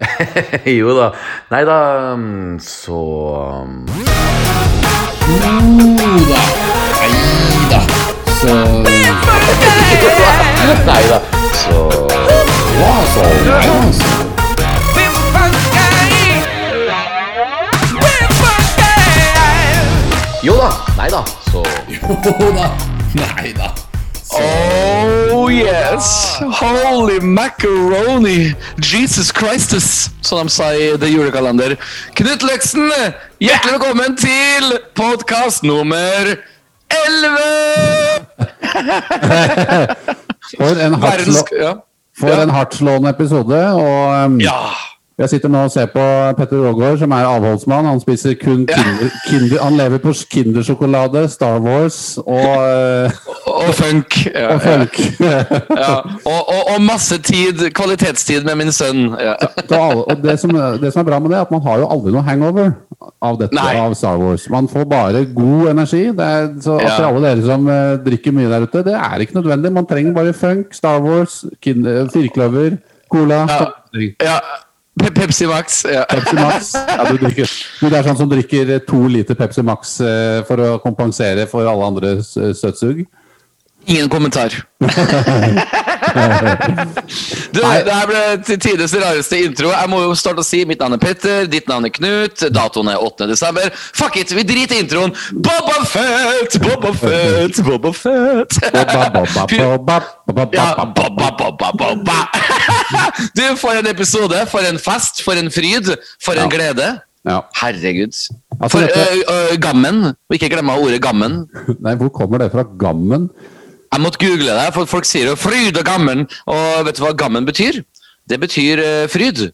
jo da. Nei da, mm, så mm, Jo da. Nei da. Så Nei da, så Ja. Så. Jo da. Nei da, så Jo da. Nei da. Oh yes! Holy macaroni! Jesus Christus, som de sa i The Julekalender. Knut Løksen, hjertelig velkommen til podkast nummer 11! For en hardtslående hardtslå- ja. Ja. episode. Og um, ja. Jeg sitter nå og ser på Petter Aagaard, som er avholdsmann. Han spiser kun kinder, kinder Han lever på Kindersjokolade, Star Wars og, uh, Og funk. Ja, og funk. Ja. Og, og, og masse tid, kvalitetstid med min sønn. Ja. Og det, som, det som er bra med det, er at man har jo aldri noe hangover av dette, Nei. av Star Wars. Man får bare god energi. Det er, så Ja. til alle dere som eh, drikker mye der ute, det er ikke nødvendig. Man trenger bare funk, Star Wars, kinder, firkløver, cola. ja. Pe Pepsi Max. Ja. Pepsi Max. Ja, du, drikker, du er sånn som drikker to liter Pepsi Max eh, for å kompensere for alle andre s- søtsug. Ingen kommentar. du, det her ble tidenes rareste intro. Jeg må jo starte å si mitt navn er Petter, ditt navn er Knut, datoen er 8. desember. Fuck it, vi driter i introen! Boba Fett, Boba Fett, Boba Fett. Du, for en episode, for en fest, for en fryd, for en Ja. glede. Ja. Herregud. Altså, For ø, ø, gammen. Og ikke glemme ordet gammen. Nei, hvor kommer det fra? Gammen? Jeg måtte google det, for folk sier jo 'fryd og gammen'. Og vet du hva gammen betyr? Det betyr uh, fryd.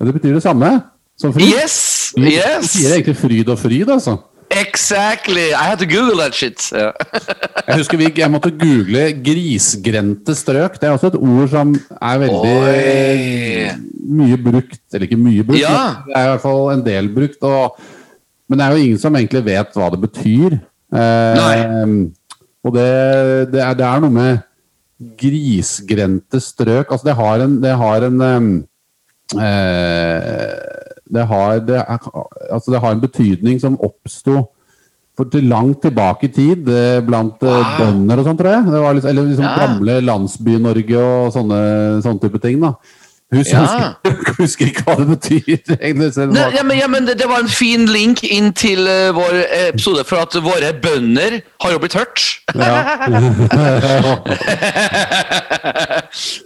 Ja, Det betyr det samme som fryd. Yes! Du, Yes! sier egentlig fryd og fryd, altså. Exactly! I had to google that shit. Yeah. Jeg husker vi, jeg måtte google 'grisgrendte strøk'. Det er også et ord som er veldig Oi. mye brukt. Eller ikke mye brukt, Ja. det er i hvert fall en del brukt. Og, men det er jo ingen som egentlig vet hva det betyr. Eh, og det, det, er, det er noe med grisgrendte strøk Altså, det har en, det har en eh, det, har, det, er, altså det har en betydning som oppsto til langt tilbake i tid eh, blant eh, Wow. bønder og sånn, tror jeg. Det var liksom, eller liksom Ja. gamle Landsby-Norge og sånne, sånne type ting. da. Husk, Ja. husker, husker ikke hva det betyr, Nei, ja, men, ja, men det, det var en fin link inn til uh, vår episode, for at våre bønder har jo blitt hørt.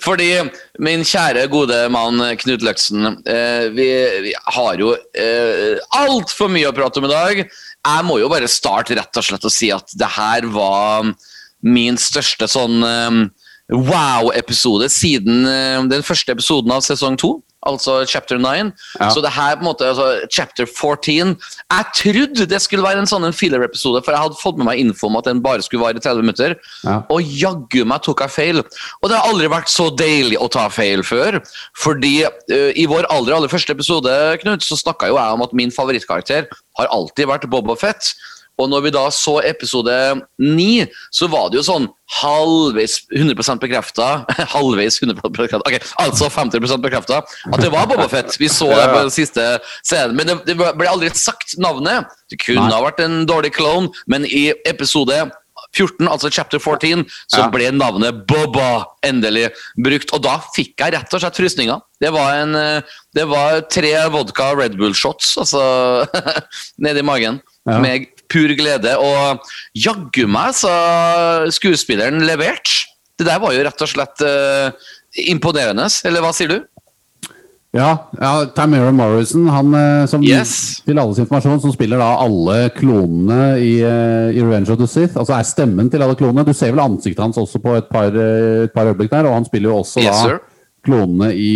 Fordi min kjære, gode mann Knut Løksen, uh, vi, vi har jo uh, altfor mye å prate om i dag. Jeg må jo bare starte rett og slett og si at det her var min største sånn eh, wow-episode siden eh, den første episoden av sesong to. Altså chapter 9. Ja. Så det her på en måte, altså chapter 14 Jeg trodde det skulle være en sånn filler-episode, for jeg hadde fått med meg info om at den bare skulle vare 30 minutter. Ja. Og jaggu meg tok jeg feil. Og det har aldri vært så deilig å ta feil før. Fordi uh, i vår aller, aller første episode Knut, så snakka jo jeg om at min favorittkarakter har alltid vært Boba Fett. Og når vi da så episode 9, så var det jo sånn halvveis 100% bekrefta Halvveis 100 bekrefta, ok, altså 50% bekrefta at det var Boba Fett. Vi så det på den siste scenen, men det, det ble aldri sagt navnet. Det kunne Nei. ha vært en dårlig klone, men i episode 14, altså chapter 14, så Ja. ble navnet Boba endelig brukt. Og da fikk jeg rett og slett frysninger. Det var, en, eh, det var tre vodka Red Bull-shots altså, nedi magen. Ja. Med pur glede. Og jaggu meg, så skuespilleren levert. Det der var jo rett og slett uh, imponerende. Eller hva sier du? Ja, ja Tamira Morrison, han eh, som Yes. til alles informasjon, som spiller da alle klonene i, eh, i Revenge of the Sith. Altså er stemmen til alle klonene. Du ser vel ansiktet hans også på et par, et par øyeblikk der, og han spiller jo også Yes, da sir. klonene i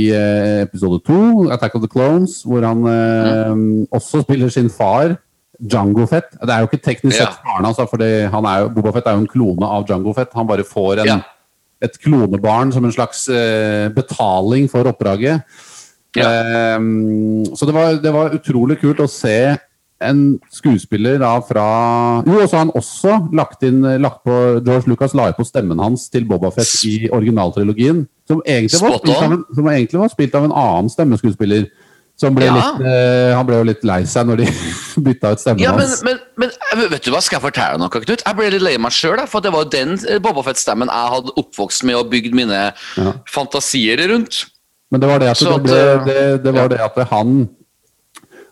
episode to, Attack of the Clones, hvor han eh, Mm. også spiller sin far. Jango Fett. Det er jo ikke teknisk sett faren hans, for Boba Fett er jo en klone av Jango Fett. Han bare får en, Ja. et klonebarn som en slags eh, betaling for oppdraget. Ja. Ehm, så det var, det var utrolig kult å se en skuespiller da fra Jo, og så har han også lagt inn lagt på, George Lucas la på stemmen hans til Bobafett i originaltrilogien. Som egentlig, var som egentlig var spilt av en annen stemmeskuespiller. Som ble Ja. litt, uh, han ble jo litt lei seg når de bytta ut stemmen Ja, men, hans. men, men eh, vet du hva, skal jeg fortelle noe, Knut? Jeg ble litt lei meg sjøl, for det var den eh, Boba Fett-stemmen jeg hadde oppvokst med og bygd mine Ja. fantasier rundt. Men det var det at, det, ble, det, det var det at han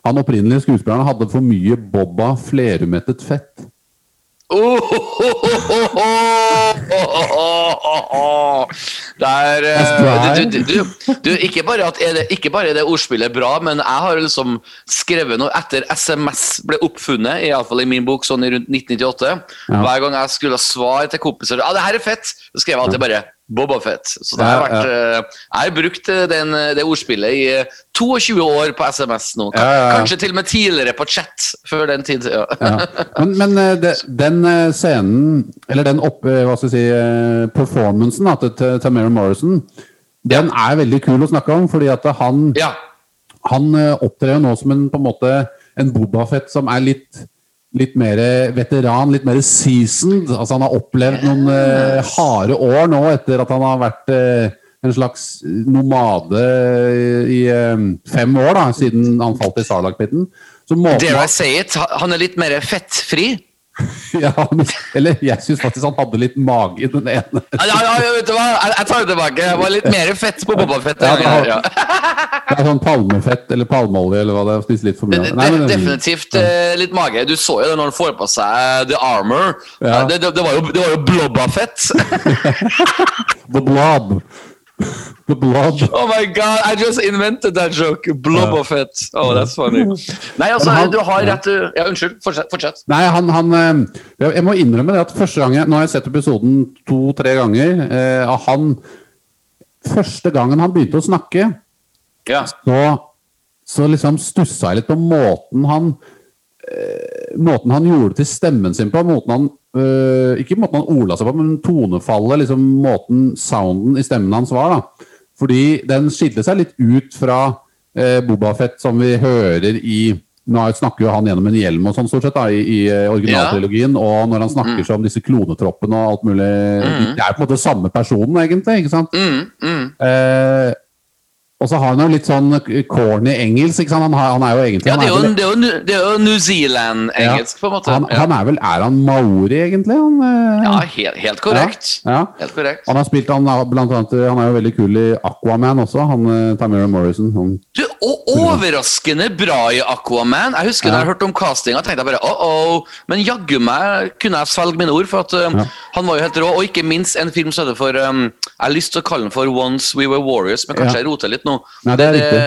han opprinnelige skuespilleren hadde for mye Bobba flerumettet fett. Oh, oh, oh, Der eh, du, du, du, ikke, bare at er det, ikke bare er det ordspillet bra, men jeg har liksom skrevet noe etter SMS ble oppfunnet, iallfall i min bok sånn i rundt 1998. Ja. Hver gang jeg skulle svare til kompiser Ja, det her er fett! Så skrev jeg alltid bare Boba Fett. Så det har vært, eh, jeg har brukt eh, den, det ordspillet i eh, 22 år på SMS nå. Kanskje til og med tidligere på chat før den tid. Ja. Ja. Men, men eh, den eh, scenen, eller den opp, eh, hva skal jeg si, eh, performancen da, til- Tamara Morrison, den er veldig kul å snakke om, fordi at han, ja. han eh, opptrer jo nå som en, på en måte en Bobafett som er litt, litt mer veteran, litt mer seasoned. Altså han har opplevd noen eh, harde år nå etter at han har vært eh, en slags nomade i eh, fem år da, siden han falt i måten Dare I say it, han er litt mer fettfri. Ja, men, eller jeg syns faktisk han hadde litt mage i den ene. Ja, ja, vet du hva? Jeg, jeg tar det tilbake. Jeg var litt mer fett på Bobafett. Ja, Ja, ja. Det er sånn palmefett eller palmeolje eller hva det er. Spist litt for mye. Nei, men- Definitivt ja. litt mage. Du så jo det når han får på seg The Armor. Ja. Det, det, det var jo, det var jo Blobafett. The blob. The blob. Oh my god, I just invented that joke. Blob of it. Oh, that's funny. Nei, altså, han- du har rett du- Ja, unnskyld. Fortsett. fortsett. Nei, han, han eh, jeg- må innrømme det at første gang jeg, Nå har jeg sett episoden to-tre ganger. Eh, han Første gangen han begynte å snakke, Ja. så, så liksom stussa jeg litt på måten han eh, Måten han gjorde til stemmen sin på. Måten han, eh, ikke måten han ola seg på, men tonefallet. Liksom måten sounden i stemmen hans var. da. Fordi den skilte seg litt ut fra eh, Bobafett som vi hører i nå er- snakker jo han gjennom en hjelm og sånn stort sett da, i, i originaltrilogien. originaltrilogien. Og når han snakker så om disse klonetroppene og alt mulig Det er jo på en måte samme personen, egentlig. ikke sant? Mm, mm. Eh, og så har han jo litt sånn corny engelsk. ikke sant? Han, har, han er jo egentlig Ja, det er jo, det er jo, det er jo New Zealand-engelsk, på en måte. han, Ja. han er vel Er han maori, egentlig? Han, eh, Ja, helt, helt korrekt. Ja, ja. Helt korrekt. Han har spilt han, blant annet, Han er jo veldig kul i Aquaman også, han Tamira Morrison. Han, Du, og overraskende bra i Aquaman. Jeg husker da jeg hørte om castinga, tenkte jeg bare oh, oh. Men jaggu meg kunne jeg svelge mine ord, for at um, Ja. han var jo helt rå. Og ikke minst en film som heter for um, Jeg har lyst til å kalle den for Once We Were Warriors, men kanskje Ja. jeg roter litt nå. Nei, det er riktig.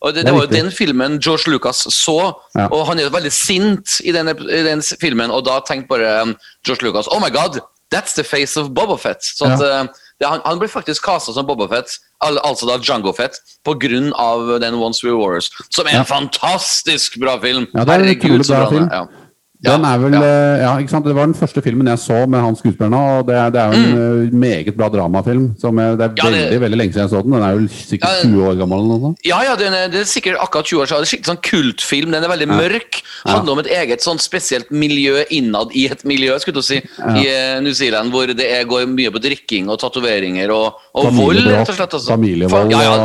og det, Det det, var jo den filmen George Lucas så, Ja. og han er jo veldig sint i den, i den filmen, og da tenkte bare um, George Lucas Oh my god, that's the face of Boba Fett. Så at, Ja. uh, det, han, han ble faktisk kasta som Boba Fett, al altså da Django Fett, av den Once We Were Wars, som er en fantastisk bra film. Ja, det er en Herregud, så bra film. Ja. Den er vel, ja. eh, ja, ikke sant? Det var den første filmen jeg så med han skuespilleren. Og det det er jo en mm. meget bra dramafilm. Som jeg, det er. Ja, det- veldig veldig lenge siden jeg så den. Den er jo sikkert Ja, 20 år gammel. eller noe. Ja, ja, den er, det er sikkert akkurat 20 år siden. Det er skikkelig sånn kultfilm. Den er veldig mørk. Handler om et eget sånn spesielt miljø innad i et miljø, skulle du si, i eh, New Zealand, hvor det er, går mye på drikking og tatoveringer og, og vold, rett og slett. Altså. Familievold Ja, ja,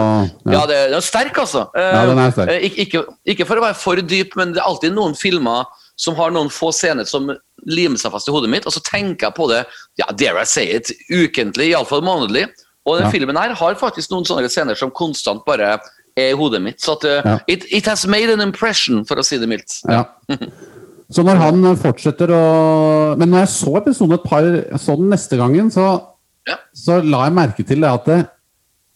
ja. det, den er sterk, altså. Eh, Ja, den er sterk. eh, Ikke, ikke, ikke for å være for dyp, men det er alltid noen filmer som har noen få scener som limer seg fast i hodet mitt, og så tenker jeg på det ja, dare I say it, ukentlig, iallfall månedlig. Og den Ja. filmen her har faktisk noen sånne scener som konstant bare er i hodet mitt. Så at, eh, Ja. it, it has made an impression, for å si det mildt. Ja. Så når han eh, fortsetter å Men når jeg så episoden et par så den neste gangen, så, Ja. så la jeg merke til det at det,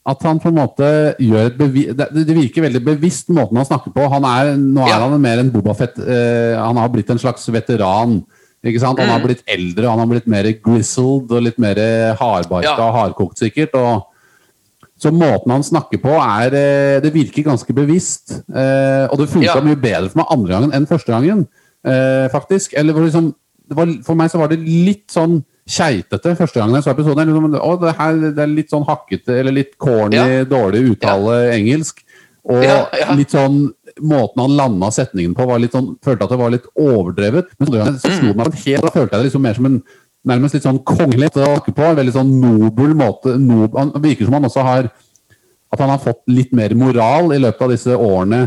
at han på en måte gjør et bevi det, det virker veldig bevisst måten han snakker på. Han er, nå Ja. er han mer enn Bobafett. Uh, han har blitt en slags veteran. Ikke sant? Han har Mm. blitt eldre, han har blitt mer grizzled og litt mer hardbarka Ja. og hardkokt, sikkert. og så måten han snakker på, er eh, Det virker ganske bevisst. Uh, og det funka Ja. mye bedre for meg andre gangen enn første gangen, uh, faktisk. Eller hvor liksom, det var, for meg så var det litt sånn keitete første gangen jeg så episoden. Liksom, å, det her det er litt sånn hakkete, eller litt corny, Ja. dårlig uttale engelsk. Og Ja, ja. litt sånn måten han landa setningen på, var litt sånn, følte at det var litt overdrevet. Men så, så slo meg helt, da følte jeg det liksom mer som en nærmest litt sånn kongelig å snakke på. En veldig sånn nobel måte. Nob, han virker som han også har At han har fått litt mer moral i løpet av disse årene.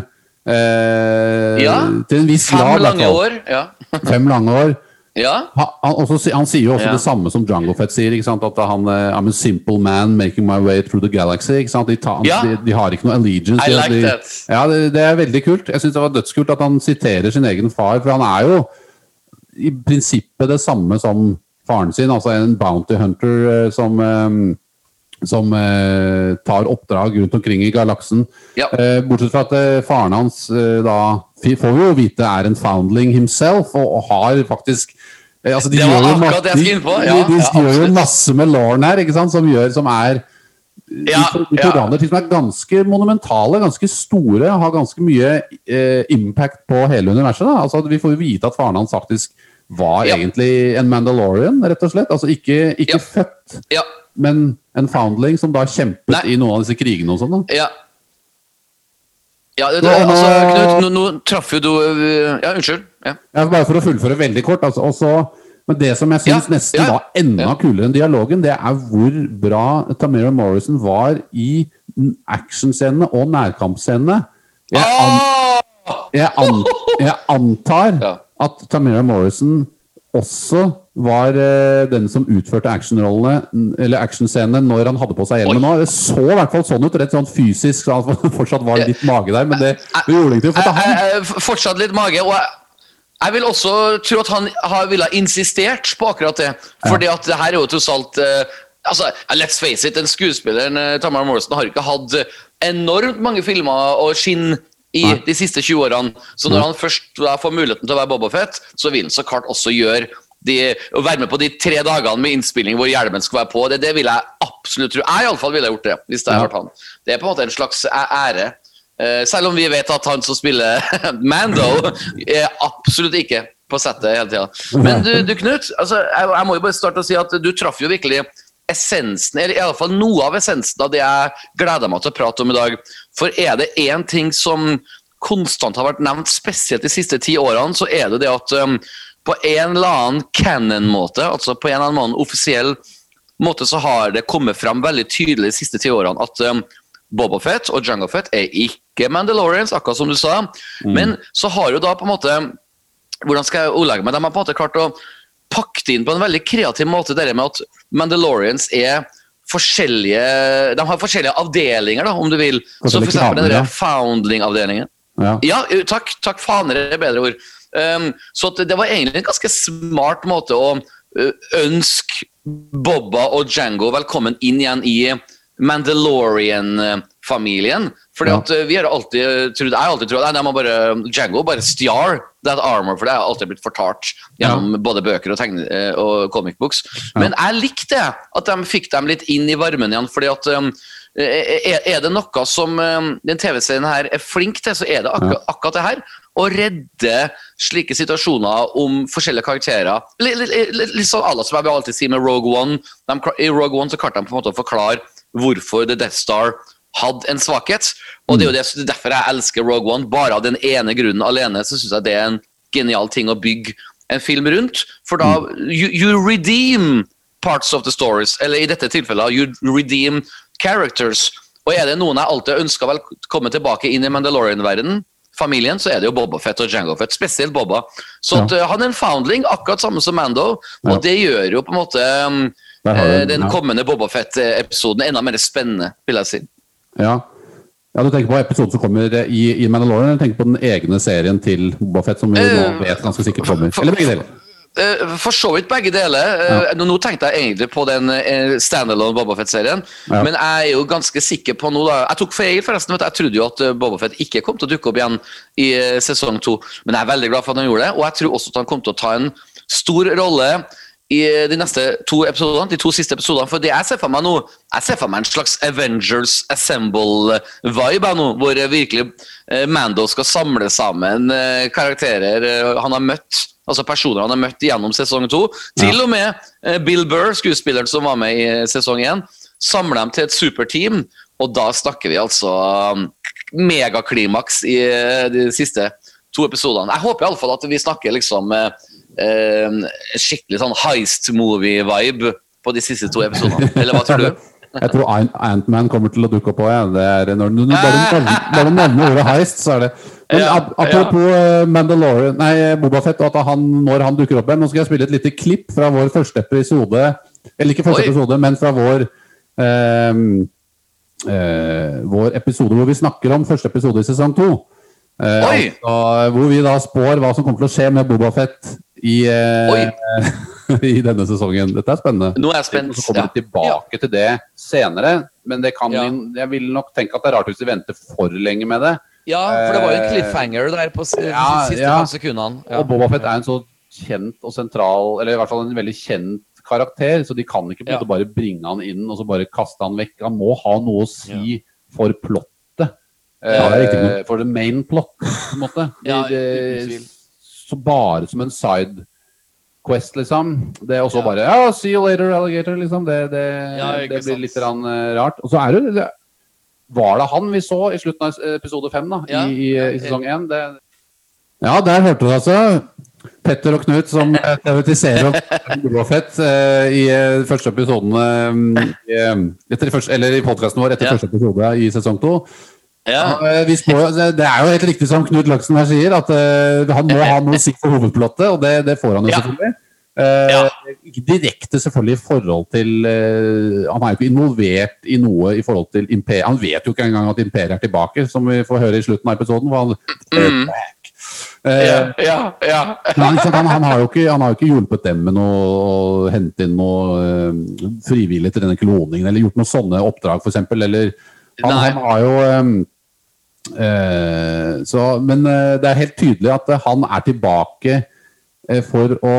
Eh, Ja. Til en viss grad. Fem lange år. Ja. Fem lange år. Ja. Han, også, han sier jo også Ja. det samme som Jungle Fett sier. ikke sant? At han eh, I'm a simple man making my way through the galaxy. De, tar, Ja. de, de har ikke noe allegiance. I like de, that. Ja, det, det er veldig kult. Jeg syns det var dødskult at han siterer sin egen far, for han er jo i prinsippet det samme som faren sin. Altså en bounty hunter eh, som eh, som tar oppdrag rundt omkring i galaksen. Ja. Bortsett fra at faren hans da får vi jo vite er en foundling himself, og, har faktisk altså de Det var akkurat det jeg skulle inn på. De, Ja, de, de ja, gjør jo masse med Lauren her, som gjør som er Ja, de, de ting som er ganske monumentale, ganske store, har ganske mye eh, impact på hele universet. Altså, vi får jo vite at faren hans faktisk var egentlig en Mandalorian, rett og slett. Altså ikke, ikke født, Ja. men en foundling som da kjempet Nei. i noen av disse krigene og sånn. Ja. Ja, det, det, altså, Knut, nå, nå traff jo du øh, Ja, unnskyld. Ja. Bare for å fullføre veldig kort. Altså, også, men det som jeg syns Ja, nesten ja, var enda kulere enn dialogen, det er hvor bra Tamira Morrison var i actionscenene og nærkampscenene. Jeg, an, jeg, an, jeg antar at Tamira Morrison også var eh, den som utførte actionrollene eller actionscenene når han hadde på seg hjelmen. Det så i hvert fall sånn ut, rett sånn fysisk, så han fortsatt var litt mage der, men det, det gjorde ingenting. For han, fortsatt litt mage. Og jeg, vil også tro at han har ville ha insistert på akkurat det. For det her er jo tross alt eh, altså, Let's face it, den skuespilleren Tamara Morrison har ikke hatt eh, enormt mange filmer å skinne i Nei. de siste 20 årene. Så når han først får muligheten til å være Boba Fett, så vil han så klart også gjøre de, å være med på de tre dagene med innspilling hvor hjelmen skal være på. Det, det vil jeg absolutt tro. Jeg iallfall ville gjort det. hvis det hadde vært han. Det er på en måte en slags ære. Eh, selv om vi vet at han som spiller Mando, er absolutt ikke på settet hele tida. Men du, du Knut, altså, jeg, jeg må jo bare starte å si at du traff jo virkelig essensen, eller i alle fall noe av essensen av det jeg gleder meg til å prate om i dag. For er det én ting som konstant har vært nevnt, spesielt de siste ti årene, så er det det at um, på en eller annen canon-måte, altså på en eller annen offisiell måte, så har det kommet fram veldig tydelig de siste ti årene at um, Boba Fett og Jango Fett er ikke Mandalorians, akkurat som du sa. Men så har jo da på en måte Hvordan skal jeg ordlegge meg? De har på en måte klart å pakke det inn på en veldig kreativ måte, det med at Mandalorians er forskjellige De har forskjellige avdelinger, da, om du vil. Så for eksempel den Foundling-avdelingen. ja. Ja, takk. Takk faner er bedre ord. Um, så at det var egentlig en ganske smart måte å ønske Bobba og Django velkommen inn igjen i Mandalorian-familien. Fordi Ja. at uh, vi har alltid trodd Jeg har alltid trodd nei, bare, Django bare stjal that armor, for det har alltid blitt fortalt gjennom både bøker og, tegne, eh, og comic books. Men jeg likte at de fikk dem litt inn i varmen igjen, fordi at um, er, er det noe som um, den TV-serien her er flink til, så er det akkurat, akkurat det her. Å redde slike situasjoner om forskjellige karakterer. Litt, litt, litt, litt sånn alle som jeg alltid si med Rogue One. De, I Rogue One så klarte de på en måte å forklare hvorfor The Death Star hadde en svakhet. Og det er jo det, derfor jeg elsker Rogue One. Bare av den ene grunnen alene så syns jeg det er en genial ting å bygge en film rundt. For da you, you redeem parts of the stories. Eller i dette tilfellet, you redeem characters. Og er det noen jeg alltid ønska velkommen tilbake inn i Mandalorian-verdenen, familien, så er det jo Boba Fett og Jango Fett. Spesielt Boba. Så at, uh, han er en foundling, akkurat samme som Mando. Og Ja. det gjør jo på en måte har eh, den, ja. kommende Boba Fett-episoden enda mer spennende, vil jeg si. Ja. ja, du tenker på episoden som kommer i, i Mandalorian, eller tenker på den egne serien til Boba Fett, som vi nå Eh, vet ganske sikkert kommer? Eller begge deler? Eh, For så vidt begge deler. Ja. nå, tenkte jeg egentlig på den standalone Boba Fett-serien. Ja. Men jeg er jo ganske sikker på nå da Jeg tok feil, forresten. Jeg trodde jo at Bobafett Boba Fett ikke kom til å dukke opp igjen i eh, sesong to. Men jeg er veldig glad for at han gjorde det, og jeg tror også at han kom til å ta en stor rolle i de neste to episodene, de to siste episodene. For det jeg ser for meg nå, jeg ser for meg en slags Avengers Assemble-vibe nå, hvor virkelig eh, Mando skal samle sammen eh, karakterer eh, han har møtt, altså personer han har møtt gjennom sesong to. Til og med Bill Burr, skuespilleren som var med i sesong én, samler dem til et superteam. Og da snakker vi altså um, megaklimaks i de siste to episodene. Jeg håper iallfall at vi snakker liksom skikkelig sånn heist movie-vibe på de siste to episodene. Eller hva tror du? Jeg tror Ant- Ant-Man kommer til å dukke opp òg. Ja. Er når du når du nevner- ordet heist, så er det Men Ja, ap- apropos eh, Mandalorian Nei, Bobafett og at han, når han dukker opp igjen Nå skal jeg spille et lite klipp fra vår første episode. Eller ikke første Oi. episode, men fra vår eh, eh, Vår episode hvor vi snakker om første episode i sesong to. Eh, altså, hvor vi da spår hva som kommer til å skje med Bobafett i, eh, i denne sesongen. Dette er spennende. Nå er jeg spent. Så kommer vi tilbake til det senere. Men det kan, jeg vil nok tenke at det er rart hvis vi venter for lenge med det. Ja, for det var jo en cliffhanger der på siste Ja, ja. fem sekundene. Ja. Og Boba Fett er en så kjent og sentral, eller i hvert fall en veldig kjent karakter, så de kan ikke Ja. bare bringe han inn og så bare kaste han vekk. Han må ha noe å si for plottet. Ja, Eh, for the main plot, på en måte. Ja, det, så bare som en side quest, liksom. Det er også Ja. bare Ja, see you later, alligator, liksom. Det, det, Ja, det blir litt rann, eh, rart. Og så er det det- Var det han vi så i slutten av episode fem, da? Ja. I, i, i sesong én? Det... Ja, der hørte du altså. Petter og Knut som eh, teoretiserer om Blåfett eh, i eh, første episoden eh, i, eh, etter første, Eller i podkasten vår etter Ja. første episode i sesong to. Ja. Eh, det er jo helt riktig som Knut Laksen her sier, at eh, han må ha noe å si for hovedplottet, og det, det får han jo selvfølgelig. Ja. Ja. Ikke direkte selvfølgelig i forhold til eh, Han er jo ikke involvert i noe i forhold til Imperiet. Han vet jo ikke engang at Imperiet er tilbake, som vi får høre i slutten av episoden. Hvor han, Mm. Uh, Ja, ja, sant, han, han, har jo ikke, han har jo ikke hjulpet dem med noe å hente inn noe eh, frivillig til denne kloningen, eller gjort noen sånne oppdrag, f.eks. Eller han, han har jo eh, så, Men eh, det er helt tydelig at eh, han er tilbake eh, for å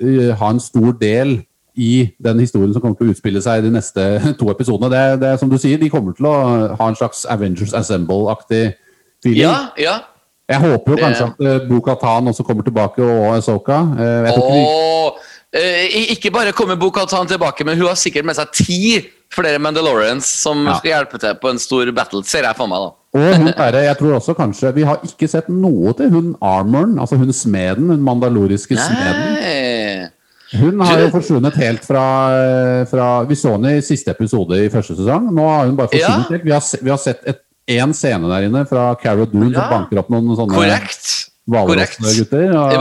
eh, ha en stor del i den historien som kommer til å utspille seg i de neste to episodene. Det, det er som du sier, De kommer til å ha en slags Avengers Assemble-aktig feeling. ja, ja. Jeg håper jo Det- kanskje at uh, Bo-Katan også kommer tilbake, og Asoka. Og eh, ikke bare kommer Bo-Katan tilbake, men hun har sikkert med seg ti flere Mandalorians som Ja. skal hjelpe til på en stor battle, ser jeg for meg. da. Og hun derre jeg tror også kanskje Vi har ikke sett noe til hun armoren, altså hun smeden, hun mandaloriske smeden. Nei. Hun har jo forsvunnet helt fra, fra Vi så henne i siste episode i første sesong. Nå har hun bare forsvunnet Ja. helt. Vi har, vi har sett én en scene der inne fra Cara Dune som banker opp noen sånne Korrekt. Hvalrossgutter. Og-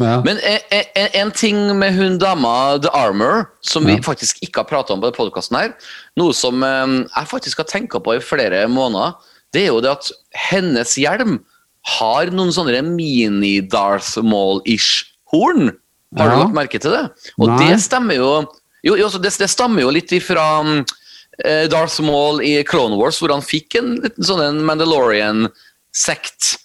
Ja. Men en, en, en ting med hun dama The Armor, som vi Ja. faktisk ikke har prata om på podkasten her, noe som eh, jeg faktisk har tenkt på i flere måneder, det er jo det at hennes hjelm har noen sånne mini-Darth Maul-ish horn. Har du Ja. lagt merke til det? Og Nei. det stemmer jo Jo, jo det, det stammer jo litt ifra mm, eh, Darth Maul i Clone Wars, hvor han fikk en liten sånn Mandalorian-sekt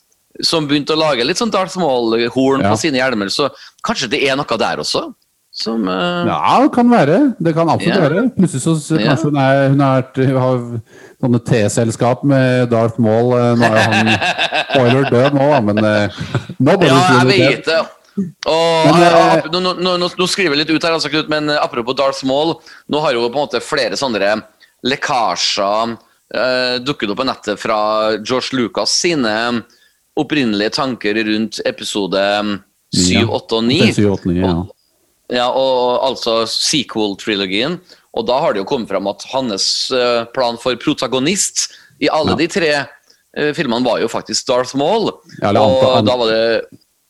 som begynte å lage litt sånn Darth Maul-horn Ja. på sine hjelmer. Så kanskje det er noe der også? Som uh... Ja, det kan være. Det kan absolutt Ja. være. Plutselig så kanskje hun, er, hun, er, hun har sånne T-selskap med Darth Maul. Eh, Nå er han spoiler død nå, men eh, nobody's Ja, jeg vet det. Og, Men, eh, nå, nå, nå, nå skriver jeg litt ut her, altså, Knut, men apropos Darth Maul, nå har jo på en måte flere sånne lekkasjer uh, dukket opp på nettet fra George Lucas sine opprinnelige tanker rundt episode 7, 8 og 9. Er 7, 8, 9, ja. Og- Ja, og altså sequel-trilogien. Og da har det jo kommet fram at hans eh, plan for protagonist i alle Ja. de tre eh, filmene var jo faktisk Darth Maul. Ja, eller og anta- da var det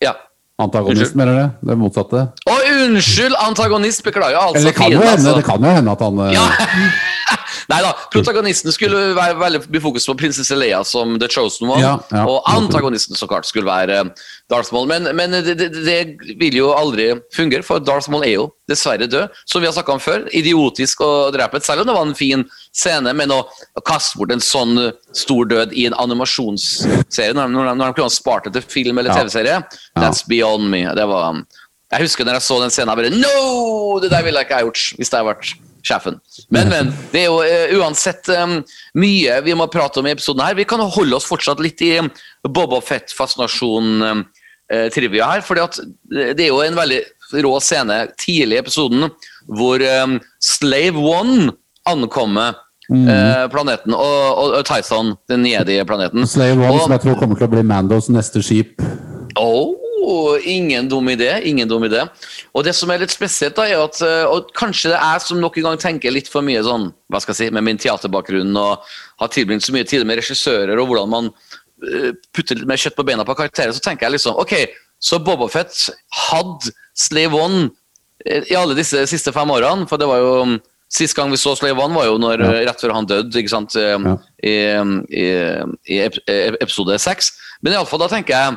Ja. Antagonist, Unnskyld. mener du det? Det motsatte? Å, unnskyld! Antagonist, beklager. Altså Eller det kan jo hende, altså. det kan jo hende at han eh, Ja. Nei da, protagonisten skulle være veldig bli fokus på prinsesse Leia som The Chosen One. Ja, ja. og antagonisten så klart skulle være eh, Darth Maul. Men, men det, det, det vil jo aldri fungere, for Darth Maul er jo dessverre død. Som vi har snakka om før. Idiotisk å drepe selv om det var en fin scene. Men å, kaste bort en sånn stor død i en animasjonsserie, når, de- når, de- når de kunne spart det til film eller TV-serie, that's beyond me. Det var jeg husker når jeg så den scenen, jeg bare No! Det der ville jeg ikke ha gjort hvis det hadde vært sjefen. Men, men. Det er jo uh, uansett um, mye vi må prate om i episoden her. Vi kan holde oss fortsatt litt i Boba Fett-fascinasjon-trivia her. fordi at det er jo en veldig rå scene tidlig i episoden hvor um, Slave One ankommer eh, planeten. Og, og, og Tython, den njedige planeten. Slave One, Og- som jeg tror kommer til å bli Mandos neste skip. Oh, ingen dum idé. ingen dum idé. Og det som er litt spesielt, da, er at eh, og kanskje det er jeg som nok en gang tenker litt for mye sånn, hva skal jeg si, med min teaterbakgrunn og har tilbringt så mye tid med regissører og hvordan man eh, putter litt mer kjøtt på beina på karakterer, så tenker jeg liksom OK, så Bobafett hadde Slave One eh, i alle disse siste fem årene, for det var jo mm, Sist gang vi så Slave One, var jo når, Ja. rett før han døde, ikke sant, Ja. i, i, i eh, episode seks. Men iallfall, da tenker jeg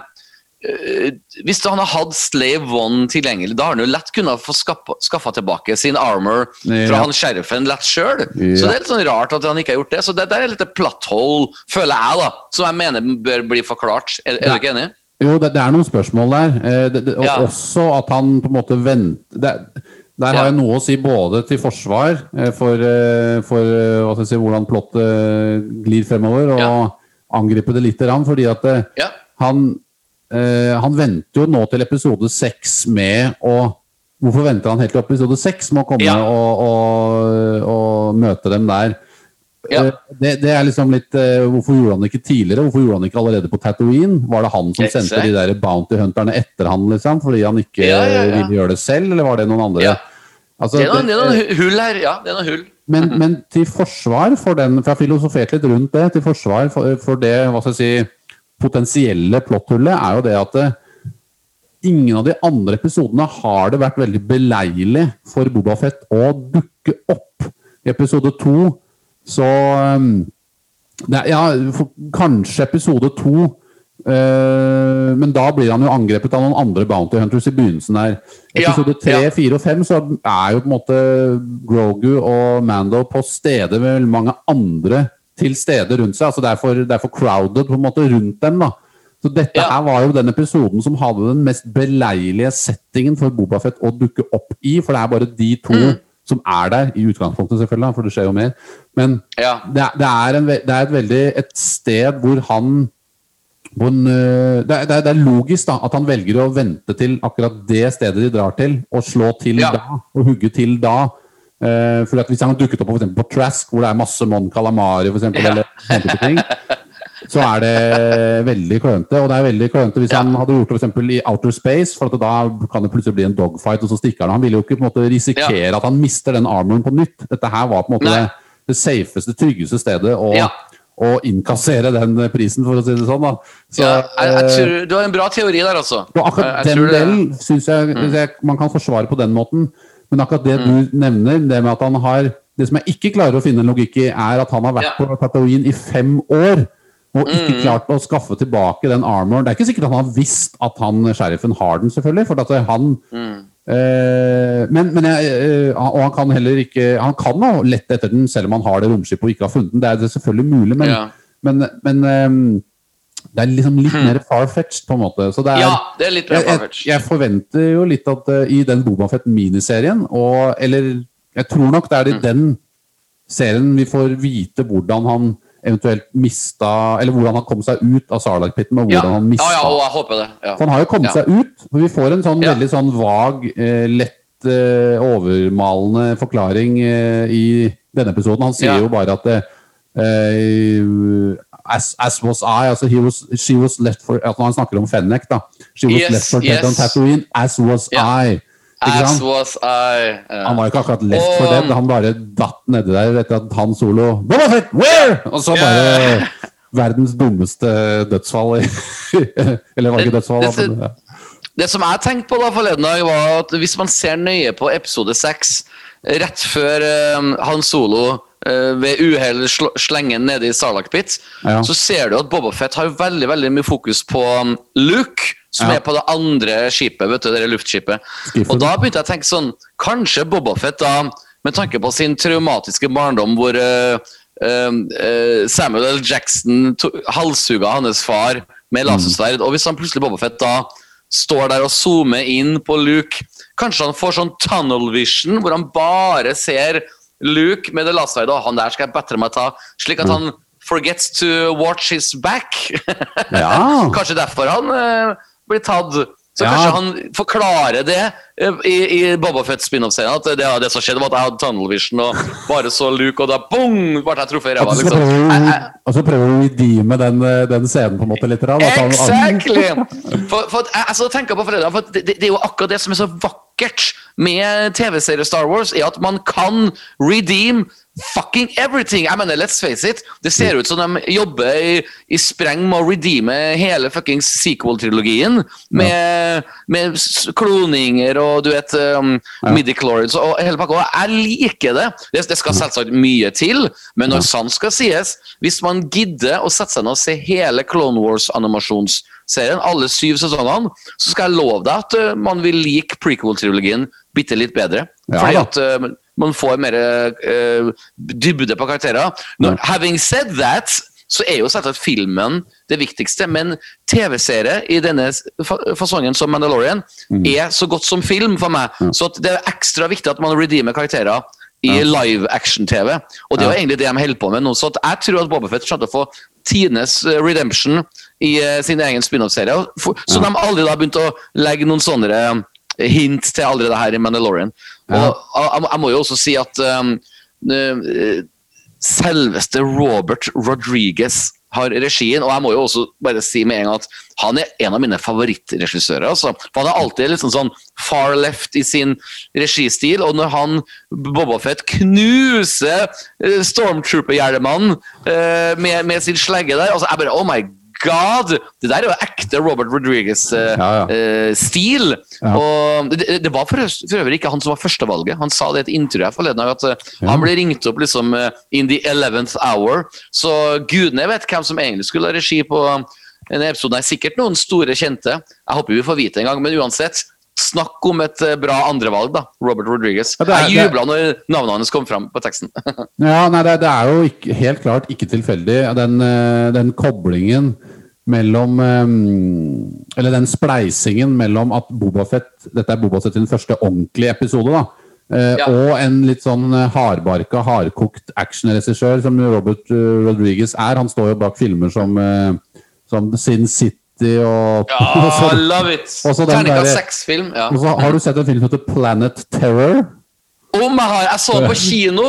hvis han har hatt Slave One tilgjengelig, da har han jo lett kunnet få skaffa, tilbake sin armor fra Ja. han sheriffen lett sjøl. Ja. Så det er litt sånn rart at han ikke har gjort det. Så det der er litt et plot hole, føler jeg, da, som jeg mener bør bli forklart. Er, er du ikke enig? Jo, det, det er noen spørsmål der. Eh, det, det, og Ja. Også at han på en måte venter Der har jeg noe å si både til forsvar eh, for, eh, for eh, si, hvordan plottet eh, glir fremover, og angripe det lite grann. Fordi at eh, han, eh, han venter jo nå til episode seks med å Hvorfor venter han helt til episode seks med å komme Ja. og, og, og møte dem der? Ja. Eh, Det, det er liksom litt eh, Hvorfor gjorde han det ikke tidligere? Hvorfor gjorde han det ikke allerede på Tatooine? Var det han som Exakt. sendte de der bounty hunterne etter han, liksom? Fordi han ikke Ja, ville gjøre det selv, eller var det noen andre? Altså, Det er noen, det er noen hull her. Ja, det er noen hull. men, men til forsvar for den For jeg har filosofert litt rundt det. Til forsvar for, for det hva skal jeg si, potensielle plotthullet, er jo det at det, ingen av de andre episodene har det vært veldig beleilig for Bobafett å dukke opp. I episode to så er- Ja, kanskje episode to. eh, men da blir han jo angrepet av noen andre Bounty Hunters i begynnelsen her. Episode tre, ja. fire og fem så er jo på en måte Grogu og Mando på stede med mange andre til stede rundt seg. altså Det er for, det er for crowded på en måte rundt dem. da så dette Ja. her var jo den episoden som hadde den mest beleilige settingen for Bobafett å dukke opp i, for det er bare de to Mm. som er der, i utgangspunktet selvfølgelig, for det skjer jo mer. Men Ja. det, er- det, er en, det er et veldig et sted hvor han hvor han, øh, det, det er- det er logisk da, at han velger å vente til akkurat det stedet de drar til, og slå til Ja. da, og hugge til da. Uh, for at Hvis han har dukket opp for på Trask, hvor det er masse Mon Calamari, for eksempel, Ja. eller ting, så er det veldig klønete. Og det er veldig klønete hvis Ja. han hadde gjort det for i Outer Space, for at da kan det plutselig bli en dogfight, og så stikker han. Han ville jo ikke på måte risikere at han mister den armoren på nytt. Dette her var på en måte det, det safeste, tryggeste stedet å, Ja. å innkassere den prisen, for å si det sånn. da. Så, ja, jeg, jeg eh, tror, du har en bra teori der, altså. akkurat den delen syns jeg, Mm. jeg man kan forsvare på den måten. Men akkurat det du nevner, det med at han har Det som jeg ikke klarer å finne en logikk i, er at han har vært Ja. Mm. på Tatooine i fem år og ikke klart å skaffe tilbake den armoren. Det er ikke sikkert han har visst at han sheriffen har den, selvfølgelig. For at han Mm. eh, men, men jeg, eh, Og han kan heller ikke Han kan jo lette etter den selv om han har det romskipet og ikke har funnet den. Det er det selvfølgelig mulig, men, Ja. men, men eh, det er liksom litt mer far-fetched, på en måte. Så det er, Hmm. Ja, det er litt mer jeg, jeg, jeg forventer jo litt at uh, i den Bobafett-miniserien, og Eller jeg tror nok det er i Hmm. den serien vi får vite hvordan han eventuelt mista Eller hvordan han kom seg ut av Sarlacc-pitten, og Ja. hvordan han ja, mista ja, ja, jeg håper det. Ja. for han har jo kommet Ja. seg ut. For vi får en sånn veldig sånn vag, eh, lett eh, overmalende forklaring eh, i denne episoden. Han sier jo bare at eh, as, as was I, altså he was, she was left for altså han snakker om Fennec, da. She was Yes, left for dead yes. on Tatooine, as was yeah. I. As was I. Uh, Han var ikke akkurat left for Og- dead. Han bare datt nedi der etter at han solo Fett, where?! Og så bare bare Verdens dummeste dødsfall. i- Eller var det ikke dødsfall? Det, Det- ja. Det som jeg tenkte på da forleden dag, var at hvis man ser nøye på episode seks, rett før eh, Han Solo eh, ved uhell slenger nede i Sarlacc Pit, Ja. så ser du at Bobafett har veldig veldig mye fokus på um, Luke, som Ja. er på det andre skipet, vet du, det luftskipet. Skiffer. Og da begynte jeg å tenke sånn Kanskje Bobafett, da, med tanke på sin traumatiske barndom, hvor uh, eh, Samuel L. Jackson halshugga hans far med lasersverd, og hvis han plutselig Bobafett da står der og zoomer inn på Luke Kanskje han får sånn tunnel vision, hvor han bare ser Luke med det og han der skal jeg bedre meg ta, slik at han forgets to watch his back. Ja. Kanskje derfor han eh, blir tatt Så Ja. kanskje han forklarer det eh, i, i Boba Fett spin-off-serien. At det, det som skjedde, var at jeg hadde tunnel vision, og bare så Luke, og da bong, ble jeg truffet i ræva. Og så Liksom. og så prøver du å redeeme den, eh, den scenen på en måte litt. grann, Exactly! For, for at jeg, jeg så tenker på fredag, for at det, det er jo akkurat det som er så vakkert med TV-serier Star Wars, er at man kan redeem fucking everything. Jeg mener, let's face it. Det ser ut som de jobber i, i spreng med å redeeme hele fucking sequel-trilogien. Med, med kloninger og du vet um, Ja. midichlorians og hele pakka. Jeg liker det. det. Det skal selvsagt mye til, men når sant skal sies, hvis man gidder å sette seg ned og se hele Clone Wars-animasjonsserien, alle syv sesongene, så skal jeg love deg at uh, man vil like prequel-trilogien bitte litt bedre. Ja fordi at uh, man får mer uh, dybde på karakterer. Når, having said that, så er jo selvsagt filmen det viktigste, men TV-serie i denne fasongen som Mandalorian er så godt som film for meg. Så at det er ekstra viktig at man redeemer karakterer i live action-TV. Og det er jo egentlig det de holder på med nå. Så jeg tror at Boba Fett kommer til å få tidenes eh, redemption i eh, sin egen spin-off-serie. Så de aldri da begynt å legge noen sånne eh, hint til allerede her i Mandalorian. Og jeg, må jo også si at um, eh, selveste Robert Rodriguez har regien, og jeg må jo også bare si med en gang at han er en av mine favorittregissører. Altså. For han er alltid litt sånn, sånn far left i sin registil, og når han, Boba Fett, knuser Stormtrooper-hjelmene med, med sin slegge der, altså jeg bare Oh my god! Det der er jo ekte Robert Rodriguez-stil. Ja, ja. Eh. Ja. Og det, det- det var for, for øvrig ikke han som var førstevalget. Han sa det i et intervju her forleden at ja. han ble ringt opp liksom eh, in the 11th hour. Så gudene vet hvem som egentlig skulle ha regi på en episode. er sikkert noen store kjente. Jeg håper vi får vite en gang, men uansett. Snakk om et eh, bra andrevalg, da. Robert Rodriguez. Ja, er- jeg jubla når navnet hans kom fram på teksten. Ja, nei, det, det er jo ikke, helt klart ikke tilfeldig. Den, eh, den koblingen mellom eh, Eller den spleisingen mellom at Bobafett Dette er Bobafett sin første ordentlige episode, da. eh, Ja. Og en litt sånn hardbarka, hardkokt actionregissør som Robert Rodriguez er. Han står jo bak filmer som, som Sin City og og så- love it! Terningkast seks-film. Ja. og så har du sett en film som heter Planet Terror? Om jeg har! Jeg så på kino!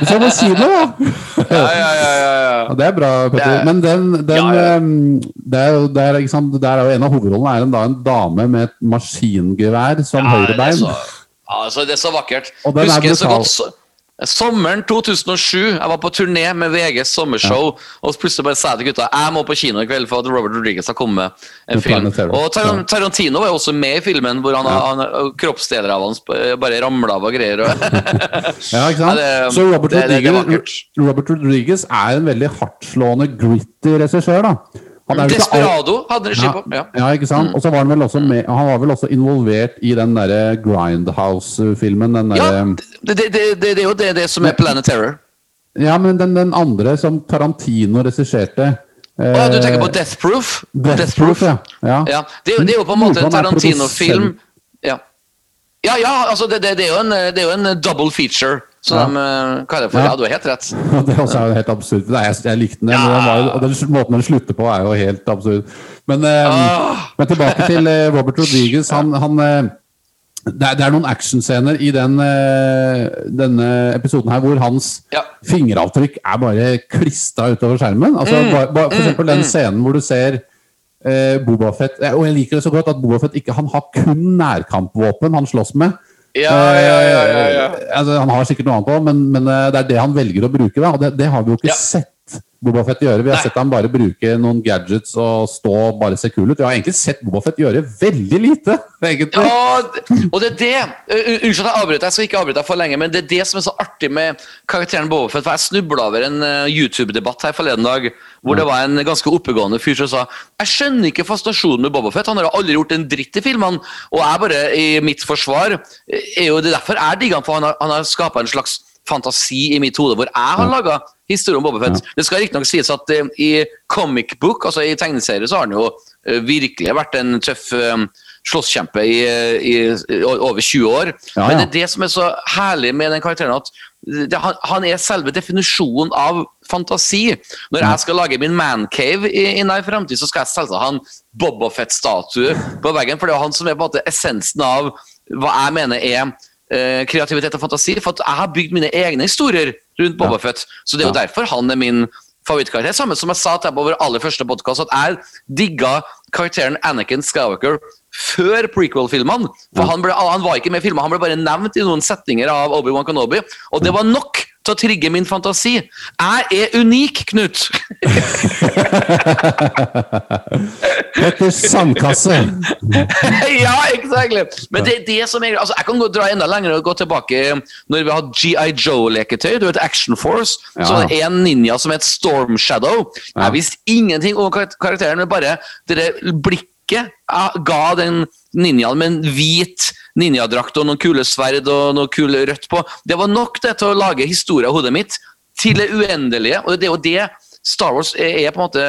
Du så på kino, ja! ja, ja, ja, ja, ja. Ja, det er bra, Petter. Er- Men den, den Ja, ja. Det er det er, ikke sant, der er jo en av hovedrollene er en, da, en dame med et maskingevær som Ja, det er så- Altså, det er så vakkert. Er Husker så godt så, Sommeren 2007, jeg var på turné med VGs sommershow, og plutselig bare sa jeg til gutta jeg må på kino i kveld for at Robert Rodriguez har kommet med en film. Og Tar Tarantino var jo også med i filmen, hvor han, Ja. han, kroppsdeler av hans bare ramla av og greier. Og Ja, ikke sant? Ja, det- Så Robert det- det- det er Rodriguez. Robert Rodriguez er en veldig hardtslående, gritty regissør. da. Er jo ikke hadde regi på. Ja. ja, ikke sant? Og så var han vel også med, han var vel også involvert i den derre Grindhouse-filmen. den Ja, det, det, det, det er jo det, som er Planet Terror. ja, men den, den andre som Tarantino regisserte. Å, ja, du eh, tenker på Death Proof? Death Proof, ja. ja. Ja, det, det er jo på en måte en Tarantino-film. Ja. ja, ja, altså det, det, det, er en, det er jo en double feature, som Ja. de eh, kaller det for. Ja. Ja, du har helt rett. Det også er jo helt absurd. Er, jeg, jeg likte den, men den og den måten den slutter på, er jo helt absurd. Men, eh, Ah. men tilbake til eh, Robert Rodriguez. Han, han, eh, det, er, det er noen actionscener i den, eh, denne episoden her hvor hans Ja. fingeravtrykk er bare klista utover skjermen. Altså, Mm. bare, bare, for eksempel den scenen hvor du ser eh, Boba Fett eh, Og jeg liker det så godt at Boba Fett ikke Han har kun nærkampvåpen han slåss med. Ja, ja, ja, ja, ja. Eh, Altså, han har sikkert noe annet òg, men, men eh, det er det han velger å bruke. Da, og det, det har vi jo ikke Ja. Sett Boba Fett gjøre. Vi har Nei. sett han bare bruke noen gadgets og stå bare se kul ut. Vi har egentlig sett Boba Fett gjøre veldig lite, egentlig. Ja, og det er det Unnskyld at jeg avbryter, jeg skal ikke avbryte deg for lenge, men det er det som er så artig med karakteren Boba Fett. For jeg snubla over en uh, YouTube-debatt her forleden dag hvor det var en ganske oppegående fyr som sa Jeg skjønner ikke fascinasjonen med Boba Fett. Han har aldri gjort en dritt i filmene. Og jeg bare, i mitt forsvar, eh, er jo det derfor jeg digger han, for han har, han har skapa en slags fantasi i mitt hode hvor jeg har laga historie om Boba Fett. Det skal riktignok sies at uh, i comic book, altså i tegneserie, så har han jo uh, virkelig vært en tøff, uh, slåsskjempe i, i, i over 20 år. Ja, Men det er det som er så herlig med den karakteren, at det, han, han er selve definisjonen av fantasi. Når jeg skal lage min mancave i, i nær fremtid, så skal jeg selvsagt ha en Bobafett-statue på veggen, for det er han som er på en måte essensen av hva jeg mener er eh, kreativitet og fantasi. For jeg har bygd mine egne historier rundt Bobafett, så det er jo Ja. derfor han er min favorittkarakter. Samme som jeg sa til deg på vår aller første podkast, at jeg digga karakteren Anakin Skywalker før prequel-filmene. For han, ble, han var ikke med i filmene, han ble bare nevnt i noen setninger av Obi-Wan Kenobi, og det var nok til å trigge min fantasi. Jeg er unik, Knut! Petters sandkasse. ja, exactly. Men det er det som er altså, Jeg kan gå, dra enda lenger og gå tilbake når vi hadde GI Joe-leketøy. Du vet Action Force. Ja. Så det det en ninja som het Storm Shadow. Jeg visste ingenting om karakteren, men bare det blikket ga den ninjaen med en hvit ninjadrakt og noen kule sverd og noe kule rødt på. Det var nok det til å lage historie av hodet mitt til det uendelige. Og det er jo det Star Wars er, på en måte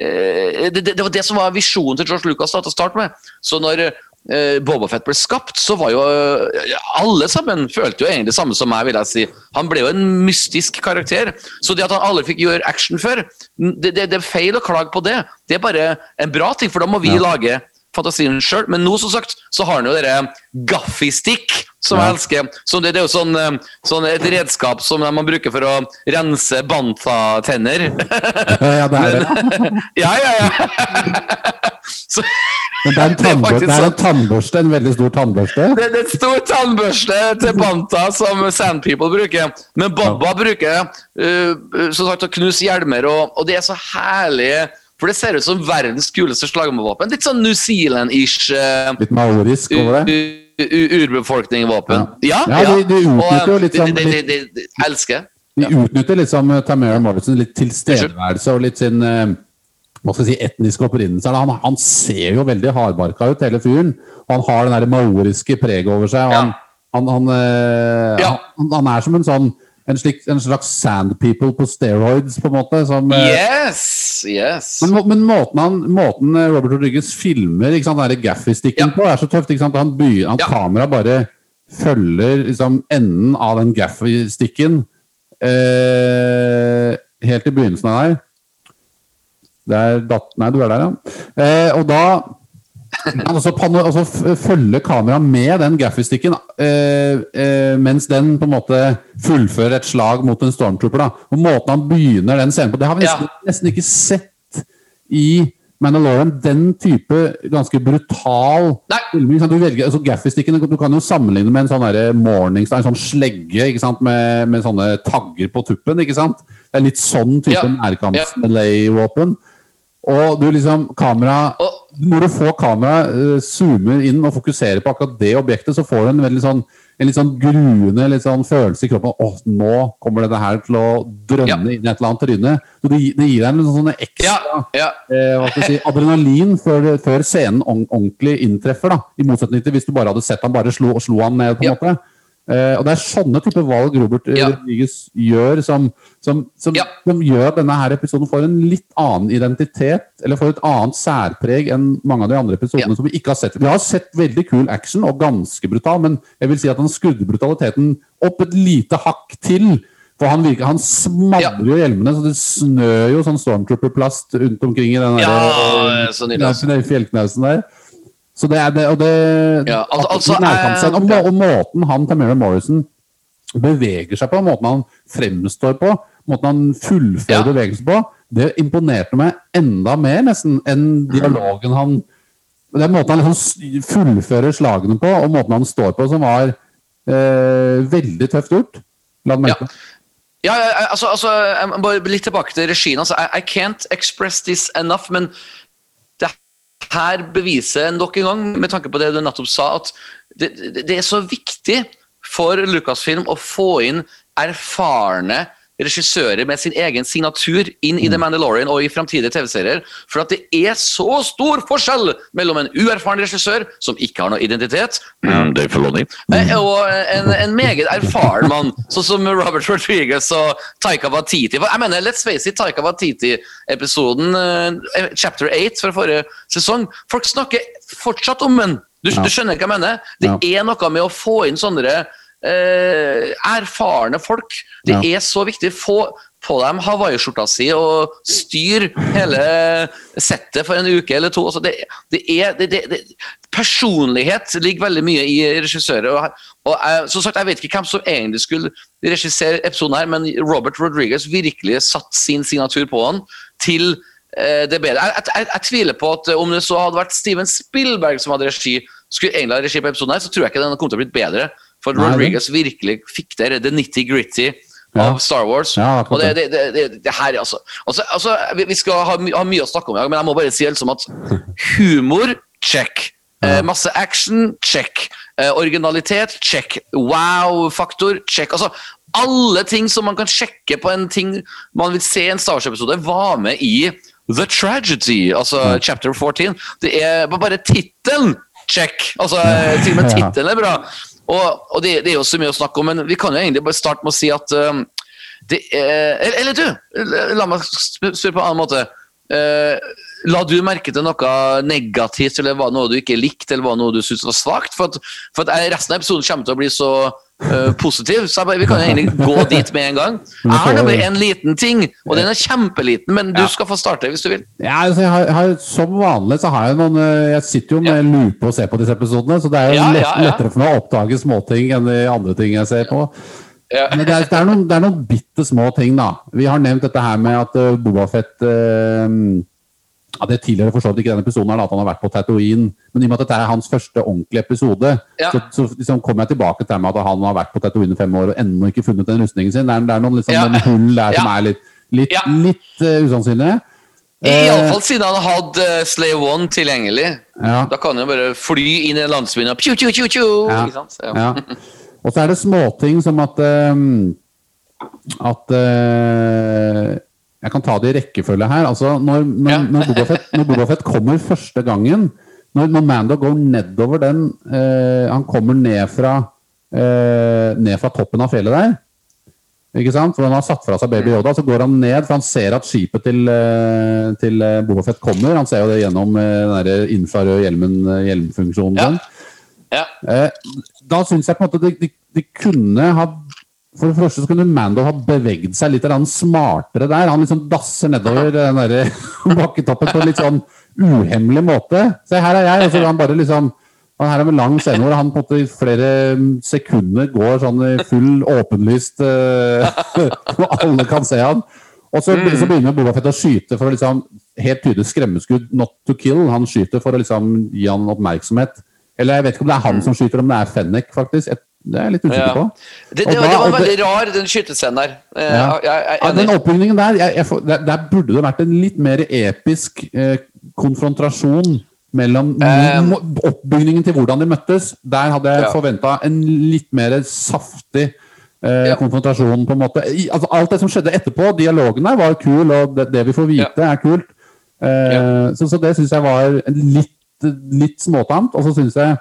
eh, det, det, det var det som var visjonen til George Lucas da, til å starte med. Så når eh, Boba Fett ble skapt, så var jo eh, alle sammen følte jo egentlig det samme som meg, vil jeg si. Han ble jo en mystisk karakter. Så det at han aldri fikk gjøre action før, det, det, det er feil å klage på det. Det er bare en bra ting, for da må vi Ja. lage fantasien sjøl. Men nå, som sagt, så har han jo dere gaffistikk, som Ja. jeg elsker. Så det, det er jo sånn, eh, sånn et redskap som man bruker for å rense banta-tenner. Ja, det er det. ja, ja, ja. så, Men det er en, Det tannbør faktisk det er en tannbørste, en veldig stor tannbørste. det, det er et stor tannbørste til banta som Sand People bruker. Men Bobba bruker uh, som sagt, å knuse hjelmer, og, og det er så herlig. For det ser ut som verdens kuleste slagvåpen. Litt sånn New Zealand-ish uh, Litt maorisk over det. urbefolkning-våpen. Ja, Ja, de- de utnytter jo litt sånn- de- de- de- Elsker. De utnytter litt som Tamara Morrison litt tilstedeværelse og litt sin uh, hva skal jeg si, etniske opprinnelse. Han, han ser jo veldig hardbarka ut, hele fyren. Og han har den der maoriske preget over seg. Og han, han, han, eh, Ja. han, han er som en sånn en, slik, en slags sand people på steroids, på en måte. Som, eh, Yes! yes. Men, men måten, han, måten eh, Robert Rodriguez filmer ikke sant, den der gaffy-sticken Ja. på, er så tøft. Ikke sant? Han begynner, han Ja. Kamera bare følger liksom, enden av den gaffy-stikken eh, helt i begynnelsen av der. Det er datt... Nei, du er der, ja. Eh, og da Altså, panne, altså følge kameraet med den gaffy-stikken eh, eh, mens den på en måte fullfører et slag mot en stormtrooper. da. Og Måten han begynner den scenen på Det har vi nesten, nesten ikke sett i Mandalorian. Den type ganske brutal Nei. filming. Du, velger, altså du kan jo sammenligne med en sånn Morningstar, en sånn slegge? Med, med sånne tagger på tuppen. ikke sant? Det er litt sånn type Ja. nærkamps-melee-våpen. Og du liksom kamera Når du får kamera eh, zoomer inn og fokuserer på akkurat det objektet, så får du en veldig sånn en litt sånn gruende litt sånn følelse i kroppen. Åh, nå kommer dette her til å drønne Ja. inn i et eller annet tryne. Det, det gir deg en sånn sånn ekstra Ja, ja. eh, si, adrenalin før, før scenen ordentlig inntreffer. da, I motsetning til hvis du bare hadde sett han bare slo, slo han ned. på en måte. Eh, og Det er sånne type valg Robert eh, Ja. Rodriguez gjør, som, som, som, Ja. som gjør denne her episoden får en litt annen identitet, eller får et annet særpreg enn mange av de andre episodene Ja. som vi ikke har sett. Vi har sett veldig kul action og ganske brutal, men jeg vil si at han skrudde brutaliteten opp et lite hakk til. For han, virker, han smadrer jo hjelmene, så det snør jo sånn Stormtrooper-plast rundt omkring i den der, Ja, så nydelig. ja, altså. fjellknausen der. Så det er det, og det Ja, altså, altså, og, og måten han Tamara Morrison beveger seg på, måten han fremstår på, måten han fullfører Ja. bevegelsen på, det imponerte meg enda mer nesten enn dialogen han Det er måten han liksom fullfører slagene på, og måten han står på, som var eh, veldig tøft gjort. La meg. Ja, ja, altså, altså litt tilbake til regien. Altså, I, I can't express this enough, men her beviser nok en gang, med tanke på det du nettopp sa, at det, det, er så viktig for Lucasfilm å få inn erfarne regissører med sin egen signatur inn i The Mandalorian og i framtidige TV-serier. For at det er så stor forskjell mellom en uerfaren regissør som ikke har noe identitet, mm, Dave Filoni, og en, en meget erfaren mann, sånn som Robert Rodriguez og Taika Waititi. Jeg mener, let's face it, Taika Waititi-episoden, eh, chapter 8 fra forrige sesong, folk snakker fortsatt om den. Du, du skjønner hva jeg mener? Det er noe med å få inn sånne eh, erfarne folk. Det Ja. er så viktig. Få på dem hawaiiskjorta si og styr hele settet for en uke eller to. Altså det, det er, det, det, personlighet ligger veldig mye i regissører. Og, og jeg, som sagt, jeg vet ikke hvem som egentlig skulle regissere episoden her, men Robert Rodriguez virkelig satt sin signatur på han til eh, det bedre. Jeg, jeg, jeg, tviler på at eh, om det så hadde vært Steven Spielberg som hadde regi, skulle egentlig ha regi på episoden her, så tror jeg ikke den kom til å blitt bedre. For Nei, Rodriguez virkelig fikk det, det nitty-gritty Ja. av Star Wars. Ja, og det, det, det, det, her, altså. altså, altså vi, skal ha, my ha mye å snakke om men jeg må bare si liksom at humor, check. Eh, masse action, check. Eh, originalitet, check. Wow-faktor, check. Altså, alle ting som man kan sjekke på en ting man vil se en Star Wars-episode, var med i The Tragedy, altså chapter 14. Det er bare tittelen, check. Altså, til og med Ja. tittelen er bra. Og, og det, det er jo så mye å snakke om, men vi kan jo egentlig bare starte med å si at uh, det er, eller, eller du, la meg spørre på en annen måte. Uh, la du merke til noe negativt, eller var det noe du ikke likte, eller var det noe du syntes var svakt? For, at, for at resten av episoden kommer til å bli så eh, positiv, så bare, vi kan jo egentlig gå dit med en gang. Jeg har nemlig en liten ting, og den er kjempeliten, men du skal få starte hvis du vil. Ja, altså jeg har, jeg har, som vanlig så har jeg noen eh, Jeg sitter jo med lupe og ser på disse episodene, så det er jo Ja, lett, ja, ja. lettere for meg å oppdage småting enn de andre ting jeg ser på. Ja. Men det er, det er noen, det er noen bitte små ting, da. Vi har nevnt dette her med at uh, Bobafett uh, ja, Det tidligere for så vidt ikke denne episoden her, at han har vært på Tatooine. Men i og med at dette er hans første ordentlige episode, Ja. så, så liksom kommer jeg tilbake til med at han har vært på Tatooine i fem år og ennå ikke funnet den rustningen sin. Det er, det er noen liksom, Ja. hull der som er litt, litt, Ja. litt uh, usannsynlige. Iallfall siden han hadde eh, Slave One tilgjengelig. Ja. Da kan han jo bare fly inn i landsbyen og pju, pju, pju, pju, Ja. Ja. Ja. Og så er det småting som at um, At eh, Jeg kan ta det i rekkefølge her. Altså, når, når, Ja. når, Boba Fett, når Boba kommer første gangen Når, når Mando går nedover den eh, Han kommer ned fra eh, Ned fra toppen av fjellet der. Ikke sant? For Han har satt fra seg Baby Yoda, så går han ned, for han ser at skipet til, eh, til Bobafett Boba Fett kommer. Han ser jo det gjennom eh, den infrarøde hjelmen, eh, hjelmfunksjonen. Ja. Ja. Eh, da syns jeg på en måte de, de, de kunne ha For det første så kunne Mando ha beveget seg litt smartere der. Han liksom dasser nedover den der bakketoppen på en litt sånn uhemmelig måte. Se, her er jeg, og så han bare liksom han Her er en lang scene hvor han på en måte i flere sekunder går sånn i full åpenlyst eh, Og alle kan se han. Og så, så begynner Boba Fett å skyte for å liksom Helt tydelig skremmeskudd, not to kill. Han skyter for å liksom gi han oppmerksomhet. Eller jeg vet ikke om det er han som skyter, om det er Fennek, faktisk. Jeg, det er jeg litt usikker Ja. på. Det, det, da- det var det- veldig rar, den skytescenen der. Eh, Ja. Jeg, jeg, jeg, den oppbyggingen oppbygningen der, der, der burde det vært en litt mer episk eh, konfrontasjon mellom Eh. oppbygningen til hvordan de møttes. Der hadde jeg Ja. forventa en litt mer saftig eh, Ja. konfrontasjon, på en måte. I, altså, alt det som skjedde etterpå, dialogen der var kul, og det, vi får vite, er kult. Eh, så, så det syns jeg var litt, litt småtamt. Og så syns jeg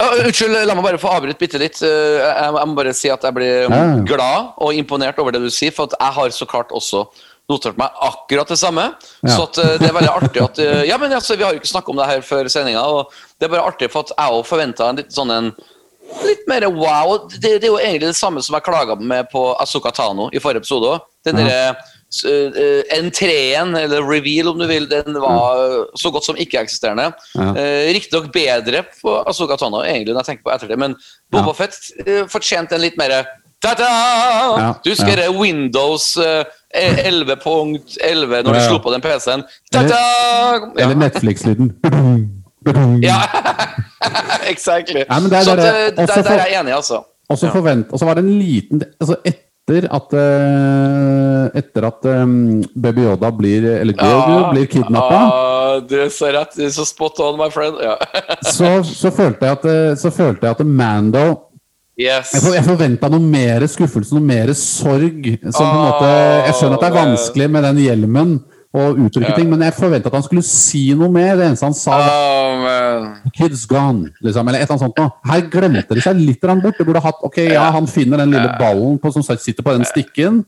Uh, unnskyld, la meg bare få avbryte bitte litt. Uh, jeg, jeg, må bare si at jeg blir ja. glad og imponert over det du sier, for jeg har så klart også notert meg akkurat det samme. Ja. Så at, uh, det er veldig artig at eh, Ja, men altså, vi har jo ikke snakka om det her før sendinga, og det er bare artig for at jeg òg forventa en litt sånn en Litt mer wow. Det, det, er jo egentlig det samme som jeg klaga med på Asuka Tano i forrige episode òg. Den derre Eh, eh, entreen, eller reveal om du vil, den var så godt som ikke-eksisterende. Ja. Eh, riktignok bedre på Asoka Tano, egentlig, når jeg tenker på etter det, men Boba ja. Fett fortjente en litt mer ta-da! Ja. Du husker ja. Windows e- 11.11 11, når du slo på den PC-en. Ta-da! Eller Netflix-lyden. ja, exactly. Nei, der, så der, der, der, er jeg enig, altså. Og så ja. var det en liten altså et, etter at eh, Etter at um, Baby Yoda blir Eller Grogu blir kidnappa, Ah, du så rett. Du så spot on, my friend. Ja. så, så følte jeg at eh, Så følte jeg at Mando Yes. Jeg, for, jeg forventa noe mer skuffelse, noe mer sorg. Som på en måte, jeg skjønner at det er vanskelig med den hjelmen å uttrykke Ja. ting, men jeg forventa at han skulle si noe mer. Det eneste han sa, var Oh, 'Kids gone', liksom, eller et eller annet sånt noe. Her glemte de seg litt bort. Det burde hatt Ok, ja, han finner den lille ballen på, som sitter på den stikken.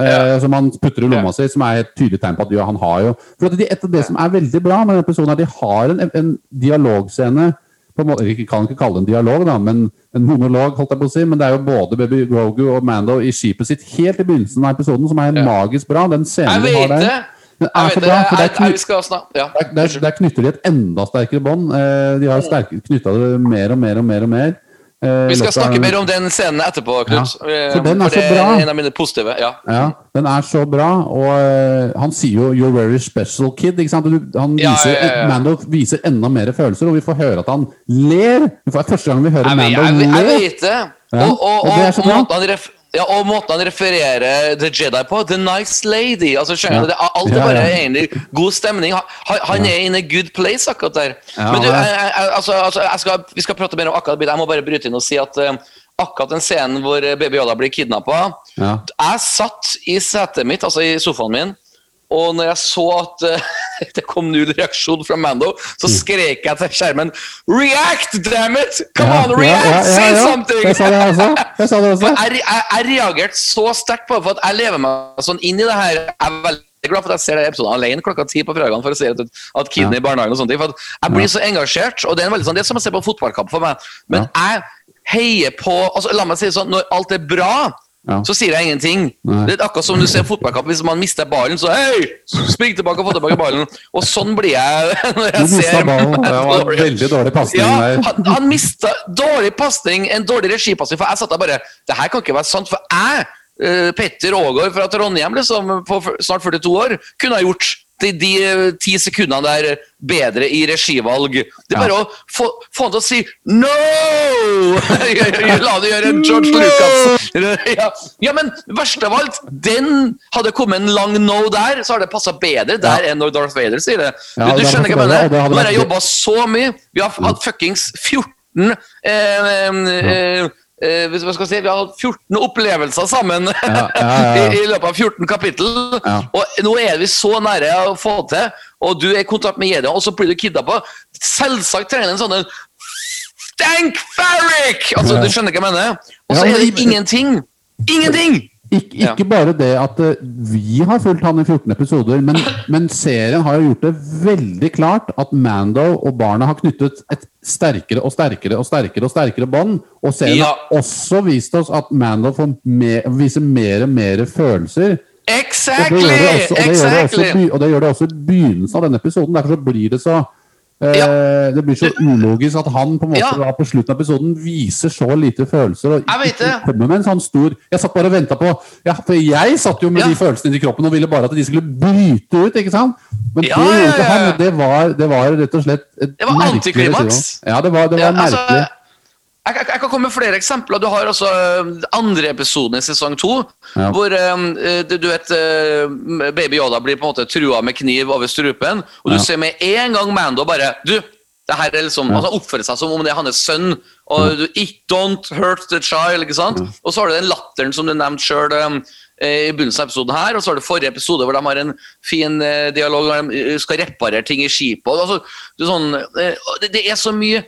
Eh, som han putter i lomma si, som er et tydelig tegn på at ja, han har jo For de, et av det som er veldig bra med denne episoden, er at de har en, en dialogscene på en måte, Jeg kan ikke kalle det en dialog, da, men en monolog, holdt jeg på å si. Men det er jo både Baby Grogu og Mando i skipet sitt helt i begynnelsen av episoden, som er magisk bra. Den scenen de har der. Er så bra, for der, jeg, vi kny skal snakke Ja. der, der, knytter de et enda sterkere bånd. Eh, de har knytta det mer og mer og mer og mer. Eh, Vi skal snakke mer om den scenen etterpå, Knut. Ja, for den er så det bra. en av mine positive. Ja. Ja, den er så bra, og eh, han sier jo 'you're very special kid'. ikke sant? Han viser, ja. Mando viser enda mer følelser, og vi får høre at han ler. Det er første gang vi hører Mando vet- jeg vet det. Ja, Og, og, og det er så og, ja, og måten han refererer The Jedi på, The Nice Lady altså skjønner du, ja. Alt er Ja, bare ja. egentlig god stemning. Han, han- er in a good place akkurat der. Ja, Men du, jeg, jeg, altså, altså, jeg skal, Vi skal prate mer om akkurat det. Jeg må bare bryte inn og si at eh, akkurat den scenen hvor Baby Yoda blir kidnappa Ja. Jeg satt i setet mitt, altså i sofaen min, og når jeg så at uh, det kom null reaksjon fra Mando, så skrek jeg til skjermen React, damn it! Come Ja, on, react! ja, ja, Say something! Jeg sa det også. Jeg sa det også. jeg, jeg, jeg reagerte så sterkt på det, for jeg lever meg sånn inn i det her. Jeg er veldig glad for at jeg ser den episoden alene klokka ti på fredagene for å se at, at kiden i barnehagen og sånne ting. For jeg blir så engasjert, og det er, en veldig sånn, det er som å se på fotballkamp for meg. Men jeg heier på altså, La meg si det sånn, når alt er bra, Ja. så sier jeg ingenting. Nei. Det er akkurat som du ser fotballkamp. Hvis man mister ballen, så hei! Spring tilbake og få tilbake ballen. Og sånn blir jeg når jeg ser ballen. Det var en veldig dårlig pasning Ja, der. han, han mista dårlig pasning, en dårlig regipasning. For jeg satt der bare Det her kan ikke være sant. For jeg, eh, Petter Aagaard fra Trondheim, liksom, på snart 42 år, kunne ha gjort de, de eh, ti sekundene der bedre i regivalg. Det er bare å få, få han til å si no! La det gjøre en George Lucas. Ja. ja, men verst av alt, den hadde kommet en lang no der, så har det passa bedre der enn når Darth Vader sier det. Ja, du, du skjønner er hva jeg mener? hadde Nå har jeg jobba så mye. Vi har hatt fuckings 14 eh, eh, eh, hvis man skal si, Vi har hatt 14 opplevelser sammen ja, ja. I, i løpet av 14 kapittel. Ja. Og nå er vi så nære å få til, og du er i kontakt med Jedia, og så blir du kidnappa. Selvsagt trenger du en sånn en Stank Farrick! Altså, Ja. Du skjønner hva jeg mener? Og så Ja, er det ingenting! Ingenting! Ik ikke bare det at eh, vi har fulgt han i 14 episoder, men, men serien har jo gjort det veldig klart at Mando og barna har knyttet et sterkere og sterkere og sterkere og sterkere bånd. Og serien Ja. har også vist oss at Mando får me viser mer og mer følelser. Og det Exactly! gjør det også, og det også, og det gjør det også i begynnelsen av denne episoden. Derfor så blir det så Ja. Det blir så ulogisk at han på en måte Ja. da på slutten av episoden viser så lite følelser. Og Jeg ikke kommer med en sånn stor Jeg satt bare og venta på ja, For jeg satt jo med de følelsene i kroppen og ville bare at de skulle bryte ut. ikke sant? Men det gjorde ikke han. Det var, det var rett og slett et Det var antiklimaks. Ja, det var, det var altså, merkelig. Jeg, jeg, jeg kan komme med flere eksempler. Du har altså andre episoden i sesong to, Ja. hvor øh, du, du vet Baby Yoda blir på en måte trua med kniv over strupen, og du Ja. ser med en gang Mando bare Du, det her er liksom, Ja. altså oppfører seg som om det er hans sønn, og du It don't hurt the child, ikke sant? Og så har du den latteren som du nevnte sjøl i begynnelsen av episoden her, og så har du forrige episode hvor de har en fin eh, dialog hvor de eh, skal reparere ting i skipet. og Altså, det, er sånn, eh, det, det er så mye eh,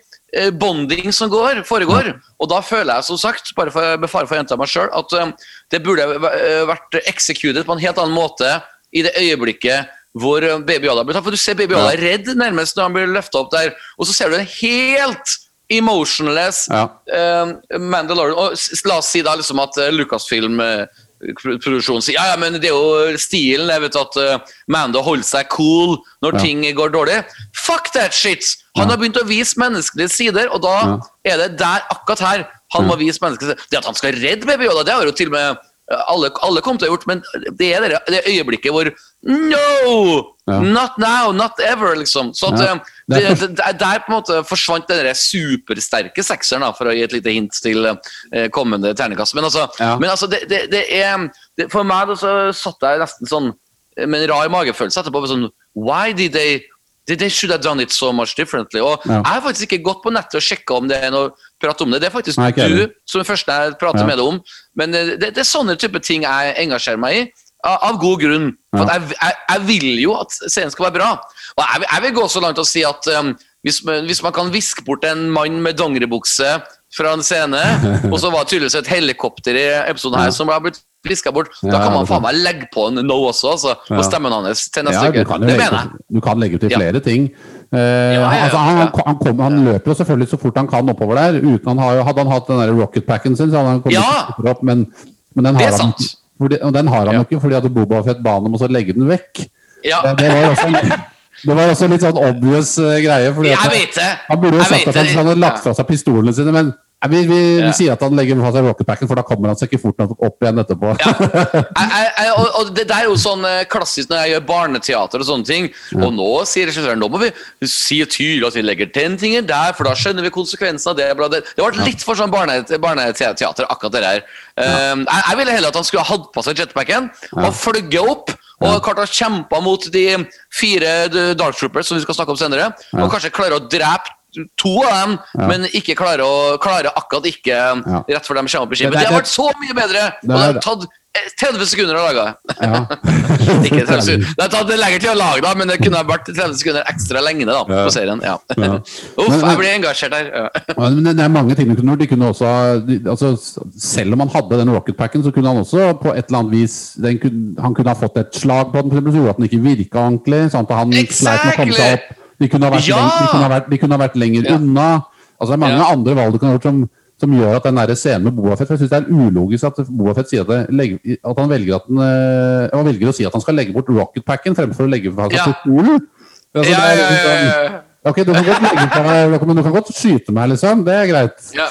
bonding som går, foregår. Og da føler jeg som sagt, bare for, med fare for å gjenta meg sjøl, at eh, det burde eh, vært executed på en helt annen måte i det øyeblikket hvor eh, Baby Yoda blir tatt. For du ser Baby Yoda ja. redd nærmest når han blir løfta opp der, og så ser du en helt emotionless Ja. uh, Mandalorian. Og la oss si da liksom at uh, Lucasfilm eh, pro- produksjonen sier ja, ja, men det er jo stilen jeg vet at uh, Mando holder seg cool når Ja. ting går dårlig. Fuck that shit! Han Ja. har begynt å vise menneskelige sider, og da Ja. er det der, akkurat her, han må vise menneskelige sider. Det at han skal redde Baby Yoda, det har jo til og med alle, alle kom til å ha gjort, men det er det, det øyeblikket hvor No! Ja. Not now, not ever, liksom. Så at, Ja. eh, Det det, der- på en måte forsvant den der supersterke sekseren, da, for å gi et lite hint til eh, kommende terningkast. Men altså, Ja. men altså det, det, er For meg da, så satt jeg nesten sånn eh, med en rar magefølelse etterpå. Sånn, Why did they They, they should have done it so much differently. Og. Jeg har faktisk ikke gått på nettet og sjekka om det er noe prate om det. Det er faktisk Nei, du som er første jeg prater Ja. med deg om. Men eh, det, det er sånne type ting jeg engasjerer meg i, av, av god grunn. For Ja. jeg, jeg, jeg vil jo at serien skal være bra. Og jeg, jeg vil gå så langt og si at um, hvis, man- hvis man kan viske bort en mann med dongeribukse fra en scene, og så var det tydeligvis et helikopter i episoden her som har blitt viska bort, da kan man faen meg legge på en no også, altså, og stemmen hans til neste uke. Det mener jeg. du kan legge til flere ting. Eh, ja, ja, altså, han, han, kom, han løper jo selvfølgelig så fort han kan oppover der. Han har, hadde han hatt den der rocket-packen sin, så hadde han kommet Ja! opp, men, men den har han, fordi, og den har han jo ikke fordi at Boba Fett ba ham om å legge den vekk. Ja. Det, det, var også en, det var også litt sånn obvious eh, greie. Fordi Jeg vet det! han burde jo sagt at han, hadde lagt fra seg pistolene sine, men vi, vi, Ja. vi sier at han legger fra seg rocket-packen, for da kommer han seg ikke fort nok opp igjen etterpå. Ja. Jeg, jeg, og, og det, der er jo sånn eh, klassisk når jeg gjør barneteater og sånne ting. Og nå sier regissøren nå må vi si tydelig at vi legger den tingen der, for da skjønner vi konsekvensen av det. Det. det ble litt for sånn barne- barneteater, akkurat det der. Um, jeg, jeg ville heller at han skulle ha hatt på seg jetpacken og fløyet opp. Og klart å kjempe mot de fire Dark Troopers som vi skal snakke om senere. Og kanskje klare å drepe to av dem, men ikke klare å klare akkurat ikke rett før de kommer opp i ski. Det Det har vært så mye bedre! Og det har tatt eh, 30 sekunder å lage. Ja. Ikke 30 sekunder. Det har tatt lengre tid å lage, da, men det kunne vært 30 sekunder ekstra lenge da, på serien. Ja. Ja. Uff, Men- jeg blir engasjert her. Ja. Ja, Men det det er mange ting de kunne gjort. De kunne også, altså, selv om han hadde den rocketpacken, så kunne han også på et eller annet vis den kunne, Han kunne ha fått et slag på den, som gjorde at den ikke virka ordentlig. Sånn at han sleit med å komme seg opp. De kunne ha vært, Ja! leng, de kunne ha vært, de kunne ha vært lenger Ja. unna. Altså, det er mange Ja. andre valg du kan ha gjort som, som gjør at den der scenen med Boa Fett for Jeg syns det er ulogisk at Boa Fett sier at, det, at han velger at den, eh, han velger å si at han skal legge bort rocketpacken fremfor å legge fra seg pistolen. Altså, Ja, ja, ja, ja. Ok, du kan godt legge på deg, men du kan godt skyte meg, liksom. Det er greit. Ja.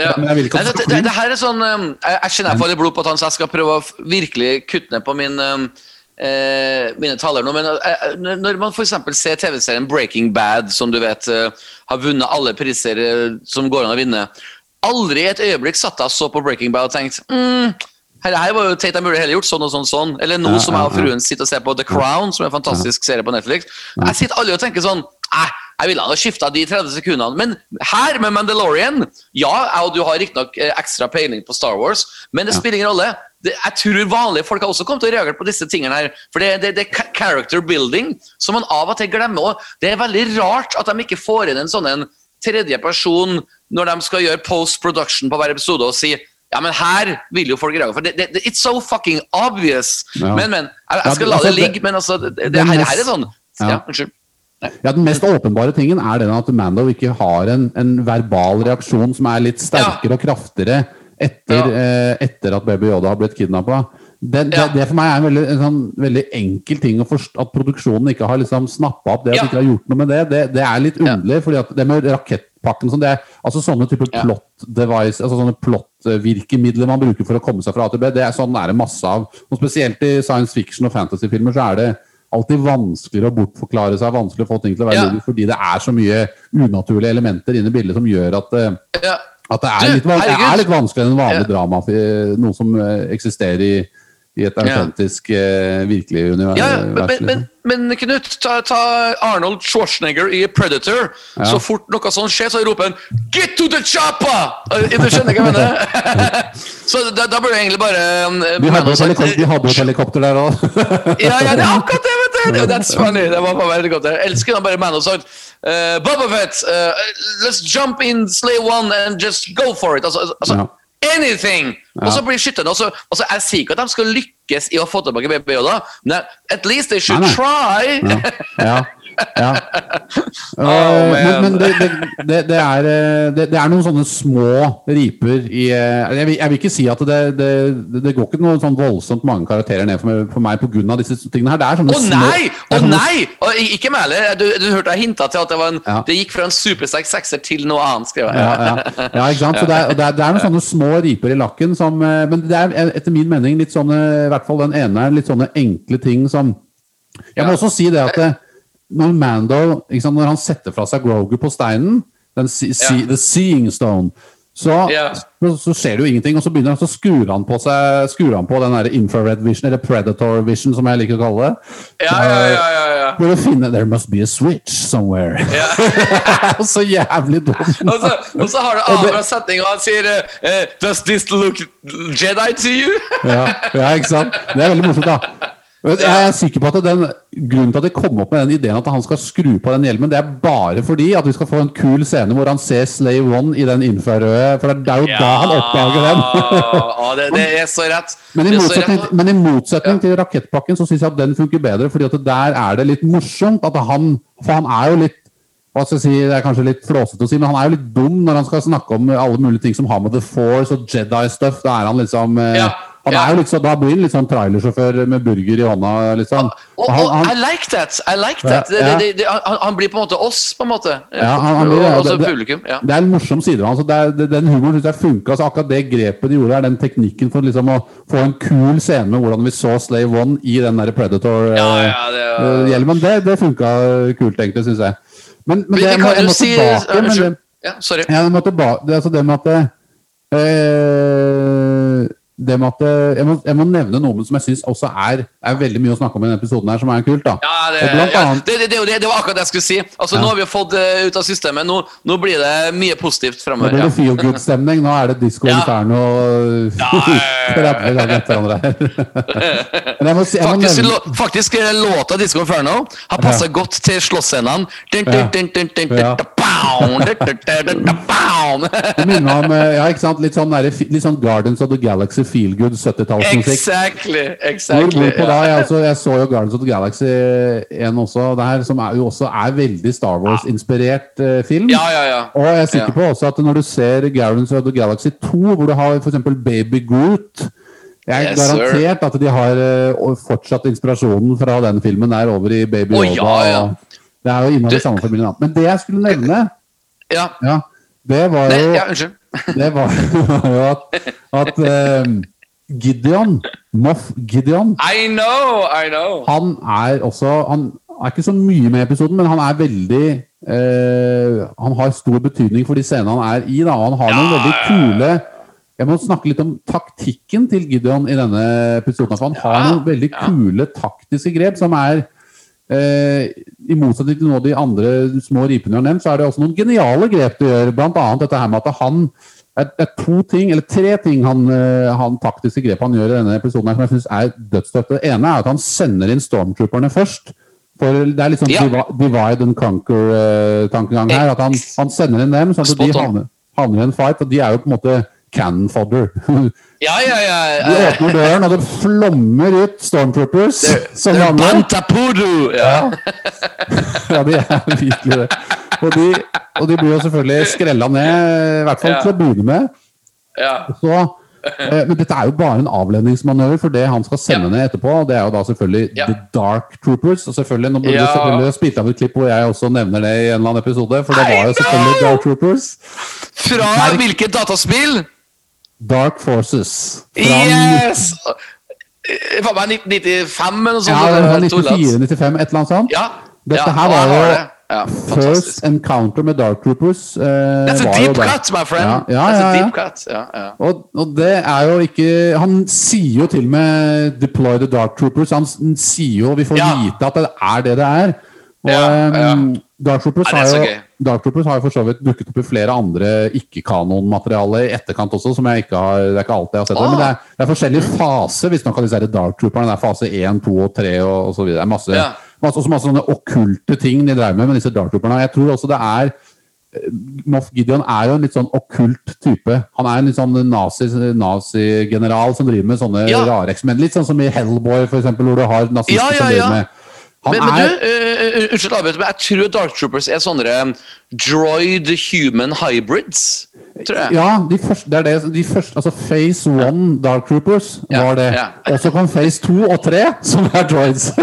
Ja. Nei, at det, det det, her er sånn um, Jeg, jeg kjenner jeg faller blod på tann, så jeg skal prøve å virkelig kutte ned på min um, eh, mine taler nå. Men eh, når man f.eks. ser TV-serien Breaking Bad, som du vet eh, har vunnet alle priser eh, som går an å vinne Aldri et øyeblikk satt jeg og så på Breaking Bad og tenkte mm, her, her var jo teit, jeg burde heller gjort sånn og sånn. sånn Eller nå som jeg og fruen sitter og ser på The Crown, som er en fantastisk serie på Netflix. Jeg sitter aldri og tenker sånn «Æ, jeg ville ha skifta de 30 sekundene. Men her med Mandalorian Ja, jeg og du har riktignok eh, ekstra peiling på Star Wars, men det spiller ingen rolle. Det, jeg tror vanlige folk har også kommet til å reagere på disse tingene her. For det, det, det er character building som man av og til glemmer. Og det er veldig rart at de ikke får inn en sånn en tredje person når de skal gjøre post-production på hver episode og si ja, men her vil jo folk reagere. For det, det, it's so fucking obvious. Ja. Men, men. Jeg, jeg skal la altså, det det- ligge, men altså, det, her, her er sånn Ja. Ja, unnskyld. Ja, Den mest åpenbare tingen er den at Mando ikke har en, en verbal reaksjon som er litt sterkere og kraftigere etter, Ja. eh, etter at Baby Yoda har blitt kidnappa. Det, det, Ja. det for meg er en veldig, en sånn, veldig enkel ting at produksjonen ikke har liksom snappa opp det. At Ja. de ikke har gjort noe med det. Det, det er litt Ja. underlig. fordi at det med rakettpakken sånn, det er, altså Sånne typer Ja. plot device, altså sånne plot-virkemidler man bruker for å komme seg fra A til B, det er sånn er det masse av. Og Spesielt i science fiction og fantasyfilmer så er det alltid vanskeligere å bortforklare seg, vanskelig å få ting til å være Ja. logisk, fordi det er så mye unaturlige elementer inne i bildet som gjør at, eh, Ja. at det, er litt, det er litt vanskeligere enn vanlig Ja. drama, for noe som eh, eksisterer i, i et autentisk, eh, virkelig univers. Men, men, liksom. Men, Knut, ta, ta Arnold Schwarzenegger i Predator. Ja. Så fort noe sånt skjer, så roper han 'Get to the chopper!' Eh, Du skjønner hva jeg mener? så da, da burde jeg egentlig bare Vi de, hadde et helikopter, hadde helikopter der òg. Ja, ja, det er akkurat det, vet du! That's funny. Det var bare helikopter. Jeg elsker da bare Mando sagt uh, Boba Fett, uh, let's jump in Slave One and just go for it. Altså, altså Ja. Anything! Og så blir skytterne også, også Jeg sier ikke at de skal lykkes i å få tilbake Yoda, men at least they should Nei, nei. try! Ja. ja. Oh, Eh, men men det, det, det, er, eh, det, er noen sånne små riper i eh, Jeg vil, jeg vil ikke si at det, det, det går ikke noe sånn voldsomt mange karakterer ned for meg, for meg pga. disse tingene her. Det er sånne små nei! Å sånne- nei! Oh, ikke meg heller. Du, du hørte jeg hinta til at det, var en, Ja. det gikk fra en supersterk sekser til noe annet. skrev jeg. Ja, ja. ja, ikke sant? Så det, er, er, det er noen sånne små riper i lakken som Men det er etter min mening litt sånne I hvert fall den ene litt sånne enkle ting som Jeg må Ja. også si det at det, når Mando sant, Når han setter fra seg Grogu på steinen, den Ja. The Seeing Stone så, yeah. så, så skjer det jo ingenting, og så begynner han, så skrur han på seg Skrur han på den der infrared vision, eller predator vision, som jeg liker å kalle det. Ja, ja, ja, ja, ja. For å finne There must be a switch somewhere. så jævlig dumt. Og så, og så har du Abraham setning, og han sier eh, Does this look Jedi to you? ja, ja, ikke sant? Det er veldig morsomt, da. Men Jeg er sikker på at den Grunnen til at de kom opp med den ideen at han skal skru på den hjelmen, det er bare fordi at vi skal få en kul scene hvor han ser Slave One i den infrarøde For det er jo da han oppdager den. Ja, det, det er så rett. Men i motsetning, rett. men i motsetning til rakettpakken så syns jeg at den funker bedre, fordi at der er det litt morsomt. at han, For han er jo litt hva skal jeg si, Det er kanskje litt flåsete å si, men han er jo litt dum når han skal snakke om alle mulige ting som har med The Force og Jedi-stuff. Da er han liksom eh, Ja, han ja. er jo liksom, Da blir han litt sånn trailersjåfør med burger i hånda. liksom. Og, Og han, han, I like that! I like that. Ja, ja. det, det, han, han blir på en måte oss, på en måte. Ja, han- blir det, ja. og så Det- det- publikum. Ja. det er en morsom side av så det er, det, Den humoren syns jeg funka. Altså, akkurat det grepet de gjorde er den teknikken for liksom å få en kul scene med hvordan vi så Slave One i den der Predator Ja, eh, ja, det, Eh, hjelmen, det, det funka kult, egentlig, syns jeg. Men, men men det, kan jeg må si tilbake men det, Ja, sorry. ja, jeg må tilbake, det, altså det med at det, eh, det med at jeg, må, jeg må nevne noe som jeg syns også er, er veldig mye å snakke om i denne episoden, her, som er kult. da. Ja, det, annet... ja, det, det, det, det, var akkurat det jeg skulle si. Altså, Nå har vi fått det ut av systemet. Nå, nå blir det mye positivt nå blir Ja. det feel good-stemning. Nå er det Disco Ja. Inferno ja, ja. 30 ganger etter hverandre her. Men jeg må, si, Faktisk, nevne faktisk eh, låta Disco Inferno har passa Ja. godt til slåssscenene. Ja. Det minner om eh, ja, ikke sant? Litt, sånn der, litt sånn Guardians of the Galaxy feel good 70-tallsmusikk. Exactly. Exactly ja. jeg, altså, jeg så jo Guardians of the Galaxy 1 også, der, som er, jo også er veldig Star Wars-inspirert eh, film. ja, ja, ja. Og jeg er sikker på også at når du ser Guardians of the Galaxy 2, hvor du har f.eks. Baby Groot Jeg er Yes, sir. garantert at de har eh, fortsatt inspirasjonen fra den filmen der over i Baby Å, Oh, ja, ja. Det er jo innad i samme familie. Men det jeg skulle nevne, ja. ja, det var Nei, jo ja, unnskyld. det var, jo at, at um, Gideon, Moff Gideon, I know, I know. han er også Han er ikke så mye med i episoden, men han er veldig uh, Han har stor betydning for de scenene han er i. Da, han har noen veldig kule Jeg må snakke litt om taktikken til Gideon i denne episoden. For han har noen veldig ja. kule taktiske grep som er I motsetning til noen av de andre små ripene jeg har nevnt, så er det også noen geniale grep du gjør. Blant annet dette her med at han det er, to ting, eller tre ting han, eh, han taktiske grep han gjør i denne episoden her, som jeg synes er dødsstøtt. Det ene er at han sender inn stormtrooperne først. For Det er litt sånn Ja. divide and conquer-tankegang her. At han, han sender inn dem, sånn at de havner, havner i en fight. Og de er jo på en måte cannon fodder. Ja, ja, ja. Eh, åpner døren, og det flommer ut stormtroopers. Som. Bantapudu! Ja. Ja, de er virkelig det. Og de, og de blir jo selvfølgelig skrella ned, i hvert fall til å begynne med. ja. Så, eh, men dette er jo bare en avledningsmanøver for det han skal sende Ja. ned etterpå. Det er jo da selvfølgelig Ja. The Dark Troopers. Og selvfølgelig, Nå burde Ja. du selvfølgelig spilt av et klipp hvor jeg også nevner det i en eller annen episode. For det var jo selvfølgelig! Dark Troopers. Fra hvilket dataspill? Dark Forces. Yes! Det Faen meg 1995 eller noe sånt. Ja, det var eller tullete. 94-95, et eller annet sånt. Ja. Dette ja, her var jo. Ja, First encounter med Dark Troopers. Eh, That's a deep cut, my friend. Ja, ja, That's ja, a ja. deep cut. Ja, ja. Og, og det er jo ikke Han sier jo til og med 'deploy the dark troopers'. Han sier jo Vi får vite at det er det det er. Og um, Dark, Troopers er har jo. Dark Troopers har jo for så vidt dukket opp i flere andre ikke-kanonmateriale i etterkant også, som jeg ikke har Det er ikke alltid jeg har sett. det, Ah. Men det er, det er forskjellige faser visstnok av disse her Dark Trooperne. Det er fase 1, 2 og 3 og, og så videre. Det er masse, Ja. masse, masse sånne okkulte ting de drev med med disse Dark Trooperne. Jeg tror også det er Moff Gideon er jo en litt sånn okkult type. Han er en litt sånn nazi- nazi-general som driver med sånne Ja. rare eksperimenter. Litt sånn som i Hellboy, for eksempel, hvor du har nazister Ja, ja, som driver med Han Men, men er du, eh, unnskyld avbryter, men jeg tror Dark Troopers er sånne um, droid human hybrids. Tror jeg. Ja, de første, det er det, de første, altså Phase 1 Dark Troopers Ja, var det. ja. Og så kom Phase 2 og 3, som er droids.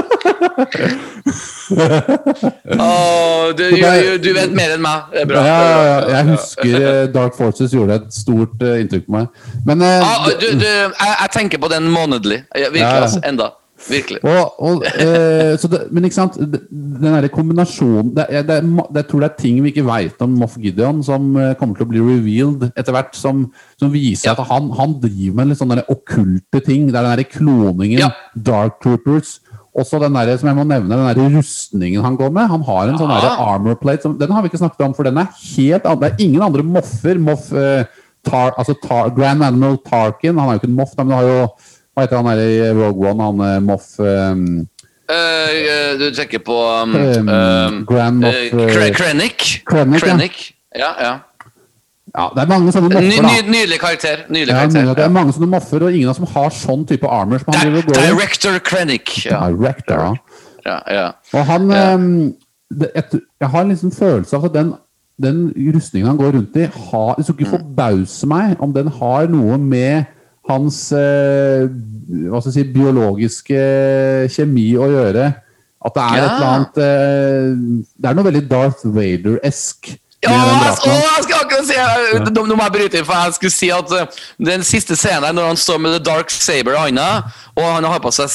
oh, du, er- du, du vet mer enn meg. Det er bra. ja, jeg husker eh, Dark Forces gjorde et stort eh, inntrykk på meg. Men eh, Ah, du, du, jeg, jeg tenker på den månedlig. Virkelig, altså. Enda. Virkelig. Og, og, eh, så det, men ikke sant, den der kombinasjonen det, det, det, Jeg tror det er ting vi ikke veit om Moff Gideon, som eh, kommer til å bli revealed etter hvert, som, som viser Ja. at han, han driver med litt sånne okkulte ting. Det er den der kloningen, Ja. Dark Troopers. Også den der, som jeg må nevne, den der rustningen han går med. Han har en sånn Ja. der armor plate. Som, den har vi ikke snakket om, for den er helt annen. Det er ingen andre moffer. Moff, eh, tar, altså tar, Grand Animal Tarkin, han er jo ikke en moff, men han har jo Hva heter han her i Rogue One? Han eh, Moff um, eh, du tenker på um, Um, Grand Moff uh, Krennic. Krennic. Krennic, ja. Ja, ja. Ja, det er mange sånne Ny, moffer, ny, da. nydelig karakter. Nydelig Ja, karakter. det er mange sånne moffer, og ingen av som har sånn type armor som han Di-. Director Krennic. Ja. Director, ja. Ja. Og han det, jeg, jeg har en liksom følelse av at den, den rustningen han går rundt i, har, det skulle ikke Mm. forbause meg om den har noe med hans eh, hva skal jeg si, biologiske kjemi å gjøre. At det er Ja. et eller annet eh, Det er noe veldig Darth Vader-esk. Ja, jeg, å, jeg skal akkurat si Nå må jeg bryte inn, for jeg skulle si at den siste scenen her, når han står med The Dark Saber i hånda, og han har på seg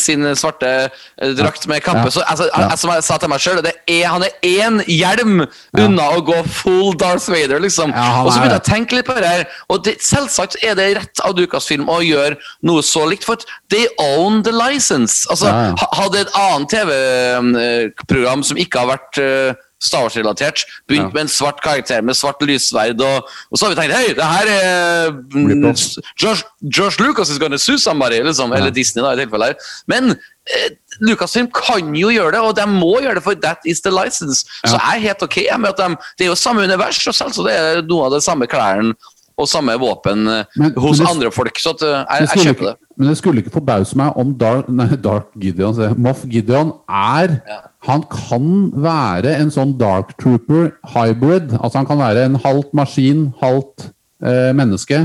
sin svarte eh, drakt med kappe så altså, jeg, Som jeg sa til meg sjøl, han er én hjelm unna å gå full Darth Vader, liksom. Og så begynte jeg å tenke litt på det her, og det, selvsagt er det rett av Dukas film å gjøre noe så likt, for they own the license. Altså, hadde et annet TV-program som ikke har vært uh, Star Wars-relatert, begynt Ja. med en svart karakter med svart lyssverd, og, og så har vi tenkt hei, det her er Josh. George, George Lucas is gonna sue somebody, liksom, eller Disney da, i tilfelle her. Men eh, Lucasfilm kan jo gjøre det, og de må gjøre det, for that is the license. Så jeg er helt ok med at de, det er jo samme univers, og selv så det er noe av det samme klærne og samme våpen eh, Men- hos men det- andre folk, så at, eh, jeg, jeg kjøper det. Men det skulle ikke forbause meg om Dark, nei, Dark Gideon. Moff Gideon er Ja. Han kan være en sånn Dark Trooper hybrid. Altså Han kan være en halvt maskin, halvt eh, menneske.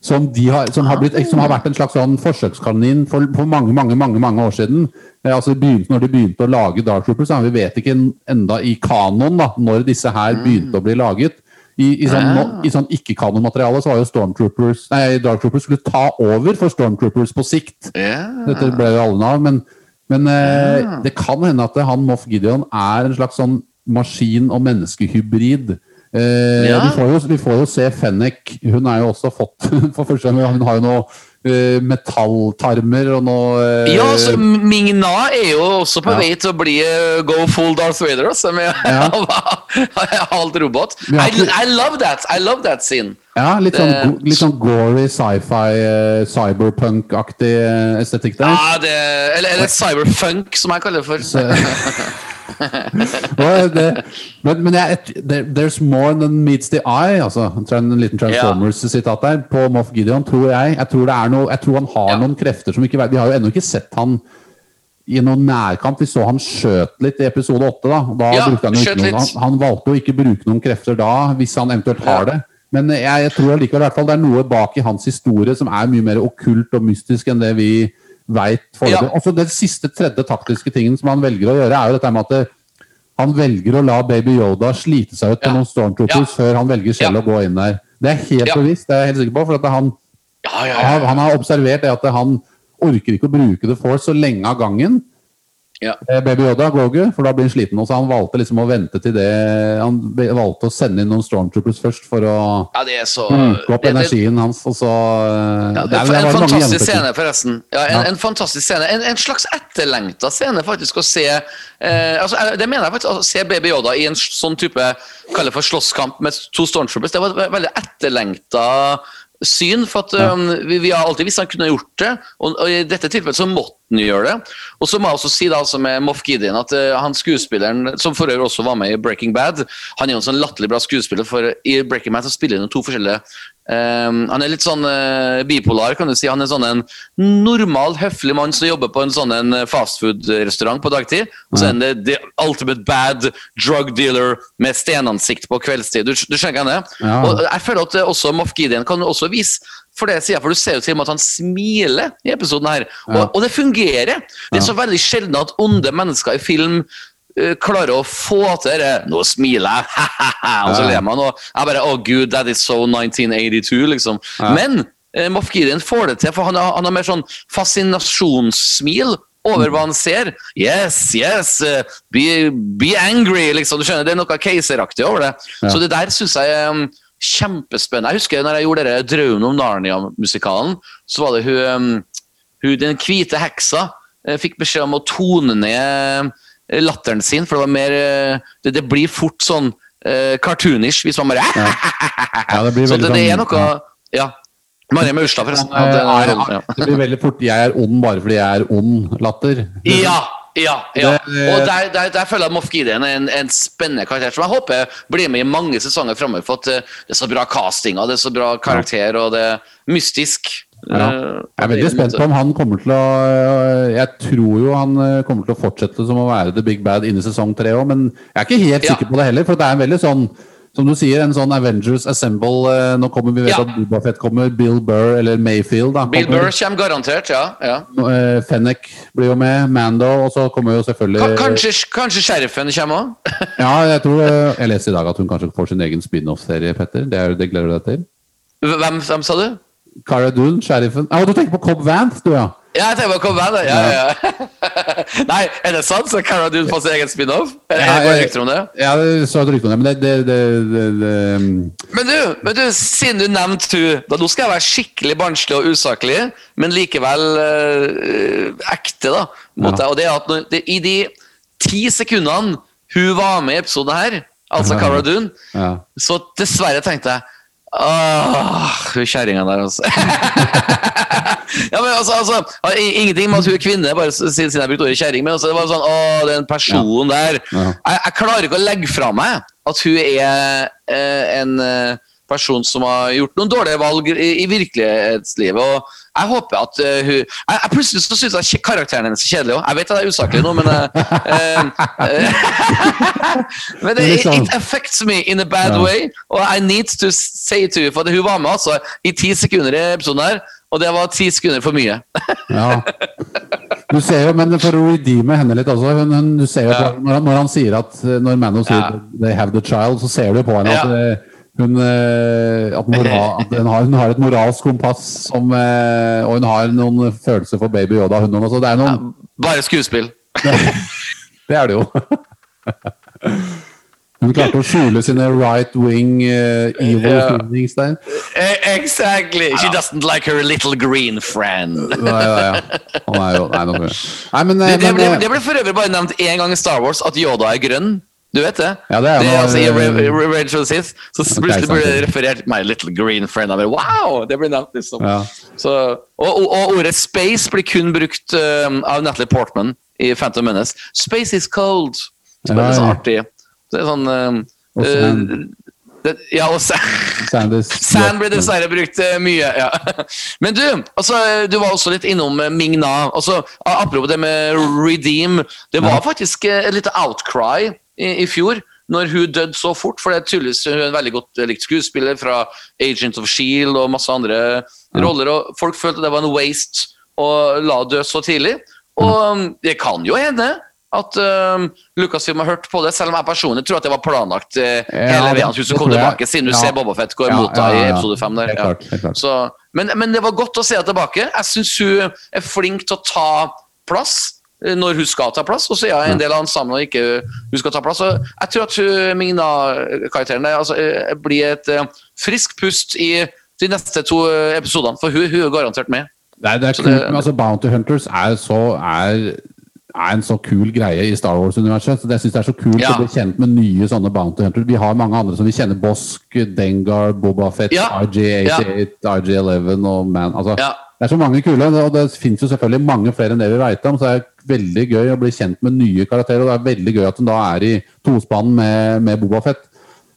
Som, de har, som, har blitt, som har vært en slags sånn forsøkskanin for, for mange mange, mange, mange år siden. Eh, altså begynte, Når de begynte å lage Dark Troopers, så vi vet ikke enda i kanon da, når disse her begynte å bli laget. I, i sånn, nå- i sånn ikke-kanonmateriale så var jo Stormtroopers Nei, Dark Troopers skulle ta over for Stormtroopers på sikt. Ja. Dette ble jo alle av, men, men eh, det kan hende at han Moff Gideon er en slags sånn maskin- og menneskehybrid. Eh, Ja. vi, får jo, vi får jo se Fennek. Hun er jo også fått for første gang, Hun har jo noe metalltarmer og noe eh, Ja, altså Ming-Na er jo også på Ja. vei til å bli uh, go full Darth Vader, altså, med Ja. halvt robot. I, I love that! I love that scene. Ja, litt sånn, det- litt sånn gory sci-fi, uh, cyberpunk-aktig eh, estetikk der. Ja, det, eller, eller cyberfunk, som jeg kaller det for. Men men jeg, there's more than meets the eye. Altså, en liten Transformers-sitat der på Moff Gideon, tror jeg. Jeg tror, det noe, jeg tror han har Ja. noen krefter som ikke Vi har jo ennå ikke sett han i noen nærkamp. Vi så han skjøt litt i episode åtte. Da. da Ja, han, noen, han, han valgte å ikke bruke noen krefter da, hvis han eventuelt har det. Men jeg, jeg tror likevel det er noe bak i hans historie som er mye mer okkult og mystisk enn det vi veit foreløpig. Ja. Også den siste, tredje taktiske tingen som han velger å gjøre, er jo dette med at det, han velger å la Baby Yoda slite seg ut på Ja. noen Stormtroopers Ja. før han velger selv å gå inn der. Det er helt bevisst, det er jeg helt sikker på. For at han, Ja, ja, han, han har observert det at han orker ikke å bruke The Force så lenge av gangen. Ja. Eh, Baby Yoda, Grogu, for da blir han sliten. Og så han valgte liksom å vente til det Han valgte å sende inn noen Stormtroopers først for å ja, det er så bruke opp det- det- energien hans, og så eh, Ja, det er- en, fantastisk scene, forresten. Ja, en, Ja. en fantastisk scene. En, en slags etterlengta scene, faktisk, å se eh, altså, Det mener jeg faktisk, å se Baby Yoda i en sånn type Kall det for slåsskamp med to Stormtroopers. Det var et veldig etterlengta syn, for at um, vi, vi har alltid visst han kunne gjort det, og, og i dette tilfellet så måtte han gjør det. Og så må jeg også si da, altså med Moff Gideon at uh, han skuespilleren, som for øvrig også var med i Breaking Bad, han er jo en sånn latterlig bra skuespiller, for i Breaking Bad så spiller han to forskjellige Um, han er litt sånn uh, bipolar, kan du si. Han er sånn en normal, høflig mann som jobber på en sånn en fastfood-restaurant på dagtid. Og så er han the, the ultimate bad drug dealer med stenansikt på kveldstid. Du, du skjønner hva jeg mener? Ja. Og jeg føler at eh, også Moff Gideon kan også vise for det sier jeg, for Du ser jo til og med at han smiler i episoden her, og, Ja. og det fungerer. Det er så veldig sjelden at onde mennesker i film uh, klarer å få til det. Nå smiler jeg, og så ler man. Og jeg bare Oh gud, that is so 1982, liksom. Men uh, Moff Gideon får det til, for han han har mer sånn fascinasjonssmil over hva han ser. Yes, yes, eh, be, be angry, liksom. Du skjønner, Det er noe keiseraktig over det. Ja. Så det der syns jeg kjempespennende. Jeg husker når jeg gjorde dere Drømmen om Narnia-musikalen, så var det hun, um, hun den hvite heksa eh, fikk beskjed om å tone ned eh, latteren sin, for det var mer eh, Det, det blir fort sånn uh, cartoonish hvis man bare Ja, det blir Så det, det er sånn- noe Ja. Marie Maurstad, forresten. Ja. Det blir veldig fort 'jeg er ond bare fordi jeg er ond'-latter. Ja, ja, ja. Og der, der, der føler jeg at Moff Gideon er en, en spennende karakter som jeg håper blir med i mange sesonger framover. For at eh, det er så bra casting, og det er så bra karakter, og det er mystisk. Ja. Eh, Jeg er veldig spent på om han kommer til å Jeg tror jo han eh, kommer til å fortsette som å være the big bad innen sesong tre òg, men jeg er ikke helt sikker på det heller. For det er en veldig sånn som du sier, en sånn Avengers Assemble eh, Nå kommer vi vet Ja. at Boba Fett kommer, Bill Burr eller Mayfield. Da, Bill kommer. Burr kommer garantert, ja. ja. Eh, Fennec blir jo med, Mando, og så kommer jo selvfølgelig Ka- Kanskje, kanskje sheriffen kommer òg? Ja, jeg tror eh, Jeg leste i dag at hun kanskje får sin egen spin-off-serie, Petter. Det, er, det gleder du deg til? Hvem, hvem sa du? Cara Dune, sheriffen ah, Du tenker på Cobb Vanth, du, ja? Ja, jeg tenker på Van. Ja, ja. Nei, er det sant? Så Cara Dune får sin egen spin-off? Er det Ja, bare rykter om det? Ja, det så et rykte om det, men det, det, det, det, Men du, men du, siden du nevnte hun da, Nå skal jeg være skikkelig barnslig og usaklig, men likevel eh, ekte, da. Mot deg. Og det er at når, I de ti sekundene hun var med i episoden her, altså. Cara Dune, ja. så dessverre tenkte jeg Åh, hun kjerringa der, altså. ja, men altså, altså Ingenting med at hun er kvinne, bare siden jeg brukte ordet kjerring, men altså, det var sånn Åh, den personen der. Ja. Jeg, jeg klarer ikke å legge fra meg at hun er eh, en eh, person som har gjort noen dårlige valg i, i virkelighetslivet. og jeg håper at uh, hun jeg, jeg Plutselig så syns jeg karakteren hennes er kjedelig òg. Jeg vet at det er usaklig nå, men eh, Men det, it, it affects me in a bad Ja. way. Og I need to say to you, for hun var med altså i ti sekunder i episoden her, og det var ti sekunder for mye. ja. Du ser jo, men for å redeeme henne litt også hun, hun, du ser jo Ja. når, han, når han sier at Når Mano sier. 'they have the child', så ser du på henne at Ja. Hun, eh, at, moral, at hun, har, hun har et moralsk kompass som, eh, og hun har noen følelser for baby Yoda. Hun, også. Det er noen Bare skuespill. Det er det jo. Hun klarte å skjule sine right wing uh, evil yeah. feelings der. Eh, Exactly! She doesn't like her little green friend. Nei, nei, ja. Nei, Nei, men, Det, det, eh, det ble for øvrig bare nevnt én gang i Star Wars at Yoda er grønn. Du vet det? Ja, det er det noe- altså, I Re- Re- Revenge of the Sith så plutselig blir det referert My little green friend. Bare, wow! Det blir nevnt, liksom. Ja. Så, og, og, og ordet space blir kun brukt um, av Natalie Portman i Phantom Menace. Space is cold. Så det er Ja, sånn artig. Det er sånn um, uh, det, Ja, og sand. Sanders Sand blir dessverre brukt eh, mye, ja. Men du, altså, du var også litt innom eh, Ming-Na. Altså, apropos det med redeem. Det var faktisk eh, et lite outcry i, i fjor når hun døde så fort. For det er tydeligvis hun er en veldig godt likt skuespiller fra Agent of Shield og masse andre roller. Og folk følte det var en waste å la henne dø så tidlig. Og um, det kan jo hende at um, Lucasfilm har hørt på det, selv om jeg personlig tror at det var planlagt uh, Ja, hele veien at hun skulle komme tilbake, siden du Ja. ser Boba Fett gå Ja, ja, deg i episode fem der. Ja. klart. Så, men, men det var godt å se henne tilbake. Jeg syns hun er flink til å ta plass når hun skal ta plass, og så er en del av ensemblet og ikke hun skal ta plass. Og jeg tror at hun, Mina-karakteren altså, eh, blir et frisk friskt pust i de neste to eh, episodene, for hun, hun er garantert med. Nei, det er kult, men altså Bounty Hunters er, så, er, er en så kul greie i Star Wars-universet. så Jeg synes det er så kult Ja. å bli kjent med nye sånne Bounty Hunters. Vi har mange andre som vi kjenner. Bosk, Dengar, Boba Fett, Ja. RG88, RG11 og Man. Altså, Ja. Det er så mange kule, og det finnes jo selvfølgelig mange flere enn det vi vet om. Så det er veldig gøy å bli kjent med nye karakterer, og det er veldig gøy at hun da er i tospannen med, med Boba Fett.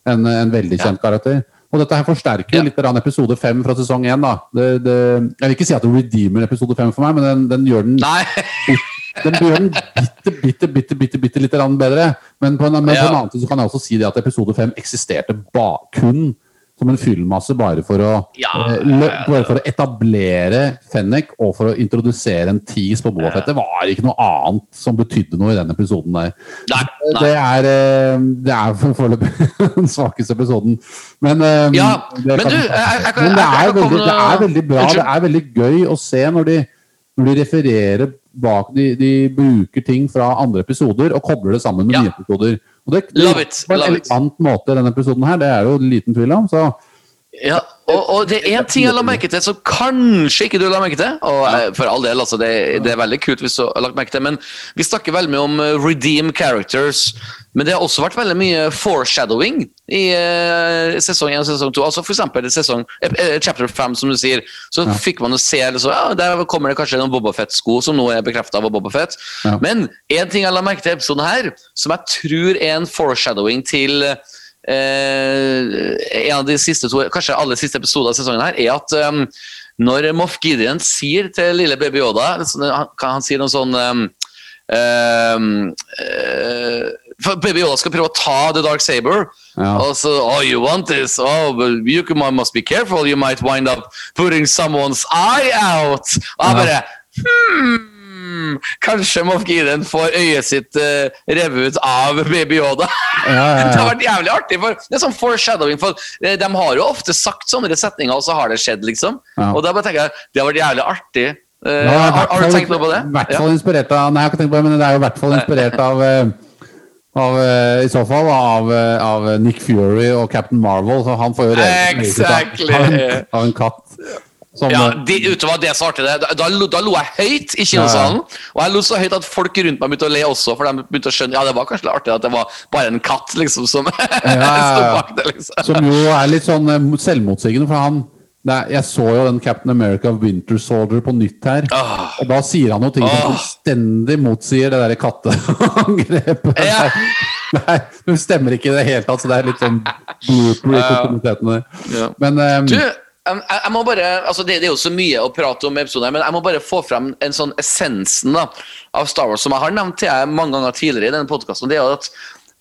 En, en veldig kjent karakter. Og dette her forsterker jo Ja. litt episode fem fra sesong én. jeg vil ikke si at det redeemer episode fem for meg, men den, den gjør den Nei! den gjør den bitte, bitte, bitte, bitte, bitte litt bedre. Men på en, men på en annen side så kan jeg også si det at episode fem eksisterte ba, kun som en fyllmasse bare for å, Ja, eh, bare for å etablere Fennec og for å introdusere en tease på Boba Fett. Det var ikke noe annet som betydde noe i den episoden der. Nei, nei. Det er, eh, det er for- foreløpig den svakeste episoden. Men, eh, Ja, det men kan- du, jeg- jeg kan- men det, jeg- jeg er veldig, det er veldig bra. Det er veldig gøy å se når de, når de refererer bak de, de bruker ting fra andre episoder og kobler det sammen med Ja. nye episoder. Og det, det Love it, på en love it. elegant måte denne episoden her, det er jo liten tvil om. Så Ja, og, og det er én ting jeg la merke til som kanskje ikke du la merke til. Og eh, for all del, altså, det, det er veldig kult hvis du har lagt merke til Men vi snakker veldig mye om eh, redeem characters. Men det har også vært veldig mye foreshadowing i uh, sesong 1 og sesong 2. Altså for eksempel i sesong, eh, chapter 5, som du sier, så fikk man jo se liksom, ja, Der kommer det kanskje noen Boba Fett-sko, som nå er bekrefta av Boba Fett. Ja. Men én ting jeg la merke til i episoden her, som jeg tror er en foreshadowing til eh, en av de siste to, kanskje aller siste episoder av sesongen her, er at um, når Moff Gideon sier til lille baby Yoda sånn, han, han sier noe sånn um, eh, for Baby Yoda skal prøve å ta The Dark Saber. Ja. Og så Oh, you want this? Oh, you must be careful. You might wind up putting someone's eye out. Og jeg bare hmm, Kanskje Moff Gideon får øyet sitt uh, revet ut av Baby Yoda. ja, ja, Det har vært jævlig artig. for Det er sånn foreshadowing. For eh, De har jo ofte sagt sånne setninger, og så har det skjedd, liksom. Ja. Og da bare tenker jeg, Det har vært jævlig artig. Uh, Ja, har, har du tenkt noe på det? Hvert fall inspirert av Nei, jeg har ikke tenkt på det, men det er jo i hvert fall inspirert av uh, av, I så fall av, av Nick Fury og Captain Marvel. Så han får jo ut Exactly. av, av en katt. Som, Ja, eh, de, utover det svarte det. Da, da, da lo jeg høyt i kinosalen. Og jeg lo så høyt at folk rundt meg begynte å le også, for de begynte å skjønne Ja, det var kanskje litt artig at det var bare en katt liksom som ja, sto ja. bak det. liksom. Som jo er litt sånn eh, selvmotsigende, for han er, Jeg så jo den Captain America Winter Soldier på nytt her. Oh. Og da sier han noen ting som fullstendig oh. motsier det derre katteangrepet. Ja. Nei, det stemmer ikke i det hele tatt, så det er litt sånn blooper i kontinuiteten der. Ja. Men um, Du, jeg, jeg må bare, altså det, det er jo så mye å prate om i episoden, men jeg må bare få frem en sånn essensen da, av Star Wars, som jeg har nevnt til deg mange ganger tidligere i denne podkasten. Det er jo at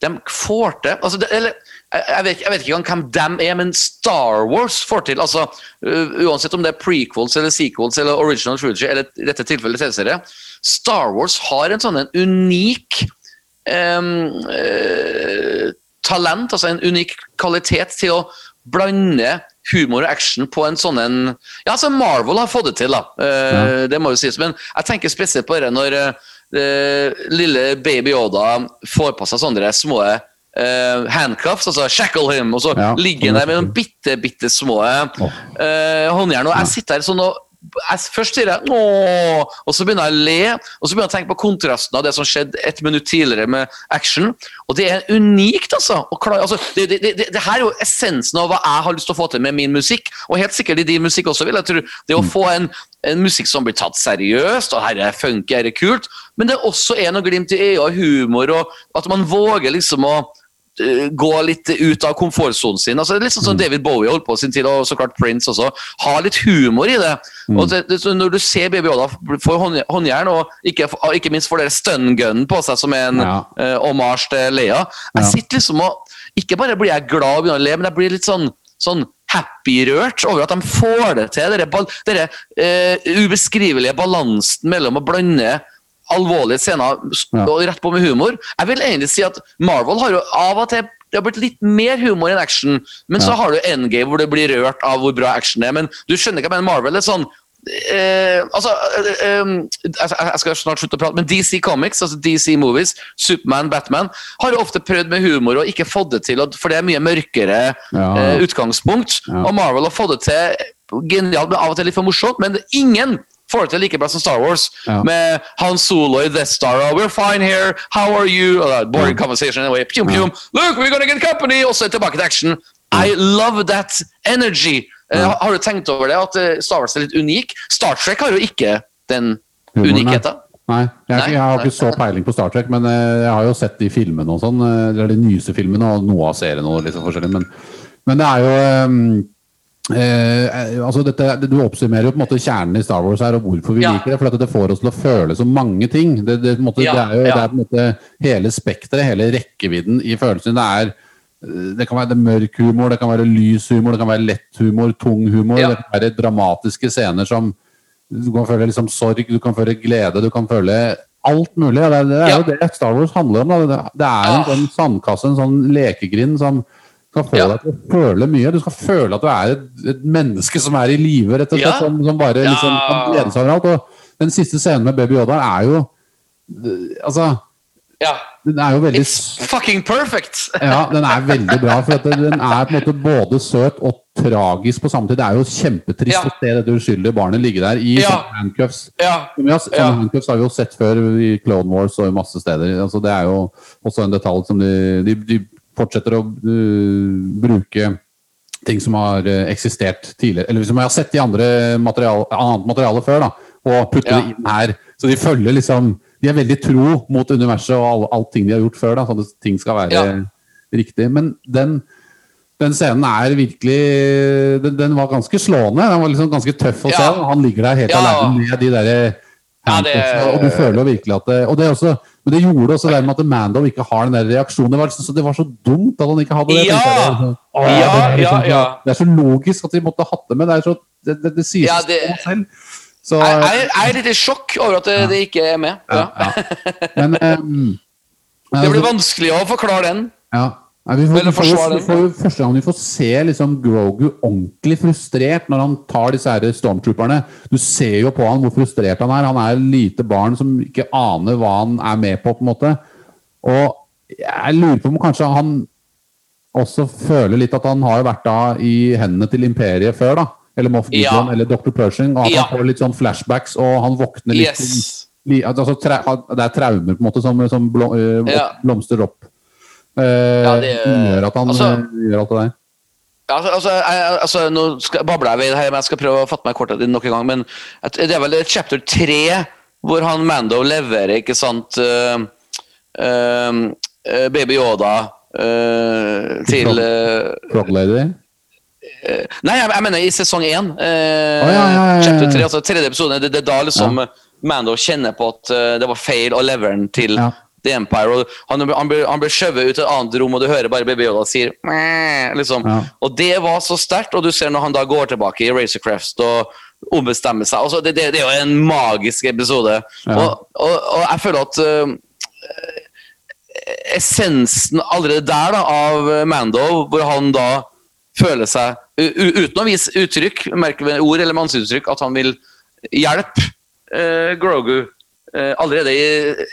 de får til altså det, eller, jeg, jeg, vet, jeg vet ikke engang hvem de er, men Star Wars får til. altså uh, Uansett om det er prequels eller sequels eller original trilogy eller i dette tilfellet TV-serie. Star Wars har en sånn en unik um, uh, talent, altså en unik kvalitet til å blande humor og action på en sånn en Ja, altså Marvel har fått det til, da. Eh, Det må jo sies. Men jeg tenker spesielt på det når uh, lille baby Yoda får på seg sånne små uh, handcuffs, altså shackle him, og så Ja, ligger han der med noen bitte, bitte små oh. håndjern. Og jeg sitter her sånn og jeg, Først sier jeg ååå, og så begynner jeg å le. Og så begynner jeg å tenke på kontrasten av det som skjedde et minutt tidligere med action. Og det er unikt, altså. å klare- altså det, det, det, det her er jo essensen av hva jeg har lyst til å få til med min musikk. Og helt sikkert i din musikk også, vil jeg tro. Det å få en, en musikk som blir tatt seriøst, og her er funky, her er kult. Men det også er noe glimt i øyet og humor, og at man våger liksom å gå litt ut av komfortsonen sin. Altså, litt sånn som David Bowie holdt på sin tid, og så klart Prince også. Ha litt humor i det. Og det, når du ser Baby Yoda få hånd, håndjern, og ikke, ikke minst får det stun-gunnen på seg, som er en Ja. eh, til Leia Jeg Ja. sitter liksom og Ikke bare blir jeg glad og begynner å le, men jeg blir litt sånn Sånn happy-rørt over at de får det til. Bal- eh, ubeskrivelige balansen mellom å blande alvorlige scener og rett på med humor. Jeg vil egentlig si at Marvel har jo av og til det har blitt litt mer humor enn action, men så har du Endgame hvor det blir rørt av hvor bra action er. Men du skjønner ikke, men Marvel er sånn eh, altså, eh, eh, jeg jeg skal snart slutte å prate, men DC Comics, altså DC Movies, Superman, Batman, har jo ofte prøvd med humor og ikke fått det til, for det er mye mørkere Ja. eh, utgangspunkt. Ja. Og Marvel har fått det til genialt, men av og til litt for morsomt. Men ingen får det til like bra som Star Wars. Ja. Med Han Solo i Death Star og We're fine here, how are you? Og, uh, boring conversation anyway. Pjum, pjum. Look, we're gonna get company! Og så tilbake til action. I love that energy. Ja. har du tenkt over det, at eh, Star Wars er litt unik? Star Trek har jo ikke den unikheten. Nei, jeg, jeg har ikke så peiling på Star Trek, men eh, jeg har jo sett de filmene og sånn. Eller de nyeste filmene og noe av seriene og litt sånn forskjellig. Men, men det er jo eh, eh, altså dette, Du oppsummerer jo på en måte kjernen i Star Wars her, og hvorfor vi Ja. liker det. For at det får oss til å føle så mange ting. Det, det, måte, Ja, det er jo ja. det er på en måte hele spekteret, hele rekkevidden i følelsen. Det er det kan være det mørk humor, det kan være lys humor, det kan være lett humor, tung humor. Det kan være dramatiske scener som Du kan føle liksom sorg, du kan føle glede, du kan føle alt mulig. Det er, jo det Star Wars handler om. Da. Det- Det er en Ah. sånn sandkasse, en sånn lekegrind som skal få Ja. deg til å føle mye. Du skal føle at du er et, et menneske som er i live, rett og slett. Ja. Som, som bare Ja. liksom kan glede seg over alt. Og den siste scenen med Baby Yoda er jo Altså, Ja. den er jo veldig It's fucking perfect! ja, den er veldig bra. For den er på en måte både søt og tragisk på samme tid. Det er jo kjempetrist Ja. å se dette uskyldige barnet ligge der i Ja. sånne handcuffs. Ja. ja. sånne handcuffs har vi jo sett før i Clone Wars og i masse steder. Altså, det er jo også en detalj som de, de, de fortsetter å uh, bruke ting som har uh, eksistert tidligere, eller som jeg har sett i andre material, annet materiale før, da, og putte Ja. det inn her. Så de følger liksom De er veldig tro mot universet og all, alt ting de har gjort før, da, sånn at ting skal være Ja. riktig. Men den den scenen er virkelig den, den var ganske slående. Den var liksom ganske tøff å se. Han ligger der helt Ja. alene med de derre Ja, det- Og du føler jo virkelig at det, og det er også, Men det gjorde også det med at Mando ikke har den der reaksjonen. Det var, liksom, så det var så dumt at han ikke hadde det. Ja. jeg. «Åh, Ja, det, er liksom, ja, ja. det er så logisk at de måtte hatt det med. Det, er så, det, det, det sier Ja, det- selv. Så, Jeg, jeg, jeg er litt i sjokk over at det, det ikke er med. Ja. ja, ja. Men ehm, Det blir altså- vanskelig å forklare den. Ja. Nei, vi får, vi får, vi får, første gang vi får se liksom Grogu ordentlig frustrert når han tar disse her stormtrooperne. Du ser jo på han hvor frustrert han er. Han er et lite barn som ikke aner hva han er med på. på en måte. Og jeg lurer på om kanskje han også føler litt at han har vært da i hendene til imperiet før. da. Eller Moff Gideon Ja. eller Dr. Pershing. Og at Ja. han får litt sånn flashbacks, og han våkner litt Yes. li- altså, tra Det er traumer på en måte som, som øh, blomstrer opp. Eh, Ja, det- gjør at han altså- øh, gjør alt det der. Altså, altså, jeg, altså, nå skal, babler jeg ved det her, men jeg skal prøve å fatte meg kortet nok en gang. Men det er vel chapter tre hvor han Mando leverer, ikke sant uh, uh, Baby Yoda uh, til Frog Lady. Nei, jeg, jeg mener i sesong én. Uh, ja, ja, ja. Chapter tre, altså tredje episode. Det, det er da liksom Mando kjenner på at det var feil å levere den til. The Empire. Og han, han, blir, han blir skjøvet ut i et annet rom, og du hører bare Baby Yoda sier liksom. Ja. Og det var så sterkt, og du ser når han da går tilbake i Racercraft og ombestemmer seg. Altså, det, det, det er jo en magisk episode. Ja. Og, og, og jeg føler at uh, essensen allerede der da, av Mando, hvor han da føler seg, uten å vise uttrykk, merke ord eller mannsuttrykk, at han vil hjelpe eh, Grogu allerede i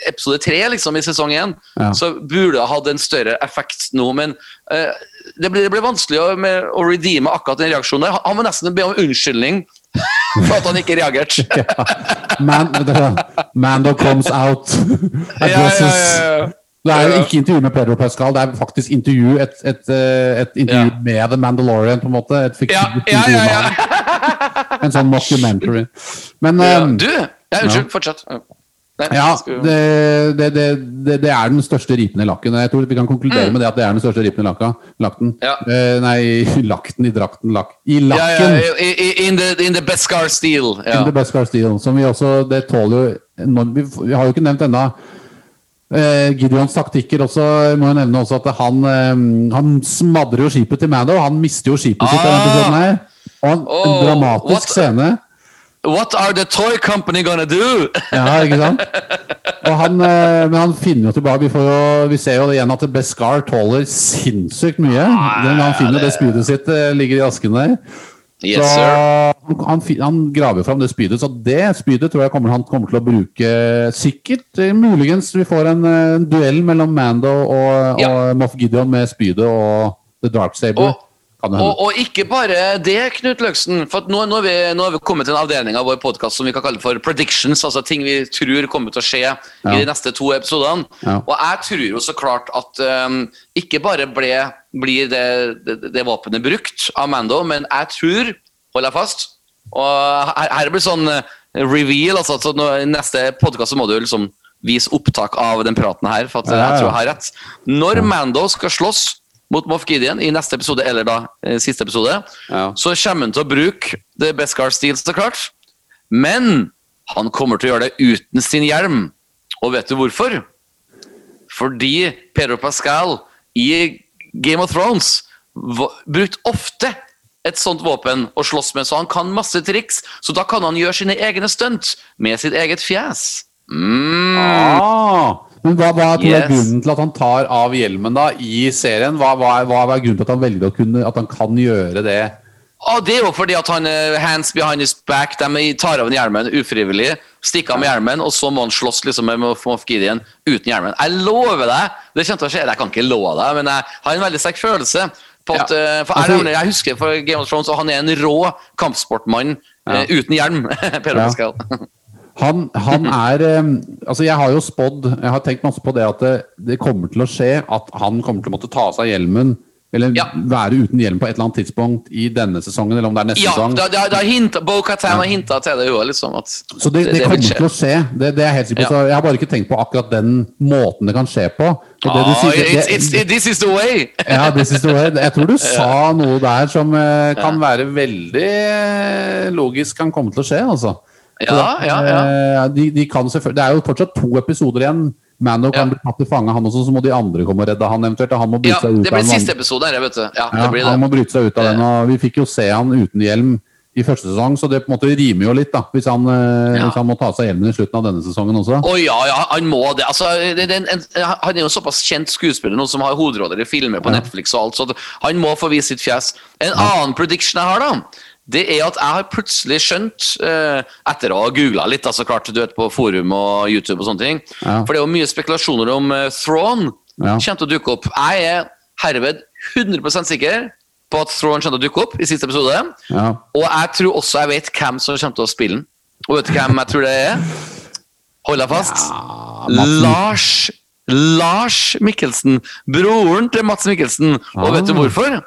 episode tre liksom, i sesong én, Ja. så burde det hatt en større effekt nå. Men uh, det, blir, det blir vanskelig å, med, å redeeme akkurat den reaksjonen der. Han- må nesten be om unnskyldning for at han ikke reagerte. Man, Mando comes out. Ja, ja, ja, ja. Det er jo ikke intervju med Pedro Pascal, det er faktisk intervju, et, et, eh, et intervju Ja. med The Mandalorian, på en måte. Et Ja, fiktivt ja, intervju ja, med ja. En sånn mockumentary. Men ja. eh, Du! Ja, unnskyld. Fortsett. Nei, Ja, det, det, det, det, er den største ripen i lakken. Jeg tror vi kan konkludere med det at det er den største ripen i lakka, lakten. Mm. Ja. Eh, nei, lakten i drakten. lak. I lakken! ja, i, in, the, in the Beskar steel. Ja. In the best car steel. Som vi også Det tåler jo vi, vi har jo ikke nevnt ennå eh, Gideons taktikker også. Jeg må jo nevne også at han, eh, han smadrer jo skipet til Mando. Han mister jo skipet sitt Ah. Og en Oh, dramatisk what- scene. What are the toy company gonna do? Ja, ikke sant? Han, eh, men han finner jo tilbake Vi, får jo, vi ser jo igjen at Beskar tåler sinnssykt mye. Den, han finner det spydet sitt eh, ligger i asken der. Yes, så han, han, han graver fram det spydet, så det spydet tror jeg kommer, han kommer til å bruke sikkert. eh, Muligens vi får en, en duell mellom Mando og, Ja. og Moff Gideon med spydet og The Dark Saber. Og- det. Og, og ikke bare det, Knut Løksen. For at nå, nå, har vi, nå har vi kommet til en avdeling av vår podkast som vi kan kalle for predictions. Altså ting vi tror kommer til å skje Ja. i de neste to episodene. Ja. Og jeg tror jo så klart at um, ikke bare ble, blir det, det, det våpenet brukt av Mando, men jeg tror, Hold deg fast Og her, her blir sånn eh, reveal. altså så nå, I neste podkast må du liksom vise opptak av den praten her, for at ja. jeg tror jeg har rett. Når Mando skal slåss mot Moff Gideon i neste episode, eller da eh, siste episode, Ja. så kommer han til å bruke The Beskar Steel, så klart. Men han kommer til å gjøre det uten sin hjelm. Og vet du hvorfor? Fordi Pedro Pascal i Game of Thrones brukte ofte et sånt våpen å slåss med, så han kan masse triks. Så da kan han gjøre sine egne stunt med sitt eget fjes. Mm. Ah, men hva, hva tror du er grunnen til at han tar av hjelmen da i serien? Hva, hva, hva er grunnen til at han velger å kunne, at han kan gjøre det? Og det er jo fordi at han eh, hands behind his back, de tar av hjelmen ufrivillig, stikker av med hjelmen, og så må han slåss liksom med Moff Gideon uten hjelmen. Jeg lover deg, det kommer til å skje, jeg kan ikke love deg, men jeg har en veldig sterk følelse på at, Ja. eh, for jeg, Altså- jeg husker for Game of Thrones, og han er en rå kampsportmann Ja. eh, uten hjelm. Pedro Ja. Han, han er eh, Altså, jeg har jo spådd Jeg har tenkt masse på det at det, det kommer til å skje at han kommer til å måtte ta av seg hjelmen. Eller Ja. være uten hjelm på et eller annet tidspunkt i denne sesongen, eller om det er neste Ja, sesong. da, da, da hint, Bo Katan har hinta til det jo, liksom. At Så det, det, det kommer til å skje. Det, det er jeg helt sikker på. Ja. Så jeg har bare ikke tenkt på akkurat den måten det kan skje på. Ah, sier- det- it's, it's, it, this is the way! Ja, this is the way. Jeg tror du sa noe der som eh, kan være veldig eh, logisk kan komme til å skje, altså. Ja, ja, ja. eh, De, de kan det er jo fortsatt to episoder igjen. Mano kan bli tatt til fange, han også, så må de andre komme og redde han eventuelt. Han må bryte seg ut det blir av siste episode her, vet du. Ja, det blir Han det. må bryte seg ut av den, og vi fikk jo se han uten hjelm i første sesong, så det på en måte rimer jo litt, da. Hvis han, eh, Ja. hvis han må ta av seg hjelmen i slutten av denne sesongen også. Å ja, ja, han må det. Altså, det, det, en, en, han er jo såpass kjent skuespiller nå som har hovedroller i filmer på Ja. Netflix og alt, så han må få vise sitt fjes. En annen prediction jeg har, da, det er at jeg har plutselig skjønt, eh, etter å ha googla litt, altså klart, du vet, på forum og YouTube og sånne ting, Ja. for det er jo mye spekulasjoner om uh, Thrawn Ja. kommer til å dukke opp. Jeg er herved 100% sikker på at Thrawn kommer til å dukke opp i siste episode. Ja. Og jeg tror også jeg vet hvem som kommer til å spille den. Og vet du hvem jeg tror det er? Hold deg fast. Ja, Lars Lars Mikkelsen. Broren til Mats Mikkelsen. Og vet du Ah. hvorfor?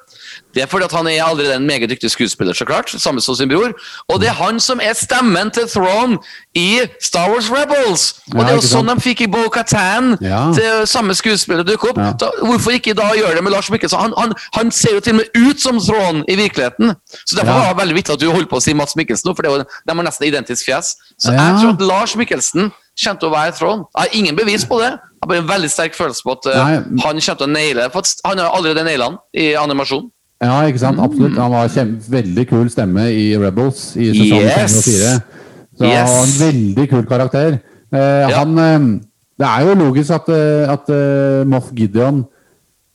Det er fordi at han er allerede en meget dyktig skuespiller, så klart, Samme som sin bror. Og det er han som er stemmen til Throne i Star Wars Rebels! Og Ja, det er jo sånn de fikk i Bo Katan Ja. til samme skuespiller dukke opp. Ja. Da, hvorfor ikke da gjøre det med Lars Mikkelsen? Han, han, han ser jo til og med ut som Throne i virkeligheten! Så derfor var det veldig viktig at du holdt på å si Mats Mikkelsen nå, for det var jo, de har nesten identisk fjes. Så jeg tror at Lars Mikkelsen kommer til å være Throne. Jeg har ingen bevis på det. Jeg har bare en veldig sterk følelse på at uh, han kommer til å naile. For han har allerede naila han i animasjon. Ja, ikke sant? Absolutt. Han var kjem, veldig kul stemme i Rebels i sesong Yes. 5 og 4. Så Yes. han var en veldig kul karakter. Eh, Ja. han, eh, det er jo logisk at, eh, at uh, Moff Gideon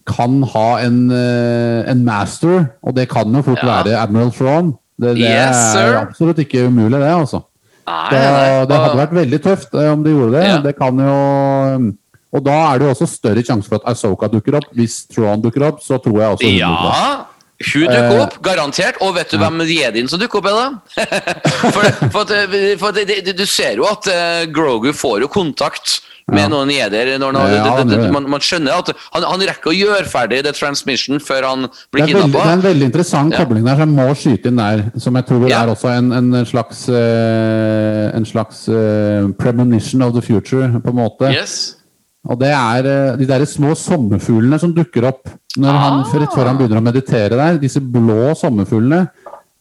kan ha en, uh, en master, og det kan jo fort Ja. være Admiral Thrawn. Det, det Yes, er absolutt ikke umulig, det, altså. Nei, det, det hadde vært veldig tøft om de gjorde det. Ja. Det kan jo Og da er det jo også større sjanse for at Asoka dukker opp. Hvis Thrawn dukker opp, så tror jeg også hun dukker opp. Hun dukker Eh, opp, garantert. Og vet du hvem jedien som dukker opp, er, da? for for, at, for det, det, du ser jo at eh, Grogu får jo kontakt med Ja. noen jeder. Når han, Ja, det, det, man, man skjønner at han, han rekker å gjøre ferdig det transmission før han blir kidnappa. det er en veldig interessant kobling der som jeg må skyte inn der. Som jeg tror Ja. er også en, en slags, eh, en slags eh, premonition of the future, på en måte. Yes. Og det er eh, de der små sommerfuglene som dukker opp når han, Ah. rett før han begynner å meditere der. Disse blå sommerfuglene.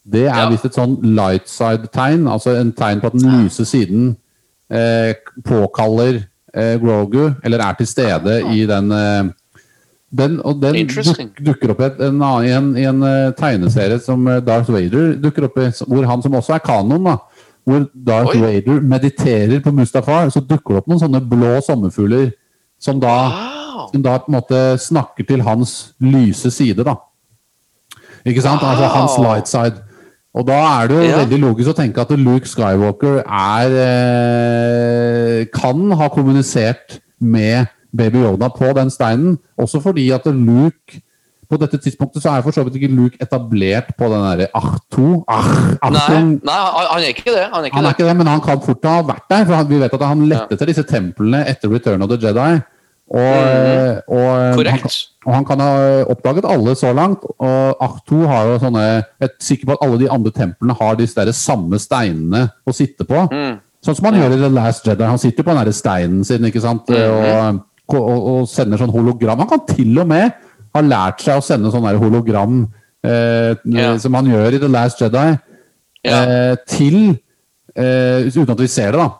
Det er Ja. visst et sånn light side-tegn, altså en tegn på at den lyse siden eh, påkaller eh, Grogu, eller er til stede i den eh, den, og den duk, dukker opp i, en, en, en eh, tegneserie som eh, Darth Vader dukker opp i, hvor han som også er kanon, da, hvor Darth Oi. Vader mediterer på Mustafar, så dukker det opp noen sånne blå sommerfugler som da, Wow. Som da på en måte snakker til hans lyse side, da. Ikke sant? Altså hans light side. Og da er det jo Ja. veldig logisk å tenke at Luke Skywalker er eh, Kan ha kommunisert med Baby Yoda på den steinen. Også fordi at Luke På dette tidspunktet så er for så vidt ikke Luke etablert på den derre Ach-2. Ach, Nei, nei, han er ikke det. Han er ikke Han er det. ikke det, men han kan fort ha vært der. For vi vet at han lette etter disse templene etter Return of the Jedi. Og, og, Korrekt. Han, og han kan ha oppdaget alle så langt. Og Ach-2 har jo sånne Jeg er sikker på at alle de andre templene har disse der samme steinene å sitte på. Mm. Sånn som han gjør i The Last Jedi. Han sitter på den der steinen sin ikke sant? Mm-hmm. og, og, og sender sånn hologram. Han kan til og med ha lært seg å sende sånn der hologram eh, Ja. som han gjør i The Last Jedi Ja. eh, til eh, Uten at vi ser det, da.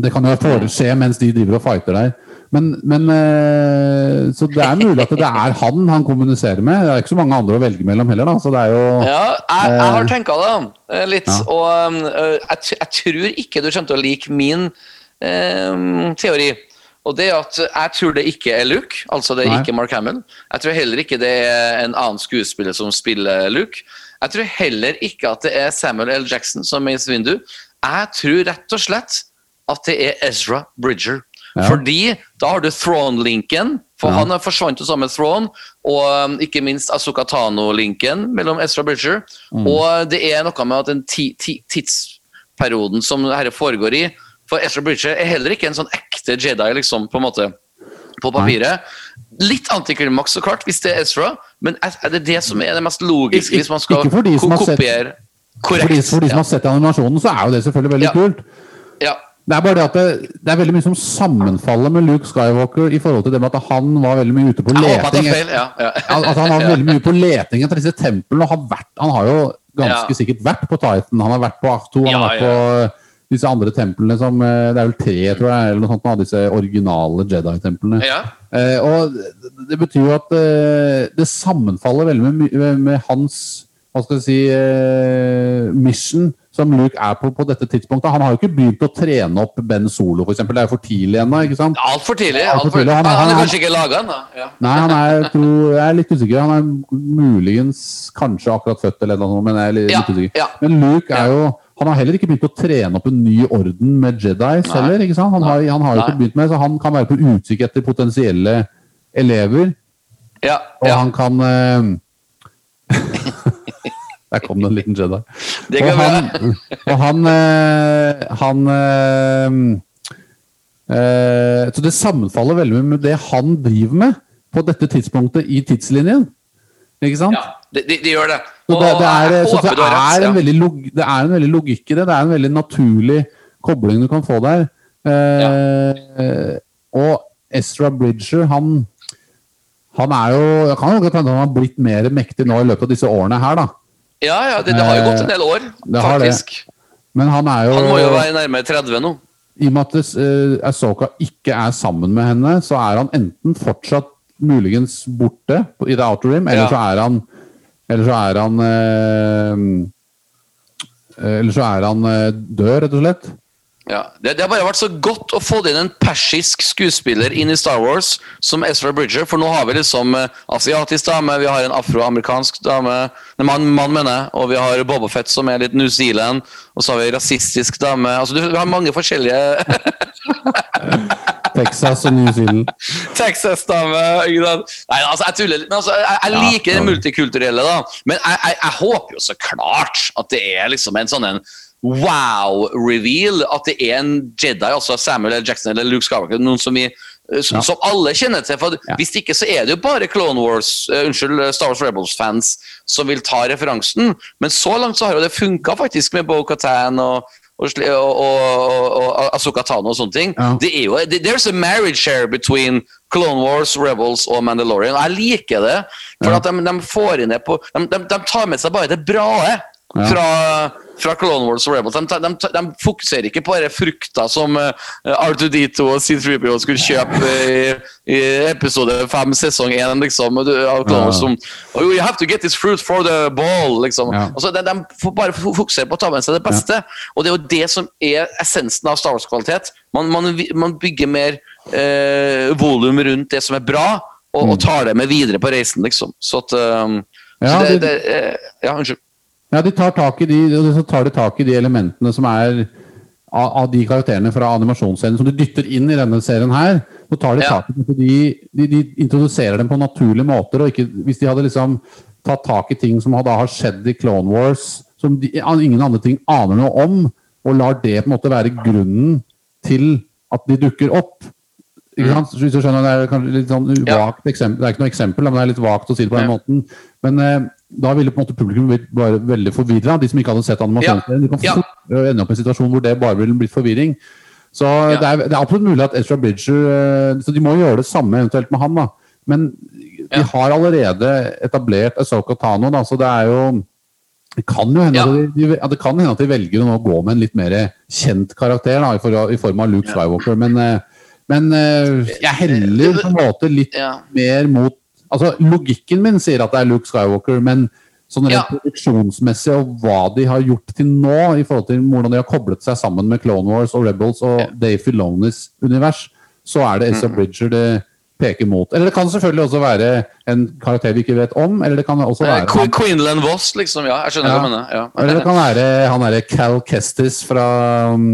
Det kan jo skje mens de driver og fighter der. Men, men eh, Så det er mulig at det er han han kommuniserer med. Det er ikke så mange andre å velge mellom heller, da. Så det er jo Ja, jeg, jeg har tenka det eh, litt, Ja. og um, eh, jeg, jeg tror ikke du kommer til å like min eh, teori. Og det at jeg tror det ikke er Luke, altså det er Nei. ikke Mark Hamill. Jeg tror heller ikke det er en annen skuespiller som spiller Luke. Jeg tror heller ikke at det er Samuel L. Jackson som er i Windu. Jeg tror rett og slett at det er Ezra Bridger. Ja. Fordi da har du Throne-linken, for Ja. han har forsvant jo sammen med Throne, og um, ikke minst Asuka Tano-linken mellom Ezra Bridger. Mm. Og det er noe med at den ti, ti, tidsperioden som dette foregår i For Ezra Bridger er heller ikke en sånn ekte Jedi, liksom, på en måte, på papiret. Litt antiklimaks, så klart, hvis det er Ezra, men er det det som er det mest logiske hvis man skal for kopiere For de, Korrekt. for de som har sett animasjonen, så er jo det selvfølgelig veldig Ja. kult. ja. Det er bare det at det, det er veldig mye som sammenfaller med Luke Skywalker i forhold til det med at han var veldig mye ute på leting. er. Ja, ja. Altså, han var veldig mye på leting etter disse templene. og har vært, Han har jo ganske Ja. sikkert vært på Titan. Han har vært på Achto, han har Ja, vært på disse andre templene som eh, Det er vel tre, tror jeg, eller noe sånt, av disse originale Jedi-templene. ja. Eh, og det- det betyr jo at eh, det sammenfaller veldig med, med, med hans hva skal jeg si, eh, mission som Luke er på på dette tidspunktet. Han har jo ikke begynt å trene opp Ben Solo, f.eks. Det er jo for tidlig ennå. ikke sant? Altfor tidlig. Alt for tidlig. Han er- han er kanskje ikke laga ennå. Ja. Nei, han er, tror, jeg er litt usikker. Han er muligens kanskje akkurat født, eller noe, sånt, men jeg er litt, Ja, litt usikker. ja. Men Luke er jo Han har heller ikke begynt å trene opp en ny orden med Jedis Nei. heller. ikke sant? Han har, han har jo ikke begynt med, så han kan være på utkikk etter potensielle elever. Ja, Og ja. han kan eh, Der kom det en liten Jedi. Det og han, og han, eh, han eh, eh, Så det sammenfaller veldig med det han driver med på dette tidspunktet i tidslinjen. Ikke sant? ja. Det, det, det gjør det. Og, det, det, er, så det, er en veldig log, det er en veldig logikk i det. Det er en veldig naturlig kobling du kan få der. Og Ezra Bridger, han han er jo Jeg kan jo godt hende han har blitt mer mektig nå i løpet av disse årene her, da. Ja, ja, det, det har jo gått en del år, Det faktisk. Men han er jo Han må jo være nærmere 30 nå. I og med at uh, Ahsoka ikke er sammen med henne, så er han enten fortsatt muligens borte i The Outer Rim, eller Ja. så er han Eller så er han eh, Eller så er han eh, død, rett og slett. Ja. Det, det har bare vært så godt å få inn en persisk skuespiller inn i Star Wars som Ezra Bridger, for nå har vi liksom eh, asiatisk dame, vi har en afroamerikansk dame, nei, mann, man mener og vi har Boba Fett som er litt New Zealand, og så har vi rasistisk dame. Altså, du, vi har mange forskjellige Texas og New Zealand. Texas-dame. Nei, altså, jeg tuller litt. Men altså, jeg, jeg liker det multikulturelle, da. Men jeg, jeg, jeg håper jo så klart at det er liksom en sånn en wow-reveal. At det er en Jedi, altså Samuel L. Jackson eller Luke Skywalker, noen som vi som, Ja. som alle kjenner til. For Ja. Hvis ikke så er det jo bare Clone Wars, uh, unnskyld, Star Wars Rebels-fans som vil ta referansen. Men så langt så har jo det funka faktisk med Bo-Katan og og, og, og, og, og Tano og sånne ting. Ja. Det er jo, det, there's a marriage here between Clone Wars, Rebels og Mandalorian. Jeg liker det, for at de, de får inn det på de, de, de tar med seg bare det bra Ja. fra, fra Clone Wars og Rebels. De, de, de fokuserer ikke på de frukta som uh, R2D2 og C3PO skulle kjøpe i, i episode 5, sesong 1 liksom, av Clone Wars. Som, oh, you have to get this fruit for the ball, liksom. Ja. Altså, de, de får bare fokuserer fokusere på å ta med seg det beste. Og det er jo det som er essensen av Star Wars-kvalitet. Man, man, man bygger mer eh, volum rundt det som er bra, og, og tar det med videre på reisen, liksom. Så at um, Mm. Ja, så det, det- det, eh, Ja, unnskyld. Ja, de tar tak i de, så tar de tak i de elementene som er av, de karakterene fra animasjonsserien som du dytter inn i denne serien her. Så tar de Ja. tak i de, de, de introduserer dem på naturlige måter. og ikke, Hvis de hadde liksom tatt tak i ting som da har skjedd i Clone Wars, som de, ingen andre ting aner noe om, og lar det på en måte være grunnen til at de dukker opp. Ikke sant? Så Hvis du skjønner, Det er kanskje litt sånn Mm. Vagt eksempel, det er ikke noe eksempel, men det er litt vagt å si det på den måten. Men eh, da ville på en måte publikum blitt bare veldig forvirra, de som ikke hadde sett animasjonsserien. De kan fort ende opp i en situasjon hvor det bare ville blitt forvirring. Så Ja. det, er, det er absolutt mulig at Ezra Bridger eh, Så de må gjøre det samme eventuelt med han, da. Men de Ja. har allerede etablert Asoka Tano, da, så det er jo det kan jo hende, Ja. at de, ja, det kan hende at de velger å gå med en litt mer kjent karakter da, i, for, i form av Luke. Skywalker. Men, eh, Men eh, jeg heller på en måte litt Ja. mer mot Altså, Logikken min sier at det er Luke Skywalker, men sånn rent Ja. produksjonsmessig og hva de har gjort til nå, i forhold til hvordan de har koblet seg sammen med Clone Wars og Rebels og Dave Filonis univers, så er det Asa Mm. Bridger det peker mot. Eller det kan selvfølgelig også være en karakter vi ikke vet om, eller det kan også være Eh, Queenland Voss, liksom. Ja, jeg skjønner Ja. hva du mener. Ja. eller det kan være han derre Cal Kestis fra um,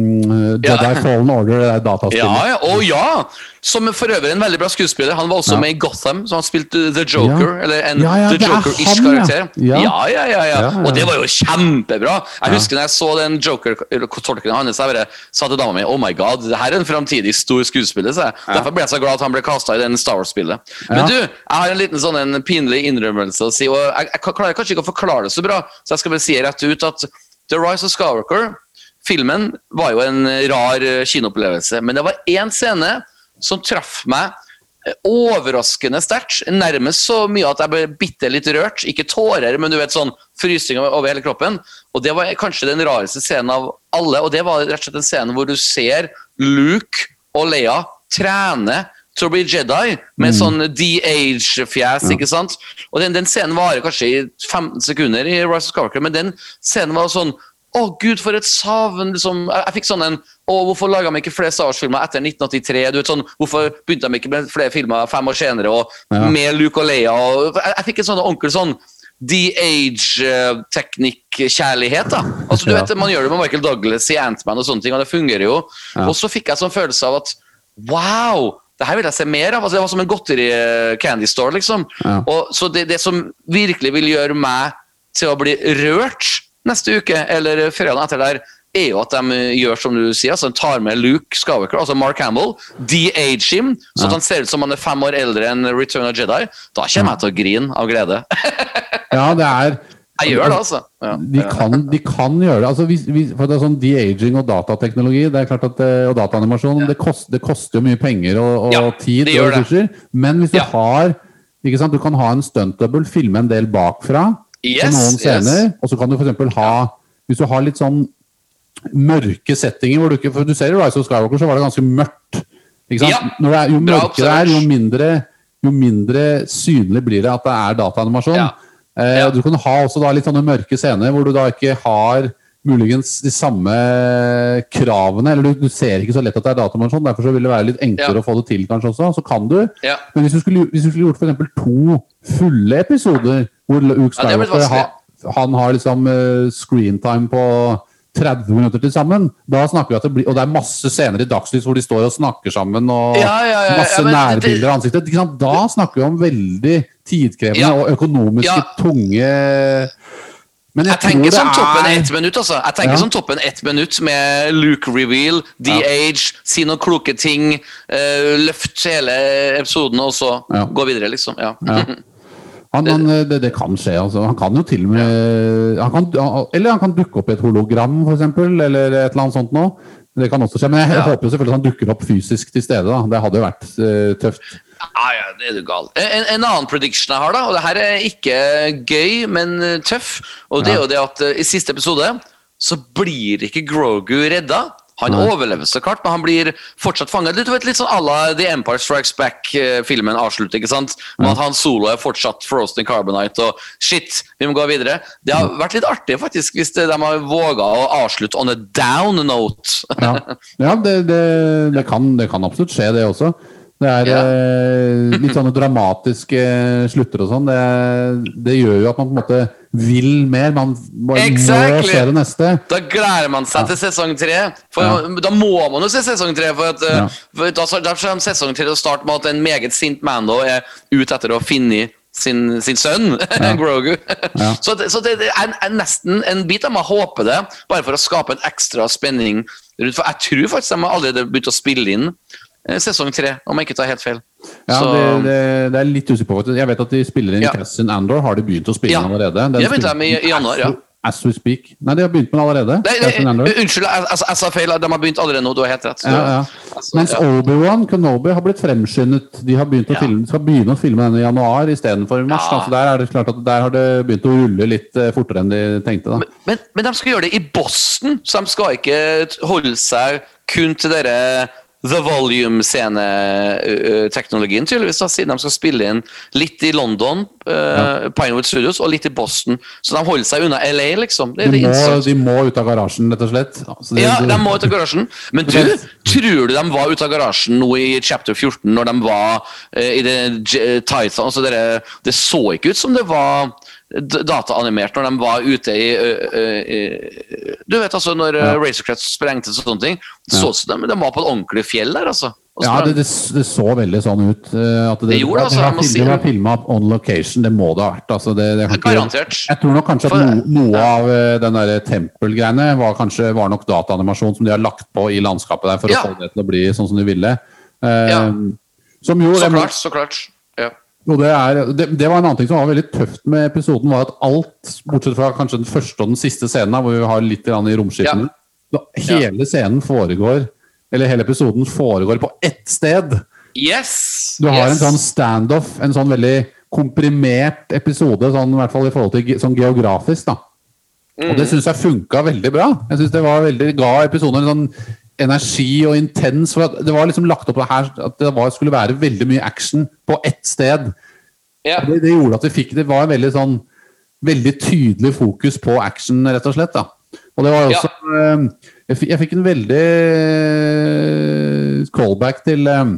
Jedi Ja. Fallen Order, det der dataspillet. Ja, ja, å ja! Som for øvrig en veldig bra skuespiller. Han var også Ja. med i Gotham, så han spilte The Joker. Ja. Eller en Ja, The er Joker-ish karakter. Ja. Ja. Ja, ja. Og det var jo kjempebra! Jeg husker når jeg så den Joker-tolkningen hans, jeg bare sa til dama mi Oh my god, det her er en framtidig stor skuespiller. Så jeg. Derfor ble jeg så glad at han ble kasta i den Star Wars-spillet. Men Ja. du, jeg har en liten sånn en pinlig innrømmelse å si, og jeg, jeg klarer kanskje ikke å forklare det så bra, så jeg skal bare si rett ut at The Rise of Skywalker Filmen var jo en rar eh, kinoopplevelse, men det var én scene som traff meg eh, overraskende sterkt. Nærmest så mye at jeg ble bitte litt rørt. Ikke tårer, men du vet sånn frysning over over hele kroppen. Og det var kanskje den rareste scenen av alle, og det var rett og slett en scene hvor du ser Luke og Leia trene til å bli Jedi med sånn de-age-fjes, ikke sant? Og den, den scenen varer kanskje i 15 sekunder i Rise of Skywalker, men den scenen var sånn å, gud, for et savn! Liksom. Jeg, jeg fikk sånn en Å, hvorfor laga de ikke flere Star Wars-filmer etter 1983? Du vet sånn, Hvorfor begynte de ikke med flere filmer fem år senere, og Ja. med Luke og Leia? Og, jeg, jeg fikk en sånn onkel sånn de-age-teknikk-kjærlighet. da. Altså, du Ja. vet, Man gjør det med Michael Douglas i Ant-Man, og sånne ting, og det fungerer jo. Ja. Og så fikk jeg sånn følelse av at wow! Det her vil jeg se mer av. altså Det var som en godteri-candy store. liksom. Ja. Og, så det, det som virkelig vil gjøre meg til å bli rørt neste uke, eller fredagen etter der, er jo at de gjør som du sier, altså de tar med Luke Skavaker, altså Mark Hamill, de-age him, så at han ser ut som han er fem år eldre enn Return of Jedi. Da kommer jeg til å grine av glede. Ja, det er Jeg gjør det, altså. Ja. De kan, de kan gjøre det. Altså, hvis, hvis, for det er sånn De-aging og datateknologi det er klart at, og dataanimasjon det, kost, det koster jo mye penger og, og Ja, tid og ressurser. Men hvis du Ja. har ikke sant, Du kan ha en stuntdouble, filme en del bakfra Yes, noen yes. Og så kan du f.eks. ha Hvis du har litt sånn mørke settinger hvor du ikke For du ser i Rise of Skywalker så var det ganske mørkt. Ikke sant? Ja, er, jo mørkere det er, jo mindre, jo mindre synlig blir det at det er dataanimasjon. Eh, Ja. Du kan ha også da litt sånne mørke scener hvor du da ikke har muligens de samme kravene, eller du, du ser ikke så lett at det er datamaskin, derfor så vil det være litt enklere Ja. å få det til kanskje også. Så kan du. Ja. Men hvis du skulle, hvis du skulle gjort f.eks. to fulle episoder hvor Luke Skywalker ha, han har liksom uh, screentime på 30 minutter til sammen, da snakker vi at det blir Og det er masse scener i dagslys hvor de står og snakker sammen, og Ja, ja, ja, masse nærbilder av ansiktet. Da snakker vi om veldig tidkrevende Ja. og økonomisk Ja. tunge Men jeg, Jeg tenker som toppen er ett minutt, altså. Jeg tenker Ja. som toppen ett minutt med Luke reveal, de-age, si noen kloke ting, uh, løft hele episoden, og så Ja. gå videre, liksom. Ja. Ja. Han, han, det, det kan skje, altså. Han kan jo til og med han kan, Eller han kan dukke opp i et hologram, f.eks., eller et eller annet sånt noe. Det kan også skje, Men jeg Ja. håper jo selvfølgelig at han dukker opp fysisk til stede. da. Det hadde jo vært uh, tøft. Ah, ja, det er du gal. En, en annen prediction jeg har, da, og det her er ikke gøy, men eh, tøff, og det er Ja. jo det at uh, i siste episode så blir ikke Grogu redda. Han Nei. overlever så klart, men han blir fortsatt fanget. Litt, vet, litt sånn à la The Empire Strikes Back-filmen avslutter, ikke sant? Med at han solo er fortsatt frozen in carbonite, og shit, vi må gå videre. Det har vært litt artig, faktisk, hvis de har våga å avslutte on a down note. Ja, ja det, det, det, kan, det kan absolutt skje, det også. Det er Ja. eh, litt sånne dramatiske slutter og sånn. Det, det gjør jo at man på en måte vil mer. Man bare må se det neste. Da gleder man seg til sesong tre. For Ja. Da må man jo se sesong tre. For, at, eh, Ja. for da, kommer sesong tre å starte med at en meget sint Mando er ute etter å finne sin, sin sønn, Grogu. Ja. Så, det, så det, er, er nesten en bit av meg håper det, bare for å skape en ekstra spenning rundt. For jeg tror faktisk de har allerede begynt å spille inn eh, sesong tre, om jeg ikke tar helt feil. Ja, Så- det, det, det er litt usikker på. faktisk. Jeg vet at de spiller inn Ja. Cassian Andor. Har de begynt å spille Ja. allerede? Den jeg begynte spiller- de i- i januar, ja. As we speak. Nei, de har begynt med det allerede. Nei, unnskyld, jeg, altså, sa feil. De har begynt allerede nå. Du har helt rett. Så- Ja, ja. altså, Mens ja. Obi-Wan Kenobi har blitt fremskyndet. De har begynt å filme, skal begynne å filme denne i januar istedenfor i mars. Ja. da. Så der er det klart at der har det begynt å rulle litt eh, fortere enn de tenkte. da. Men, men de skal gjøre det i Boston, så de skal ikke holde seg kun til dere the volume-sceneteknologien, tydeligvis, da, siden de skal spille inn litt i London, uh, Pinewood Studios, og litt i Boston. Så de holder seg unna LA, liksom. Det De må, de må ut av garasjen, rett og slett. Så det- Ja, de må ut av garasjen. Men du, tror du de var ute av garasjen nå i chapter 14, når de var uh, i det uh, Titan altså dere, Det så ikke ut som det var dataanimert når de var ute i ø, ø, Du vet altså, når Ja. ja. Sprengte og sånne ting. Det så ut som de, de var på et ordentlig fjell der, altså. Ja, det, det, det så veldig sånn ut. At det, Det gjorde altså, det si det var filma on location, det må det ha vært. Altså, det, det Garantert. Jeg tror nok kanskje at no, noe av den der tempelgreiene var kanskje var nok dataanimasjon som de har lagt på i landskapet der for Ja. å få det til å bli sånn som de ville. Ja. Som jo Så klart, så klart. Ja. Og det, er, det, det var en annen ting som var veldig tøft med episoden, var at alt, bortsett fra kanskje den første og den siste scenen, hvor vi har litt i romskipene, ja. hele scenen foregår, eller hele episoden foregår på ett sted. Yes! Du har yes. en sånn standoff, en sånn veldig komprimert episode, sånn, i hvert fall i forhold til sånn geografisk. da. Og det syns jeg funka veldig bra. Jeg synes det var veldig, ga episoden en sånn energi og intens. for Det var liksom lagt opp her at det var, skulle være veldig mye action på ett sted. Ja. Det, det gjorde at vi fikk Det var en veldig sånn veldig tydelig fokus på action, rett og slett. da. Og det var Ja. også ja. jeg, fikk, jeg fikk en veldig eh, callback til eh,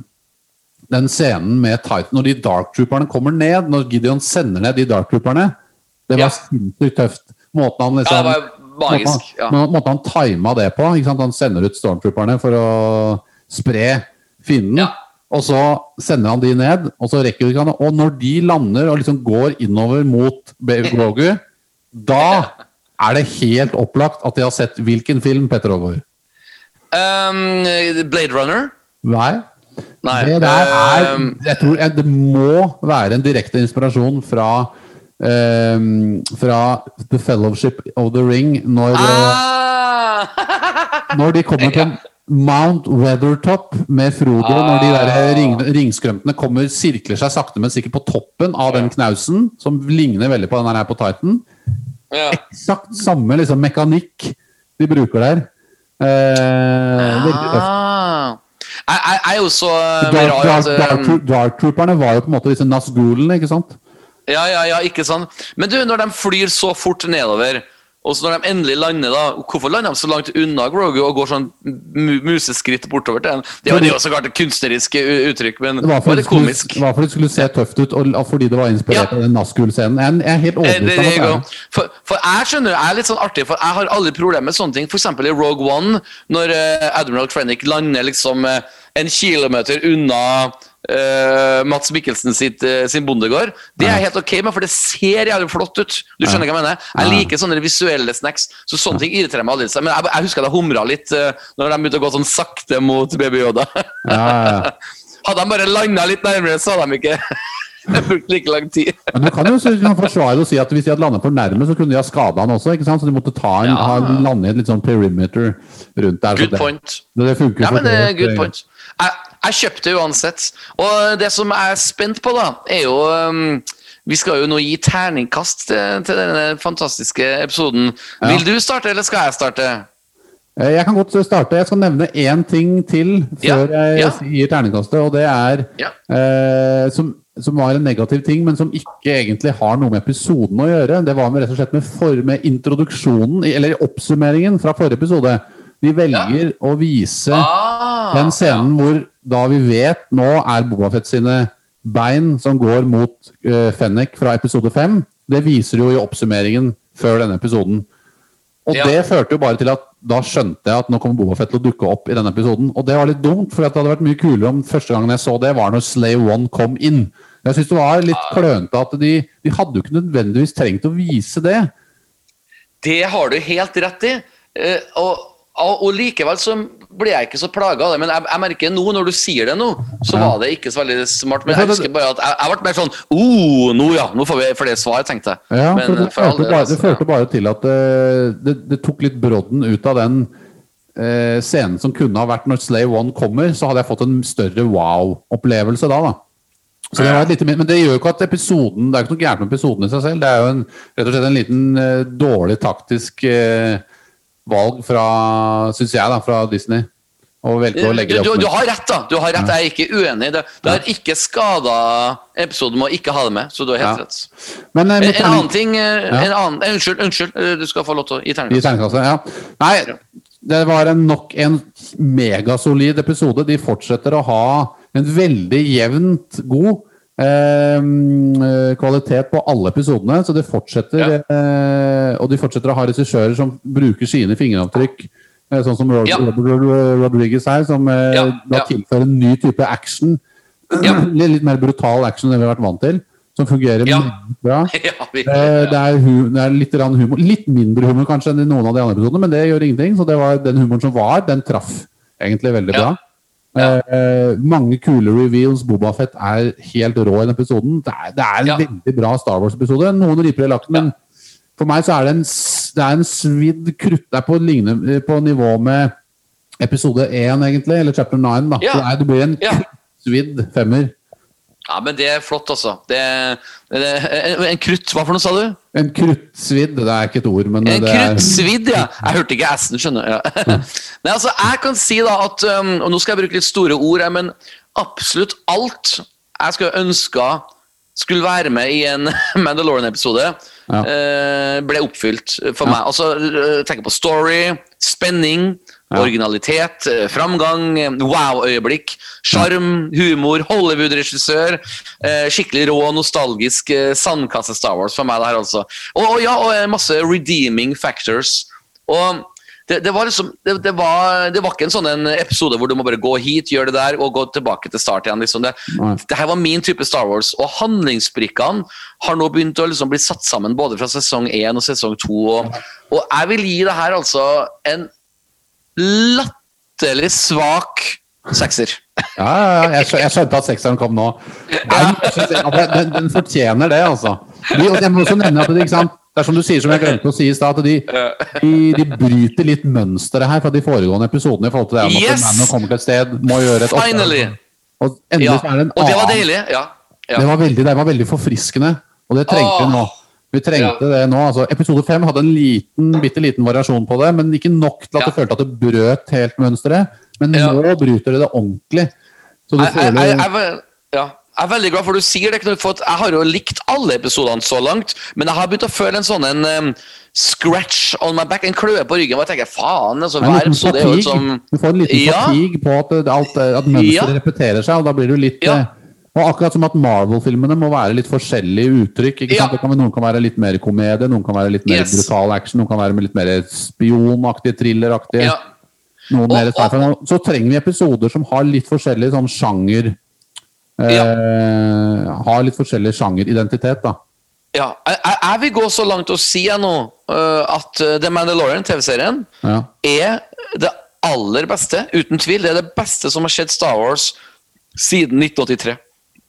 den scenen med Titan når de Dark Trooperne kommer ned. Når Gideon sender ned de Dark Trooperne. Det var Ja. sinnssykt tøft. Måten han ja, liksom det var magisk. Ja. Måten, måten han tima det på. Ikke sant? Han sender ut stormtrooperne for å spre fienden. Ja. Og så sender han de ned, og så rekker han Og når de lander og liksom går innover mot Baby Grogu, da er det helt opplagt at de har sett hvilken film, Petter Aagaard? Um, Blade Runner? Nei. Nei. Det der er um, Jeg tror det må være en direkte inspirasjon fra ehm, Fra The Fellowship of the Ring når, ah! når de kommer til Mount Weathertop med Frodo, når de der Ah. ring, ringskrømtene kommer, sirkler seg sakte, men sikkert på toppen av den knausen, som ligner veldig på den her på Titan. ja. Eksakt samme liksom, mekanikk de bruker der. Eh, veldig tøft. Ah. Jeg, jeg, jeg er jo så rar at um, Dark Trooperne var jo på en måte disse Nazgulene, ikke sant? Ja, ja, ja, ikke sant. Men du, når de flyr så fort nedover, og så når de endelig lander, da Hvorfor lander de så langt unna Grogu og går sånn mu museskritt bortover til den? Det er jo- det så klart et kunstnerisk uttrykk, men Det var for, det skulle, komisk. det var fordi det skulle se tøft ut, og, fordi det var inspirert Ja. av den Nazgul-scenen. Jeg, er- helt Eh, overbevist om det. For, for jeg skjønner, jeg er litt sånn artig, for jeg har aldri problemer med sånne ting. Eksempel i Rogue One, når eh, Admiral Krennic lander liksom eh, en kilometer unna eh, Mats Mikkelsen sitt, uh, sin bondegård. Det er jeg helt ok med, for det ser jævlig flott ut. Du skjønner hva jeg mener? Jeg liker sånne visuelle snacks, så sånne ting irriterer meg aldri. Men jeg, jeg husker jeg humra litt uh, når de begynte å gå sånn sakte mot Baby Yoda. Ja, ja, ja. Hadde de bare landa litt nærmere, så hadde de ikke brukt like lang tid. Men du kan jo og si at hvis de hadde landet for nærme, så kunne de ha skada han også. ikke sant? Så de måtte ta en, Ja. ha, lande i et litt sånn perimeter rundt der. så Good det, point. Det, det Ja, men det, good point. Jeg, jeg kjøpte uansett. Og det som jeg er spent på, da, er jo um, Vi skal jo nå gi terningkast til, til denne fantastiske episoden. Ja. Vil du starte, eller skal jeg starte? Eh, Jeg kan godt starte. Jeg skal nevne én ting til Ja, før jeg ja. gir terningkastet. Og det er Ja. eh, som, som var en negativ ting, men som ikke egentlig har noe med episoden å gjøre. Det var med, rett og slett med, for, med introduksjonen, eller oppsummeringen fra forrige episode. De velger å vise Ah, den scenen hvor da vi vet nå er Bobafett sine bein som går mot uh, Fennek fra episode 5. Det viser jo i oppsummeringen før denne episoden. Og Ja. det førte jo bare til at da skjønte jeg at nå kommer Bobafett til å dukke opp i denne episoden. Og det var litt dumt, for det hadde vært mye kulere om første gangen jeg så det, var når Slave One kom inn. Jeg syns det var litt klønete at de, de hadde jo ikke nødvendigvis trengt å vise det. Det har du helt rett i. Uh, og, og, og likevel så blir jeg ikke så plaga av det. Men jeg, jeg merker nå, når du sier det nå, så Ja. var det ikke så veldig smart. Men jeg husker bare at jeg, jeg ble mer sånn oh, nå ja, nå får vi flere svar, tenkte jeg. Ja, Men, for det, for det, bare, altså, det førte bare til at eh, det, det tok litt brodden ut av den eh, scenen som kunne ha vært når Slave One kommer, så hadde jeg fått en større wow-opplevelse da. da. Så det var et lite, men det gjør jo ikke at episoden Det er ikke noe gærent med episoden i seg selv. Det er jo en, rett og slett en liten eh, dårlig taktisk eh, valg fra, syns jeg, da, fra Disney. Og velge å legge du, opp du, du, du har rett, da. Du har rett, Jeg er ikke uenig. Det, det har ikke skada episoden med å ikke ha det med, så du har helt Ja. rett. Men eh, En, en annen ting eh, en annen, eh, Unnskyld, unnskyld. eh, Du skal få lov til å I terningkast. terningkastet, ja. Nei, det var en nok en megasolid episode. De fortsetter å ha en veldig jevnt god eh, kvalitet på alle episodene. Så det fortsetter eh, Og de fortsetter å ha regissører som bruker sine fingeravtrykk. eh, Sånn som Rod Ja. Rodriguez her, som eh, Ja, da tilfører en ny type action. Ja. litt, mer brutal action enn vi har vært vant til. Som fungerer Ja. bra. Ja, Eh, Det er, det er litt humor. Litt mindre humor kanskje enn i noen av de andre episodene, men det gjør ingenting. Så det var den humoren som var, den traff egentlig veldig Ja. Eh, mange kule reveals. Bobafett er helt rå i den episoden. Det er, det er en Ja. veldig bra Star Wars-episode. Noen riper i lakken, men for meg så er det en, det er en svidd krutt. Det er på, lignende, på nivå med episode 1, egentlig, eller chapter 9. Da. Det, er, det blir en svidd femmer. Ja, men det er flott, altså. Det, det, en, en krutt Hva for noe sa du? En kruttsvidd, det er ikke et ord, men En kruttsvidd, ja. Jeg hørte ikke S-en, skjønner du. Ja. Nei, altså, jeg kan si da at um, Og nå skal jeg bruke litt store ord, men absolutt alt jeg skulle ønska skulle være med i en Mandalorian-episode, Ja. eh, ble oppfylt for meg. Altså, tenker på story, spenning, Ja. originalitet, eh, framgang, eh, wow-øyeblikk, sjarm, humor, Hollywood-regissør. eh, Skikkelig rå, nostalgisk eh, sandkasse Star Wars for meg, det her altså. Og, og ja, og masse redeeming factors. Og det, det var liksom det, det, var, det var ikke en sånn en episode hvor du må bare gå hit, gjøre det der og gå tilbake til start igjen. liksom det, det her var min type Star Wars, og handlingsbrikkene har nå begynt å liksom bli satt sammen både fra sesong 1 og sesong 2. Og, og jeg vil gi det her altså en latterlig svak sekser. Ja. Jeg, skjønte at sekseren kom nå. Ja, men den, den fortjener det, altså. Jeg må også nevne at det, det er som du sier, som jeg glemte å si i stad, at de, de, de bryter litt mønsteret her fra de foregående episodene i forhold til det om at Yes! Mando kommer til et sted, må gjøre et. Finally! Og endelig Ja. er det en Og det var deilig. Ja. ja. det var, veldig, det var veldig forfriskende, og det trengte vi nå. Vi trengte det nå. altså Episode fem hadde en liten, bitte liten variasjon på det, men ikke nok til at Ja. du følte at det brøt helt mønsteret. Men Ja. nå bryter det det ordentlig. Så du Jeg, føler jeg, jeg, ja. jeg er veldig glad for du sier det, Knut, for at jeg har jo likt alle episodene så langt, men jeg har begynt å føle en sånn en um, scratch on my back, en kløe på ryggen, og jeg tenker faen, altså, Det er hver episode er jo som Du får en liten Ja. på at, det- alt, at mønsteret Ja. repeterer seg, og da blir du litt Ja. eh, Og akkurat som at Marvel-filmene må være litt forskjellige uttrykk. ikke Ja. sant? Det kan, noen kan være litt mer komedie, noen kan være litt mer Yes. brutal action, noen kan være litt mer spionaktige, thrilleraktige. Ja. Noen Og- mer og- Så trenger vi episoder som har litt forskjellig sånn sjanger eh, Har litt forskjellig sjangeridentitet, da. Ja, jeg, jeg vil gå så langt og si jeg nå uh, at uh, The Mandalorian, TV-serien, Ja. er det aller beste, uten tvil. Det er det beste som har skjedd Star Wars siden 1983.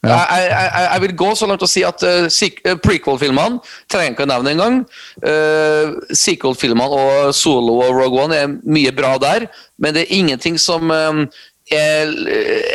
Ja. Jeg, jeg, jeg, vil gå så langt å si at uh, prequel-filmene trenger ikke å nevne engang. Uh, Sequel-filmene og Solo og Rogue One er mye bra der, men det er ingenting som um, er,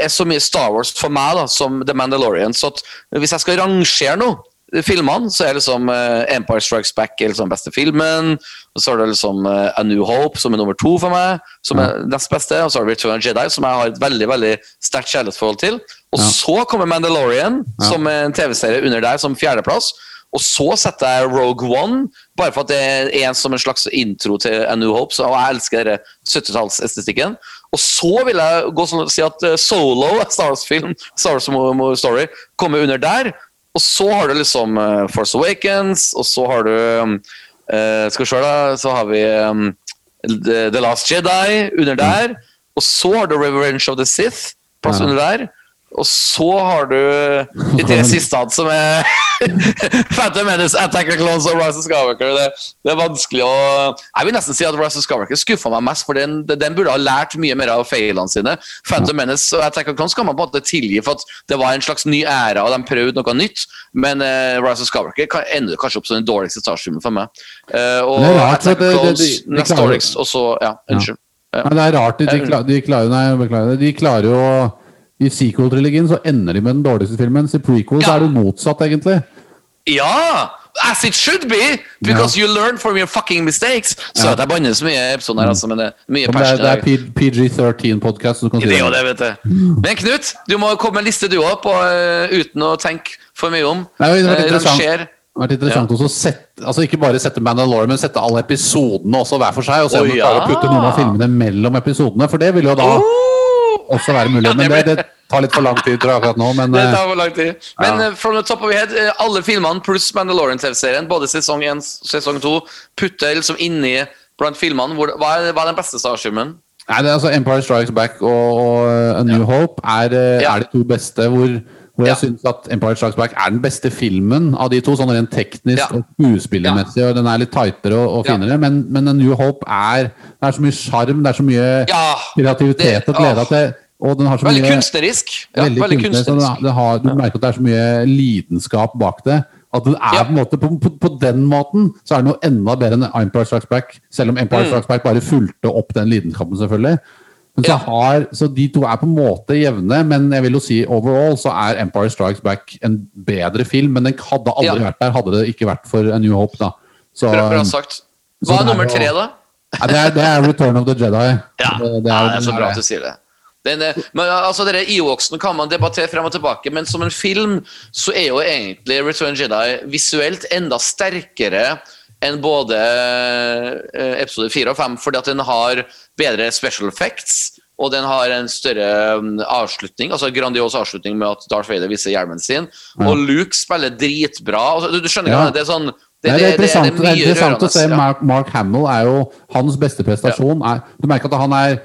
er så mye Star Wars for meg da, som The Mandalorian. Så at hvis jeg skal rangere noe filmene, så er liksom eh, Empire Strikes Back er liksom beste filmen. Og så er det liksom eh, A New Hope, som er nummer to for meg, som er nest beste. Og så har du Return of Jedi, som jeg har et veldig veldig sterkt kjærlighetsforhold til. Og Ja. så kommer Mandalorian, Ja. som er en TV-serie under der, som fjerdeplass. Og så setter jeg Rogue One, bare for at det er en som en slags intro til A New Hope. Så, og jeg elsker denne 70-tallsestetikken. Og så vil jeg gå sånn og si at eh, Solo, Star Wars-film, Star Wars Story, kommer under der. Og så har du liksom uh, Force Awakens, og så har du eh, Skal vi se, da. Så har vi um, The, Last Jedi under der. Og så har du Revenge of the Sith, plass Ja. under der. Og så har du de tre siste som er Phantom Menace, Attack of Clones og Rise of Skywalker. Det, det er vanskelig å Jeg vil nesten si at Rise of Skywalker skuffa meg mest, for den, den burde ha lært mye mer av feilene sine. Phantom Menace og Attack of Clones kan man på en måte tilgi for at det var en slags ny æra, og de prøvde noe nytt. Men uh, Rise of Skywalker kan ender kanskje opp som den dårligste Star for meg. Uh, og er Attack of Clones nest dårligst, og så Ja, unnskyld. Ja. Men det er rart. De, de, kla- de klarer Nei, beklager. De klarer jo I sequel-trilogien så ender de med den dårligste filmen. Så I prequel så er det motsatt, egentlig. Ja! as it should be, because you learn from your fucking mistakes. Så Ja. det er bannes mye episoder her, altså, men det mye Det er, det er PG13-podkast, så du kan si Det er jo det. vet du. Men Knut, du må komme med en liste du òg, uten å tenke for mye om. Det har vært Eh, interessant, vært interessant også å sette, altså ikke bare sette Mandalore, men sette alle episodene også hver for seg. Og se om du klarer å putte noen av filmene mellom episodene. For det vil jo da Oh! Også være mulig. Men det, det tar litt for lang tid tror jeg akkurat nå. Men Det eh, tar for lang tid. Men Ja. eh, from the top of your head, eh, alle filmene pluss Mandalorian-TV-serien, både sesong 1 og sesong 2, putter liksom inni blant filmene. Hvor, hva, er, hva er den beste startsummen? nei, det er altså Empire Strikes Back og, og A New Hope er, Ja. er de to beste. Hvor, hvor jeg Ja. syns at Empire Strikes Back er den beste filmen av de to, sånn rent teknisk Ja. og skuespillermessig. og Den er litt tightere og, og finere, men, men A New Hope er Det er så mye sjarm, det er så mye kreativitet og glede at det og den har så Veldig mye kunstnerisk. Ja, veldig veldig kunstnerisk, kunstnerisk. det, det har, Du merker at det er så mye lidenskap bak det. At det er Ja. på en måte på, på, på den måten så er det noe enda bedre enn Empire Strikes Back. Selv om Empire Mm. Strikes Back bare fulgte opp den lidenskapen, selvfølgelig. Men så, har, så de to er på en måte jevne, men jeg vil jo si overall så er Empire Strikes Back en bedre film. Men den hadde aldri vært der hadde det ikke vært for A New Hope. da. Så, Bra, bra sagt. Hva er er nummer tre, da? det, er, det er Return of the Jedi. Ja, det, det ja, det er så bra at du sier det. Den, eh, men altså, dere Ewoksene kan man debattere frem og tilbake, men som en film så er jo egentlig Return of Jedi visuelt enda sterkere enn både eh, episode 4 og 5, fordi at den har bedre special effects, og den har en større mm, avslutning, altså grandios avslutning med at Darth Vader viser hjelmen sin, Ja. og Luke spiller dritbra. Altså, du, du skjønner Ja. Det er sånn det, Det, det, er det, det, interessant, er er interessant å se. Mark, Mark Hamill er jo hans beste prestasjon. Er, du merker at han er,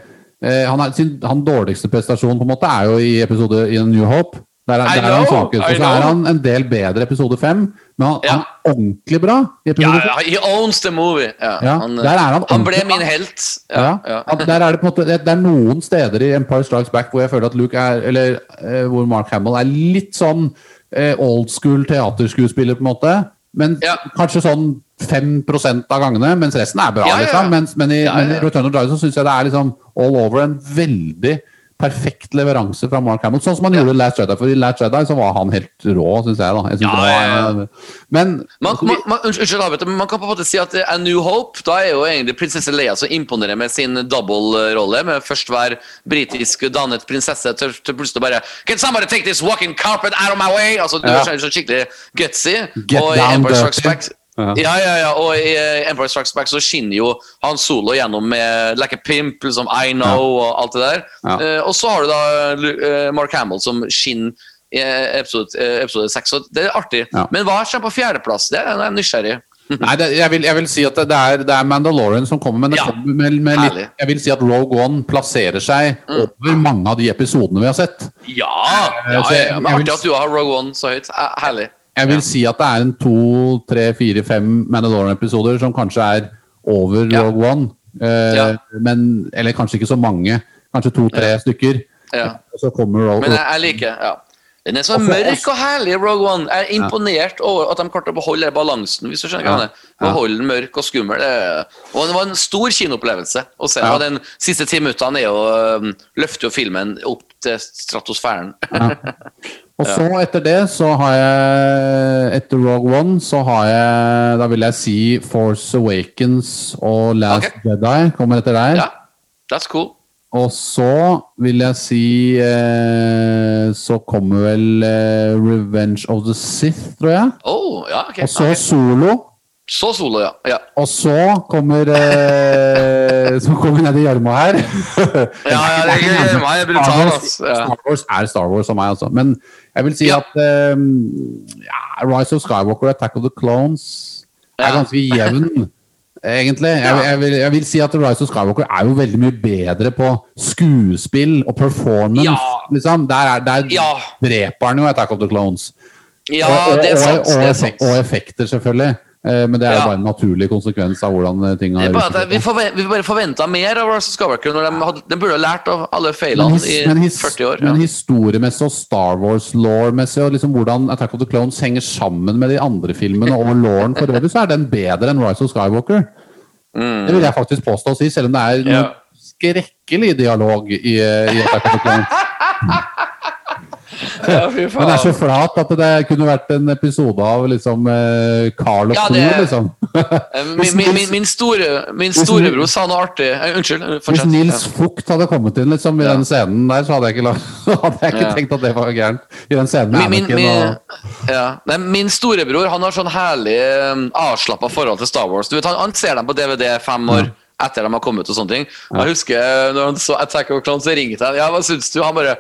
eh, han er sin han dårligste prestasjon på en måte er jo i episode i New Hope. Der er, der er han svakest. Og så er han en del bedre i episode fem, men han, Ja. han er ordentlig bra i episode fem. ja, he owns the movie. Ja, Ja, han, der er han han ble min helt. Der er det, på måte, det, det er noen steder i Empire Strikes Back hvor jeg føler at Luke er Eller eh, hvor Mark Hamill er litt sånn eh, old school teaterskuespiller, på en måte. Men kanskje sånn 5% av gangene, mens resten er bra. Liksom. Mens, men, i, men i. Return of Jedi så syns jeg det er liksom all over en veldig perfekt leveranse fra Mark Hamill. Sånn som han gjorde i Last Jedi. For i Last Jedi så var han helt rå, syns jeg. da. Jeg synes Ja, var, ja, ja. Men Man, man, man, unnskyld, men man kan på en måte si at A New Hope Da er jo egentlig prinsesse Leia som imponerer med sin double-rolle. Med først være britisk dannet prinsesse til, til plutselig bare Can somebody take this walking carpet out of my way? Altså, Du Ja. er skikkelig gutsy. Get og down dirty. Ja. ja, ja, ja, og i eh, Empire Strikes Back så skinner jo Han Solo gjennom med Like a Pimp, liksom I Know og alt det der. Ja. Uh, og så har du da eh, Mark Hamill som skinner i episode, episode 6, så det er artig. Ja. Men hva kommer på fjerdeplass? Det er jeg nysgjerrig. Nei, det, jeg, vil, jeg vil si at det er, det er Mandalorian som kommer, men det Ja, kommer med, med litt, jeg vil si at Rogue One plasserer seg over mange av de episodene vi har sett. Ja! ja, ja, ja. Men artig at du har Rogue One så høyt. Herlig. Jeg vil si at det er en to, tre, fire, fem Mandalorian-episoder som kanskje er over Ja. Rogue One. Eh, Ja. men, eller kanskje ikke så mange. Kanskje to-tre stykker. Ja. Og så kommer Rogue Men jeg, jeg liker ja. Den er så mørk og herlig, Rogue One. Jeg er imponert over at de klarte å beholde den balansen. hvis du skjønner hva Ja. Beholde den mørk og skummel. Og det var en stor kinoopplevelse å se. Ja. Den siste ti minuttene løfter jo filmen opp til stratosfæren. Og så etter det så har jeg Etter Rogue One så har jeg Da vil jeg si Force Awakens og Last okay. Jedi kommer etter der. ja, that's cool. Og så vil jeg si eh, Så kommer vel eh, Revenge of the Sith, tror jeg. Oh, ja, okay. Og så okay. Solo. Så solo, ja. ja. Og så kommer eh, Så kommer vi ned i gjørma her. Ja, ja, det er gjørma er brutal, Ja. Star Wars er Star Wars av meg, altså. Men jeg vil si Ja. at eh, ja, Rise of Skywalker og Attack of the Clones er ganske jevn, egentlig. Jeg, jeg, vil, jeg vil si at Rise of Skywalker er jo veldig mye bedre på skuespill og performance. Ja. Liksom. Der, er, der dreper han jo Attack of the Clones. Ja, og, og, det er sant. og, og, og effekter, selvfølgelig. Eh, Men det er jo Ja. bare en naturlig konsekvens av hvordan eh, ting har vi, seg. vi bare forventa mer av Skywalker. Når de, hadde, de burde ha lært av alle feilene his, i his, 40 år. men historiemessig og Star Wars-law-messig og liksom hvordan Attack of the Clones henger sammen med de andre filmene og lawen for øvrig, så er den bedre enn Rise of Skywalker. Det vil jeg faktisk påstå å si, selv om det er noe Ja. skrekkelig dialog i, i Attack of the Clones. Ja, Men det er så flat at det kunne vært en episode av liksom eh, Carl og Ja, det- liksom. Eh, Min, min, min, min, store, min storebror sa noe artig. uh, Unnskyld, fortsett. Hvis. Nils Fugt hadde kommet inn liksom, i Ja. den scenen der, så hadde jeg ikke, hadde jeg ikke tenkt at det var gærent. I den scenen med Min, min, Anakin min, og min storebror han har sånn herlig um, avslappa forhold til Star Wars. Du vet, han, han ser dem på DVD fem år etter de har kommet. ut og sånne ting Jeg husker eh, når han så Attack of Clones, så ringte han. Ja, hva syns du? Han bare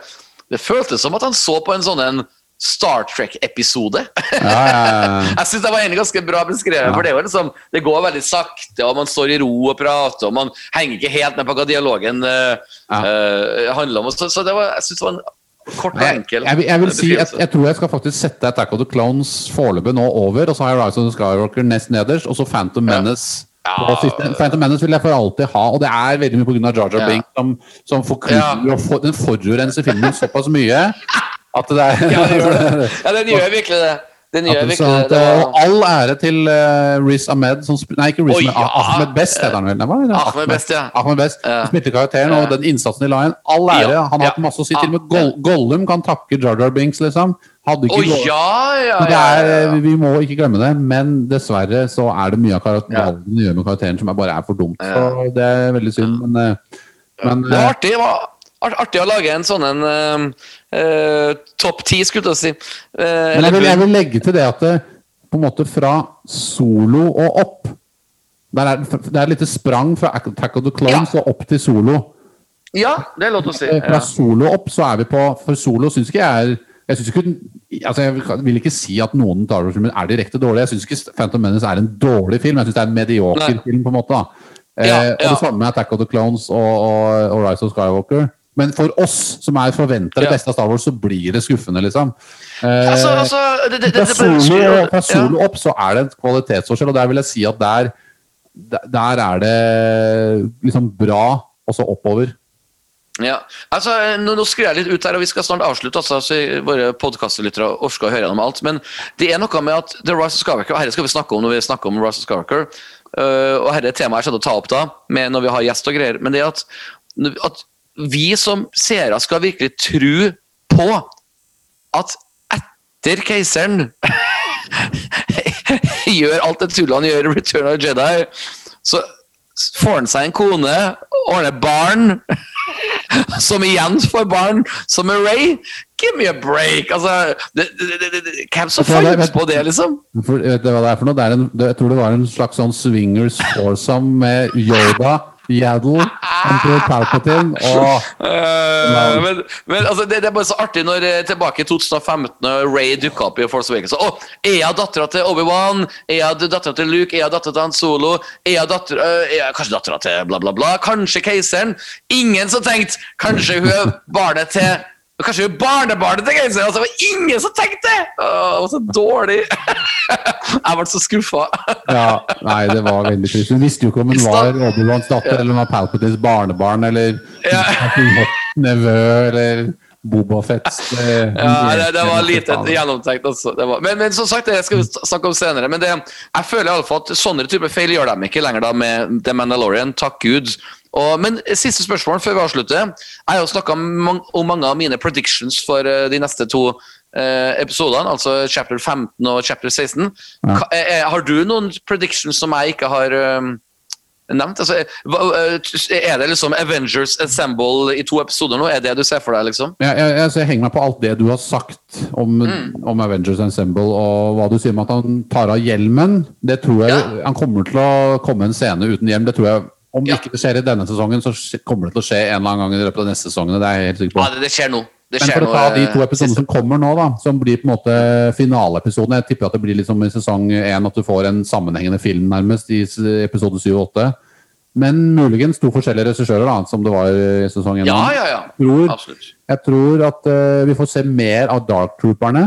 Det føltes som at han så på en sånn en Star Trek-episode. ja, ja, ja. Jeg synes det var egentlig ganske bra beskrevet. For det, liksom, det går veldig sakte, og man står i ro og prater, og man henger ikke helt med på hva dialogen eh, uh, handler om. Så, så det var, jeg syns det var en kort og enkel jeg, vil- jeg vil si, jeg, jeg tror jeg skal faktisk sette Attack of the Clones foreløpig nå over, og så har jeg Rise of the Skywalker nest nederst, og så Phantom Menace. Ja. Phantom Menace vil jeg for alltid ha, og det er veldig mye pga. Jar Jar Ja. Binks som, som forkludrer Ja. og for, den forurenser filmen såpass mye at det er Ja, den gjør. Ja, den gjør virkelig det. Den gjør det, virkelig det. at, og all ære til uh, Riz Ahmed som Nei, ikke Riz Oi, Ahmed. Ahmed Best heter han vel? Ahmed? Ahmed Best, ja. Ahmed Best. Ja. Som spilte karakteren, og den innsatsen de la inn. All ære. Han har hatt masse å si. Til og med Gollum kan takke Jar Jar Binks, liksom. Hadde ikke oh, gått- ja, ja, ja, er. Vi må ikke glemme det, men dessverre så er det mye av karakteren gjør med karakteren som er bare er for dumt. Så det er veldig synd, men, eh, men Det var eh, artig, var artig å lage en sånn en eh, topp ti, skulle jeg si. Uh, Men jeg vil, jeg vil legge til det at det, på en måte fra solo og opp Det er, Det er et lite sprang fra Attack of the Clones og opp til solo. Ja, det er lov til å si. Fra solo opp så er vi på For solo syns ikke jeg er jeg, ikke, altså jeg vil- ikke si at noen Star Wars-filmer er direkte dårlige. Jeg syns ikke Phantom Menace er en dårlig film. Jeg syns det er en medioker film. på en måte da. Eh, Ja, Og ja. det samme med Attack of the Clones og, og, og Rise of Skywalker. Men for oss som er forventer det Ja. beste av Star Wars, så blir det skuffende, liksom. Eh, Altså, altså det, det, det, det, solo, ja. opp så er det en kvalitetsforskjell, og der vil jeg si at der- der er det liksom bra, og så oppover. Ja, altså nå, nå skrev jeg litt ut her, og vi skal snart avslutte, altså, så våre podkastlyttere orker å høre gjennom alt. Men det er noe med at The Rise of Skywalker, og dette skal vi snakke om når vi snakker om Rise of Skywalker, uh, og dette er et tema jeg kommer å ta opp da, med når vi har gjest og greier, men det er at, at vi som seere skal virkelig tro på at etter keiseren gjør alt det tullet han gjør i Return of Jedi, så får han seg en kone, ordner barn, som igjen får barn, som er Ray. Give me a break! Altså, det, det, det, det, det, hvem som fant på det, liksom? For, vet du hva det er for noe? Er en, jeg tror det var en slags sånn swingers foursome med Yoda, Yaddle, Emperor Palpatine og uh, men men altså, det, det er bare så artig når eh, tilbake i 2015 når Ray dukka opp i Force Awakens. Å, er jeg dattera til Obi-Wan? Er jeg dattera til Luke? Er jeg dattera til Han Solo? Er jeg datter, er kanskje dattera til bla, bla, bla? Kanskje keiseren? Ingen som tenkte Kanskje hun er barnet til Kanskje hun barnebarnet til keiseren? Og det var ingen som tenkte det! Det var så dårlig. jeg ble så skuffa. Ja, nei, det var veldig trist. Hun visste jo ikke om hun var Obi-Wans datter, eller om hun var Palpatines barnebarn, eller Ja. nevø, eller Boba Fetts eh, Ja, det, det var lite gjennomtenkt. Altså. Det var, men, men som sagt, det skal vi snakke om senere. Men det, jeg føler i alle fall at sånne typer feil gjør de ikke lenger da med The Mandalorian. Takk Gud. Og, men siste spørsmål før vi avslutter. Jeg har jo snakka om mange av mine predictions for eh, de neste to eh, episodene, altså chapter 15 og chapter 16. Ja. eh, eh, har du noen predictions som jeg ikke har um, nevnt? Altså, er det liksom Avengers Assemble i to episoder nå? Er det du ser for deg, liksom? Jeg, jeg, jeg, jeg henger meg på alt det du har sagt om, Mm. om Avengers Ensemble, og hva du sier om at han tar av hjelmen. Det tror jeg Ja. Han kommer til å komme en scene uten hjelm. Det tror jeg Om Ja. ikke det skjer i denne sesongen, så kommer det til å skje en eller annen gang i løpet av neste sesongen. Det er jeg helt sikker på. Ja, det, det skjer nå. Det Men for å ta de eh, to episodene som kommer nå, da, som blir på en måte finaleepisoden Jeg tipper at det blir liksom i sesong én at du får en sammenhengende film nærmest i episode syv og åtte. Men muligens to forskjellige regissører, da, som det var i sesong én. Ja, ja, ja. Tror- Absolutt. Jeg tror at uh, vi får se mer av Dark Trooperne.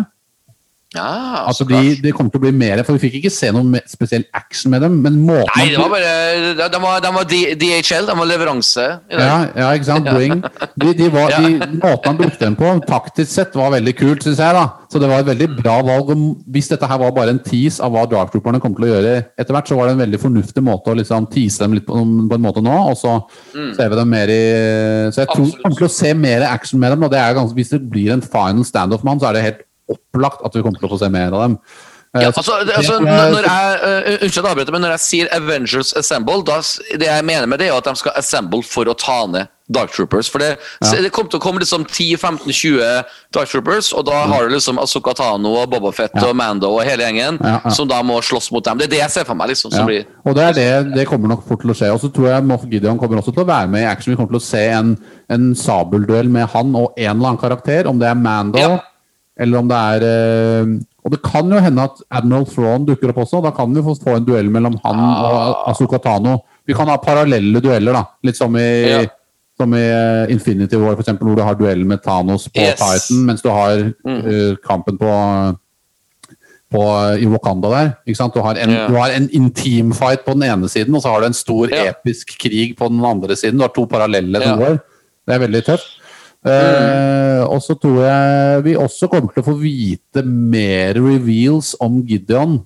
Ja, Altså de, de, det kommer til å bli mer, for vi fikk ikke se noe spesiell action med dem, men måten Nei, det var bare De, var, de var DHL, de var leveranse. Ja, ja, ikke sant? Bring. De, de var, de, måten han brukte dem på, taktisk sett, var veldig kult, syns jeg. da. Så det var et veldig bra valg. Hvis dette her var bare en tease av hva Dark Trooperne kommer til å gjøre etter hvert, så var det en veldig fornuftig måte å liksom tease dem litt på, på en måte nå, og så ser vi dem mer i Så jeg tror vi kommer til å se mer action med dem. og det er ganske, Hvis det blir en final standoff-mann, så er det helt opplagt at vi kommer til å få se mer av dem. Eh, Ja, altså, det, det altså, når jeg- uh, Unnskyld å avbryte, men når jeg sier Avengers Assemble, da, det jeg mener med det, er at de skal assemble for å ta ned Dark Troopers. For det, ja. det kommer til å komme liksom 10-15-20 Dark Troopers, og da har du liksom Azuka Tano og Boba Fett Ja. og Mando og hele gjengen Ja, som da må slåss mot dem. Det er det jeg ser for meg. liksom som blir Og det er det, det kommer nok fort til å skje. Og så tror jeg Moff Gideon kommer også til å være med i action. Vi kommer til å se en, en sabelduell med han og en eller annen karakter, om det er Mando. Eller om det er eh, Og det kan jo hende at Admiral Thrawn dukker opp også. Da kan vi få, en duell mellom han og Asuka Tano. Vi kan ha parallelle dueller, da. Litt som i, Ja. som i eh, Infinity War, eksempel, hvor du har duell med Thanos på Yes. Titan, mens du har eh, kampen på på, i Wakanda der. Ikke sant? Du har en, Ja. du har en intim fight på den ene siden, og så har du en stor Ja. episk krig på den andre siden. Du har to parallelle Ja. noer. Det er veldig tøft. Eh, og så tror jeg vi også kommer til å få vite mer reveals om Gideon.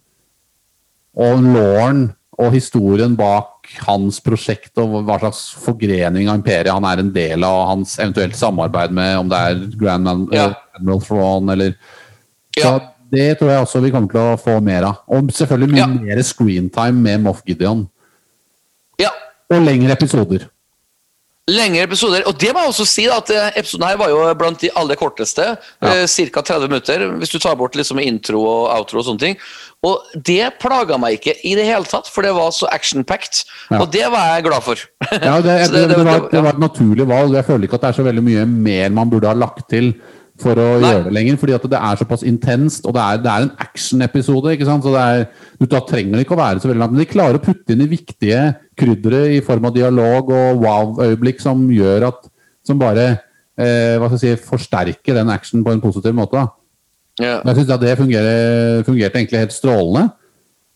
Og Lauren og historien bak hans prosjekt og hva slags forgrening av imperiet han er en del av, og hans eventuelt samarbeid med om det er Grand Man Ja. Admiral Thrawn eller så Ja. det tror jeg også vi kommer til å få mer av. Og selvfølgelig mye Ja. mer screentime med Moff Gideon. Ja. Og lengre episoder. Lengre episoder. Og det må jeg også si da, at eh, episoden her var jo blant de aller korteste. Ja. Eh, Ca. 30 minutter, hvis du tar bort liksom intro og outro og sånne ting. Og det plaga meg ikke i det hele tatt, for det var så action-packed. Ja. Og det var jeg glad for. Ja, det, det, det, var, det var et naturlig valg. Jeg føler ikke at det er så veldig mye mer man burde ha lagt til for å Nei. gjøre det lenger, fordi at det er såpass intenst, og det er, det er en action-episode. Så det er, du, Da trenger det ikke å være så veldig langt, men de klarer å putte inn de viktige krydderet i form av dialog og wow-øyeblikk som gjør at som bare eh, hva skal jeg si, forsterker den actionen på en positiv måte. da. Ja. Jeg synes at det fungerer, fungerte egentlig helt strålende.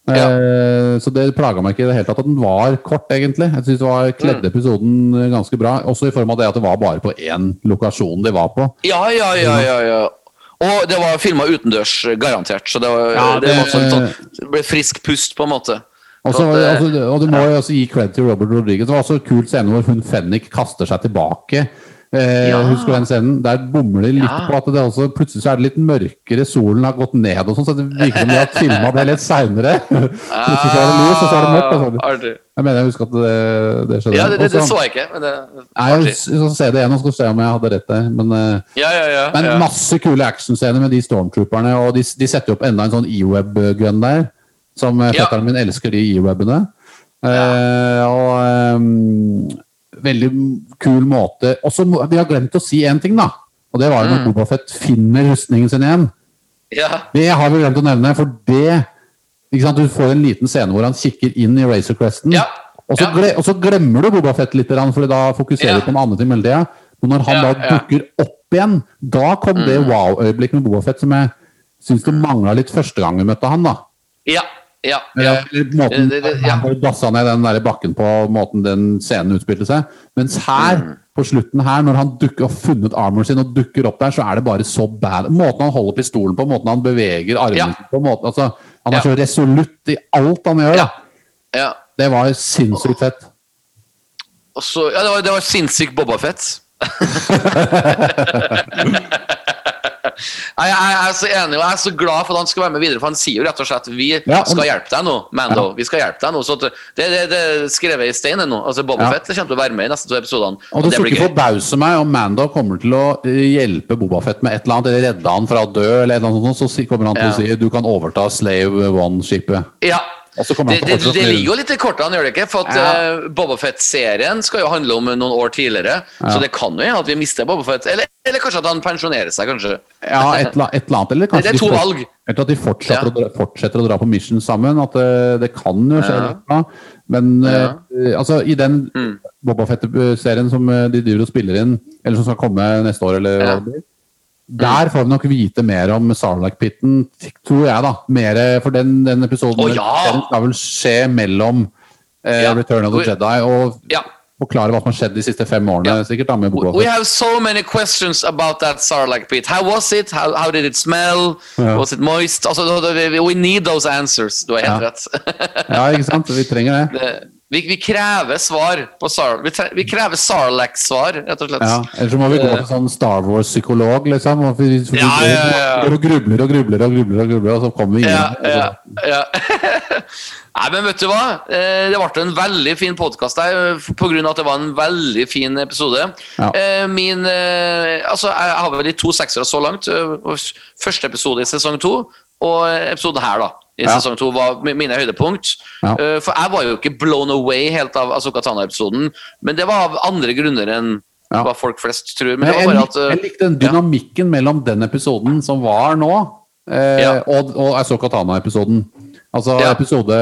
Ja. Eh, så det plaga meg ikke i det hele tatt at den var kort, egentlig. Jeg synes det var Mm. kledde episoden eh, ganske bra. Også i form av det at det var bare på én lokasjon de var på. ja, ja, ja, ja, ja. Og det var filma utendørs, garantert. Så det, var, Ja, det, det- var sånn, sånn, det ble frisk pust, på en måte. Og, så, Så at, eh, altså, og du må jo også gi cred til Robert Rodriguez. Det var også en kul scene hvor hun Fennik kaster seg tilbake. Eh, Ja. Husker du den scenen? Der bommer de litt Ja. på at det også, plutselig så er det litt mørkere, solen har gått ned og sånn, så det virker som de har filma det litt seinere. plutselig så er det lys, og så er det mørkt. og så- Ah. Jeg mener jeg husker at det, det skjedde. Ja, det, det, det så- jeg ikke. Men det, Nei, jeg skal se det igjen og skal se om jeg hadde rett der. Men, eh, Ja, ja, ja. men ja. masse kule actionscener med de stormtrooperne, og de, de setter opp enda en sånn E-web-gun der. Som eh, Ja. fetteren min elsker, de E-webene. Eh, og ehm, Veldig kul måte. Og så Vi har glemt å si én ting, da. Og det var jo når Mm. Boba Fett finner rustningen sin igjen. ja. Det har vi glemt å nevne, for det? Du får en liten scene hvor han kikker inn i Razor Cresten. Ja. Og, så Ja. gle, og så glemmer du Boba Fett litt, for da fokuserer du på noe annet i meldinga. Men når han da. Mm. dukker opp igjen, da kom det wow-øyeblikket med Boba Fett som jeg syns det mangla litt første gang vi møtte han. da. Ja. Ja. ja. Eh, Eller måten Det- det- ja. dassa ned den der bakken på måten den scenen utspilte seg. Mens her, Mm. på slutten her, når han dukker, har funnet armoren sin og dukker opp der, så er det bare så bad. Måten han holder pistolen på, måten han beveger armene Ja. på måten, altså, Han er så resolutt i alt han gjør. Ja. ja. Det var sinnssykt fett. Også, ja, det var, det var sinnssykt Bobafett. jeg, er så enig, og jeg er så glad for at han skal være med videre. For han sier jo rett og slett vi Ja, og- skal hjelpe deg nå, Mando. Vi skal hjelpe deg nå. Så det, det, det skrevet i stein nå. Altså, Boba Ja. Kommer til å være med i neste to episodene. Og det det blir ikke forbause meg om Mando kommer til å eh, hjelpe Bobafett med et eller annet, eller redde han fra å dø, eller et eller annet sånt, så kommer han til Ja. å si du kan overta Slave One-skipet. Ja. Og så Det, det, det ligger jo litt i kortene, gjør det ikke? For at Ja. uh, Bobafett-serien skal jo handle om noen år tidligere. Så det kan jo hende at vi mister Bobafett. Eller, eller kanskje at han pensjonerer seg, kanskje. Ja, et, eller- et eller annet. Eller kanskje Det er to de valg. Eller at de fortsetter, Ja. å dra, fortsetter å dra på mission sammen. At det, det kan jo skje. Ja. Men Ja. eh, altså, i den Mm. Boba Fett-serien som eh, de driver og spiller inn, eller som skal komme neste år, eller Ja. hva det blir, Der får vi nok vite mer om Sarlacc-pitten, tror jeg, da. Mer, for den, den episoden oh, ja! skal vel skje mellom eh, Ja. Return of the Jedi og Ja. forklare hva som har skjedd de siste fem årene. Sikkert da med Boba We have so many questions about that Sarlacc pit. How was it? How, how did it smell? Was it moist? Altså, we need those answers. Du har helt rett. Ja, ikke sant? Vi trenger det. Det- vi, vi krever svar på Sar... Vi, vi krever Sarlacc-svar, rett og slett. Ja, Ellers så må vi gå til sånn Star Wars-psykolog, liksom. Og vi, Ja, ja, ja. og grubler og grubler og grubler, og grubler, og så kommer vi inn. Ja, ja, ja. Nei, men vet du hva? Eh, Det ble en veldig fin podkast her av at det var en veldig fin episode. Eh, Min eh, Altså, jeg har vel de to seksere så langt. Eh, Første episode i sesong to, og episoden her, da. I Ja. sesong to var mine høydepunkt. Ja. Eh, For jeg var jo ikke blown away helt av Asoka Tana-episoden, men det var av andre grunner enn Ja. hva folk flest tror. Men jeg, at eh, jeg likte den dynamikken mellom den episoden som var nå, eh, og, og Asoka Tana-episoden. Altså episode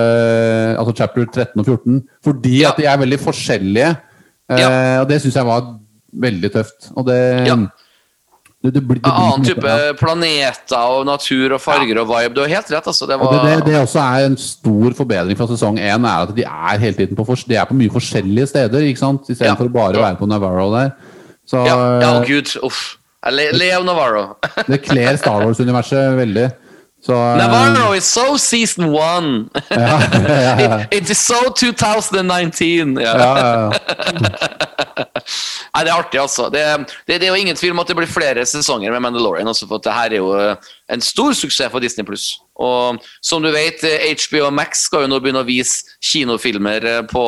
Altså chapter 13 og 14. Fordi at de er veldig forskjellige. Eh. Og det syns jeg var veldig tøft. Og det. Det, det, blir- det blir annen type ja. planeter og natur og farger og vibe. Du har helt rett, altså. Det Og var det, det, det også er en stor forbedring fra sesong én, er at de er hele tiden på, de er på mye forskjellige steder, ikke sant? istedenfor Ja. å bare være på Navarro der. Så Ja, ja gud. Uff. Leo Navarro. det kler Star Wars-universet veldig. Så, eh, Navarro is so season one! ja, ja, ja. It is so 2019! Ja. Nei, det er artig, altså. Det, det, det er jo ingen tvil om at det blir flere sesonger med Mandalorian. Også, for det her er jo eh, en stor suksess for Disney Pluss. Og som du vet, eh, HBO Max skal jo nå begynne å vise kinofilmer eh, på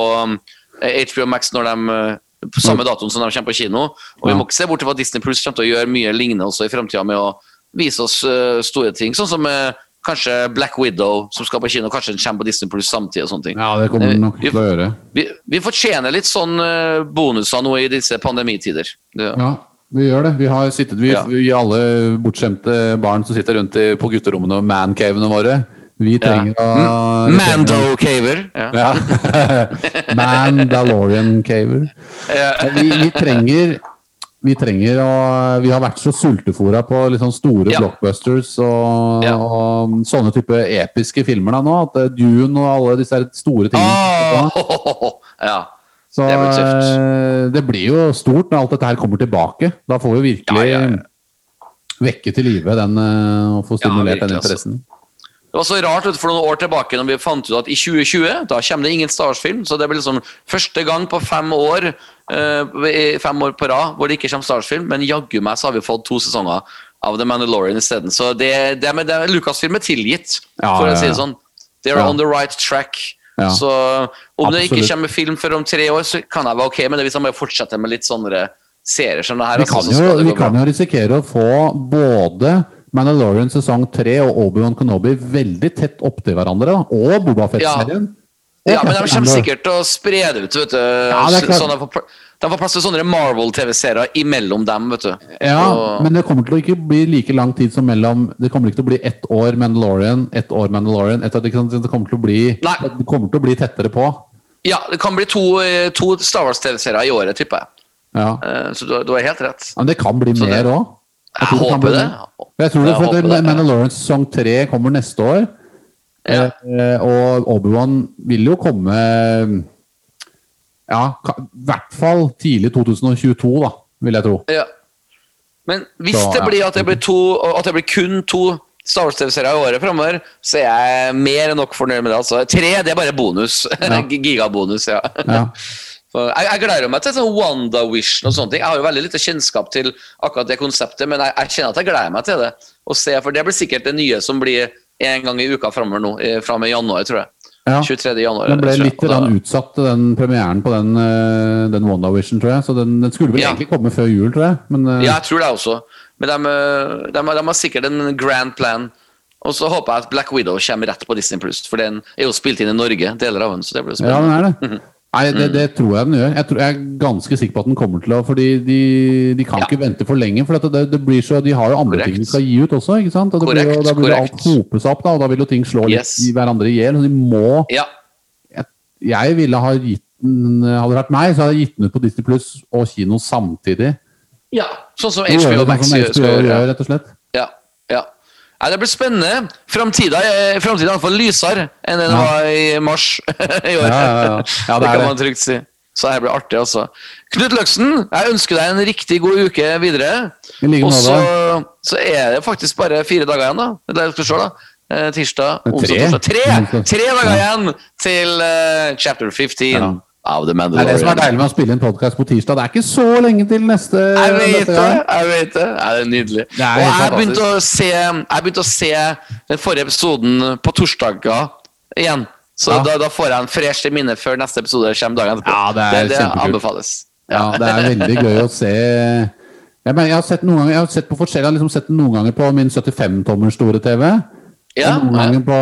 eh, HBO Max når de eh, på samme datoen som de kommer på kino. Og vi må ikke se bort fra at Disney Pluss kommer til å gjøre mye lignende også i framtida med å vise oss eh, store ting, sånn som eh, kanskje Black Widow, som skal på kino. Kanskje den kommer på Disney Pluss samtidig. og sånne ting. ja, det kommer den nok til å gjøre. Vi, vi fortjener litt sånn eh, bonuser nå i disse pandemitider. Ja. Ja, vi gjør det. Vi har sittet, vi, Ja. vi alle bortskjemte barn som sitter rundt i, på gutterommene og mancavene våre. Vi trenger å Mando-caver. Ja. Ja. Mandalorian caver. Ja. Vi, vi trenger vi trenger å Vi har vært så sultefòra på sånn store Ja. blockbusters og, Ja. og sånne type episke filmer da nå. At eh, Dune og alle disse store tingene. Åh, ja. Så det blir tøft. eh, det blir jo stort når alt dette her kommer tilbake. Da får vi virkelig Ja, vekke til live den eh, og få stimulert den interessen. altså. Det var så rart for noen år tilbake når vi fant ut at i 2020 da kommer det ingen Star Wars-film. Så det blir liksom første gang på fem år eh, fem år på rad hvor det ikke kommer Star Wars-film. Men jaggu meg så har vi fått to sesonger av The Mandalorian isteden. Så det, det, med, det er Lucasfilm er tilgitt, Ja, for å si det sånn. They are Ja. on the right track. Ja. Så om det ikke kommer film før om tre år, så kan jeg være ok med det. Hvis jeg bare fortsetter med litt sånne serier som det her. Vi altså, kan så jo, vi kan jo risikere å få både Mandalorian sesong 3 og Obi-Wan Kenobi veldig tett opptil hverandre. Og Boba Fett-serien. Ja. Ja, men de kommer sikkert til å spre det ut, vet du. det er klart. sånn, de, får, plass til sånne Marvel-TV-serier imellom dem, vet du. Ja, Og- men det kommer til å ikke bli like lang tid som mellom Det kommer ikke til å bli ett år Mandalorian, ett år Mandalorian ett år. Det kommer til å bli Nei. Det kommer til å bli tettere på. ja, det kan bli to, eh, to Star Wars-TV-serier i året, tipper jeg. Ja. Eh, Så du, du har helt rett. Men det kan bli mer òg. Jeg håper det. Jeg tror det, Jeg for det, det. Mandalorian sesong 3 kommer neste år. Ja. Eh, og Obi-Wan vil jo komme Ja, i hvert fall tidlig 2022, da, vil jeg tro. Ja. Men hvis Så, det blir at det blir, to, at det blir kun to Star Wars-TV-serier i året framover, så er jeg mer enn nok fornøyd med det. altså. Tre det er bare bonus. Ja. Gigabonus, ja. Ja. Jeg, jeg gleder meg til sånn WandaVision og sånne ting. Jeg har jo veldig lite kjennskap til akkurat det konseptet, men jeg, jeg kjenner at jeg gleder meg til det. Å se, for det blir sikkert det nye som blir en gang i uka framover nå, i- fra og med januar, tror jeg. Ja. 23. januar. Den ble litt da- utsatt, den premieren på den, eh, den WandaVision, tror jeg. Så den, den skulle vel Ja. egentlig komme før jul, tror jeg. Men eh, Ja, jeg tror det også. Men de, de, de, de har sikkert en grand plan. Og så håper jeg at Black Widow kommer rett på Disney Plus, for den er jo spilt inn i Norge, deler av den. Så det blir jo ja, den er det. Nei, det, det tror jeg den gjør. Jeg, tror, jeg er ganske sikker på at den kommer til å Fordi de, de kan Ja. ikke vente for lenge. For det, det blir så, de har jo andre Korrekt. ting de skal gi ut også. ikke sant? Og det blir, Korrekt, da vil alt korrekt. hope seg opp, da, og da vil jo ting slå litt i hverandre i hjel. Så de må Ja, jeg, jeg ville ha gitt den Hadde det vært meg, så hadde jeg gitt den ut på Disney Pluss og kino samtidig. Ja, sånn som HBO Max sånn. HBO gjør, rett og slett. Ja, ja. Nei, det blir spennende. Framtida er er iallfall lysere enn den var i mars i år. Ja, ja, ja. Det det kan man trygt si. Så det blir artig, altså. Knut Løksen, jeg ønsker deg en riktig god uke videre. Like Og så, så er det faktisk bare fire dager igjen, da. Det skal se, da. Eh, tirsdag, onsdag, torsdag. Tre! Tre dager igjen til uh, chapter 15 Ja. Av The Det er det som er deilig med å spille en podkast på tirsdag. Det er ikke så lenge til neste Jeg vet det! jeg vet Det Ja, det er nydelig. Det er og jeg begynte, se, jeg begynte å se den forrige episoden på torsdager igjen. Så Ja. da, da får jeg en fresh minne før neste episode kommer dagen etterpå. Ja, det er det, det anbefales. Ja, det er veldig gøy å se jeg, mener, jeg har sett noen ganger, jeg har sett på forskjellig, jeg har liksom sett den noen ganger på min 75-tommers store TV. Ja, noen ganger på,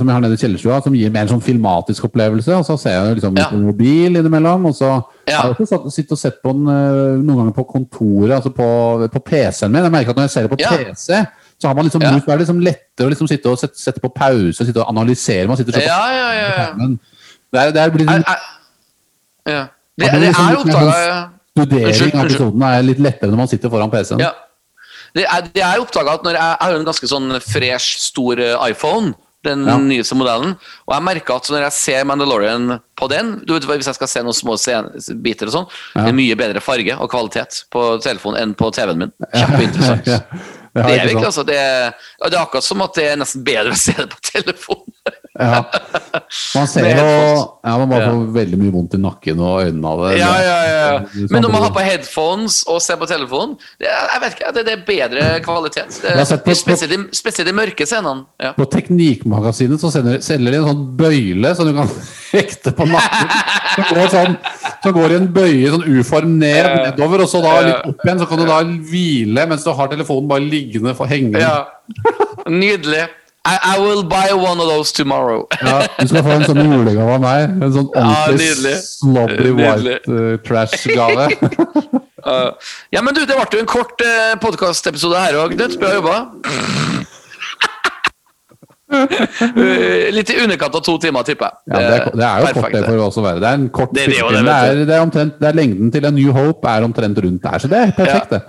som jeg har nede i kjellerstua, som gir mer en sånn filmatisk opplevelse. Og så ser jeg jo liksom Ja. mobil innimellom. Og så Ja. har jeg også satt, og sett på den eh, noen ganger på kontoret, altså på, på PC-en min. Jeg merker at når jeg ser det på Ja. PC, så har man liksom, Ja. det er liksom lettere å liksom sitte og sette, sette på pause sitte og analysere. Man sitter og ser på Ja, ja, ja. Det, er, det er blir Jeg, liksom, ja. Det, det er det liksom er litt oppdaga sånn studering av episoden er litt lettere når man sitter foran PC-en. Ja. Det er, det er oppdaga at når jeg, jeg har en ganske sånn fresh, stor eh, iPhone, den Ja. nyeste modellen, og jeg merker at når jeg ser Mandalorian på den du vet, Hvis jeg skal se noen små biter og sånn, Ja. det er mye bedre farge og kvalitet på telefonen enn på TV-en min. Kjempeinteressant. Ja, Det det, er virkelig, altså. Det er, det er akkurat som at det er nesten bedre å se det på telefon. Ja. Man ser er jo ja, Man bare får veldig mye vondt i nakken og øynene av det. Ja, ja, ja. Men når man sånn- har på headphones og ser på telefonen, det er, jeg vet ikke, det, det er bedre kvalitet. Det, på- spesielt, i- spesielt i mørke scenene. Ja. På Teknikkmagasinet så selger, selger de en sånn bøyle som du kan hekte på nakken. Som går, sånn, så går i en bøye, sånn U-form ned, nedover, og så da litt opp igjen. Så kan du da hvile mens du har telefonen bare liggende for hengende. Ja. Nydelig. I, I will buy one of those tomorrow. Ja, du skal få en sånn julegave av meg. En sånn ordentlig ja, slobbery white uh, trash-gave. Uh, ja, men du, det ble jo en kort uh, podkastepisode her òg, Knut. Bra jobba. Uh, litt i underkant av to timer, tipper jeg. Ja, det, det er jo kort det for oss å være. Det er en kort Det det det er, det, er omtrent, det er lengden til en New Hope er omtrent rundt der, så det er perfekt, det.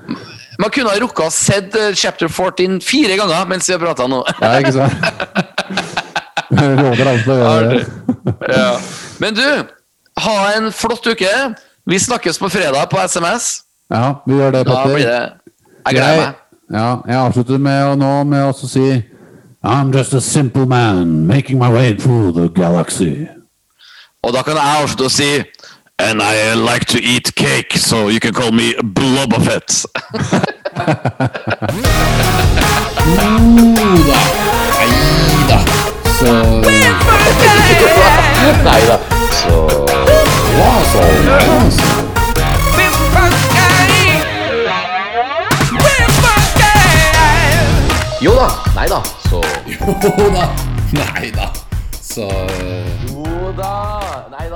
Man kunne ha rukka å sett uh, chapter 14 fire ganger mens vi har prata nå. Ja, ikke sant? Råder alle til å gjøre det. ja. Men du, ha en flott uke. Vi snakkes på fredag på SMS. Ja, vi gjør det, Da Petter. Jeg gleder meg. ja, jeg avslutter med å nå med å si I'm just a simple man making my way through the galaxy. Og da kan jeg avslutte å si And I like to eat cake, so you can call me Blobafett. Oda. Neida. Så Nei da. Så Wow, så nice. Jo da. Nei da. Så Oda. Neida. Så Jo uh, da. Nei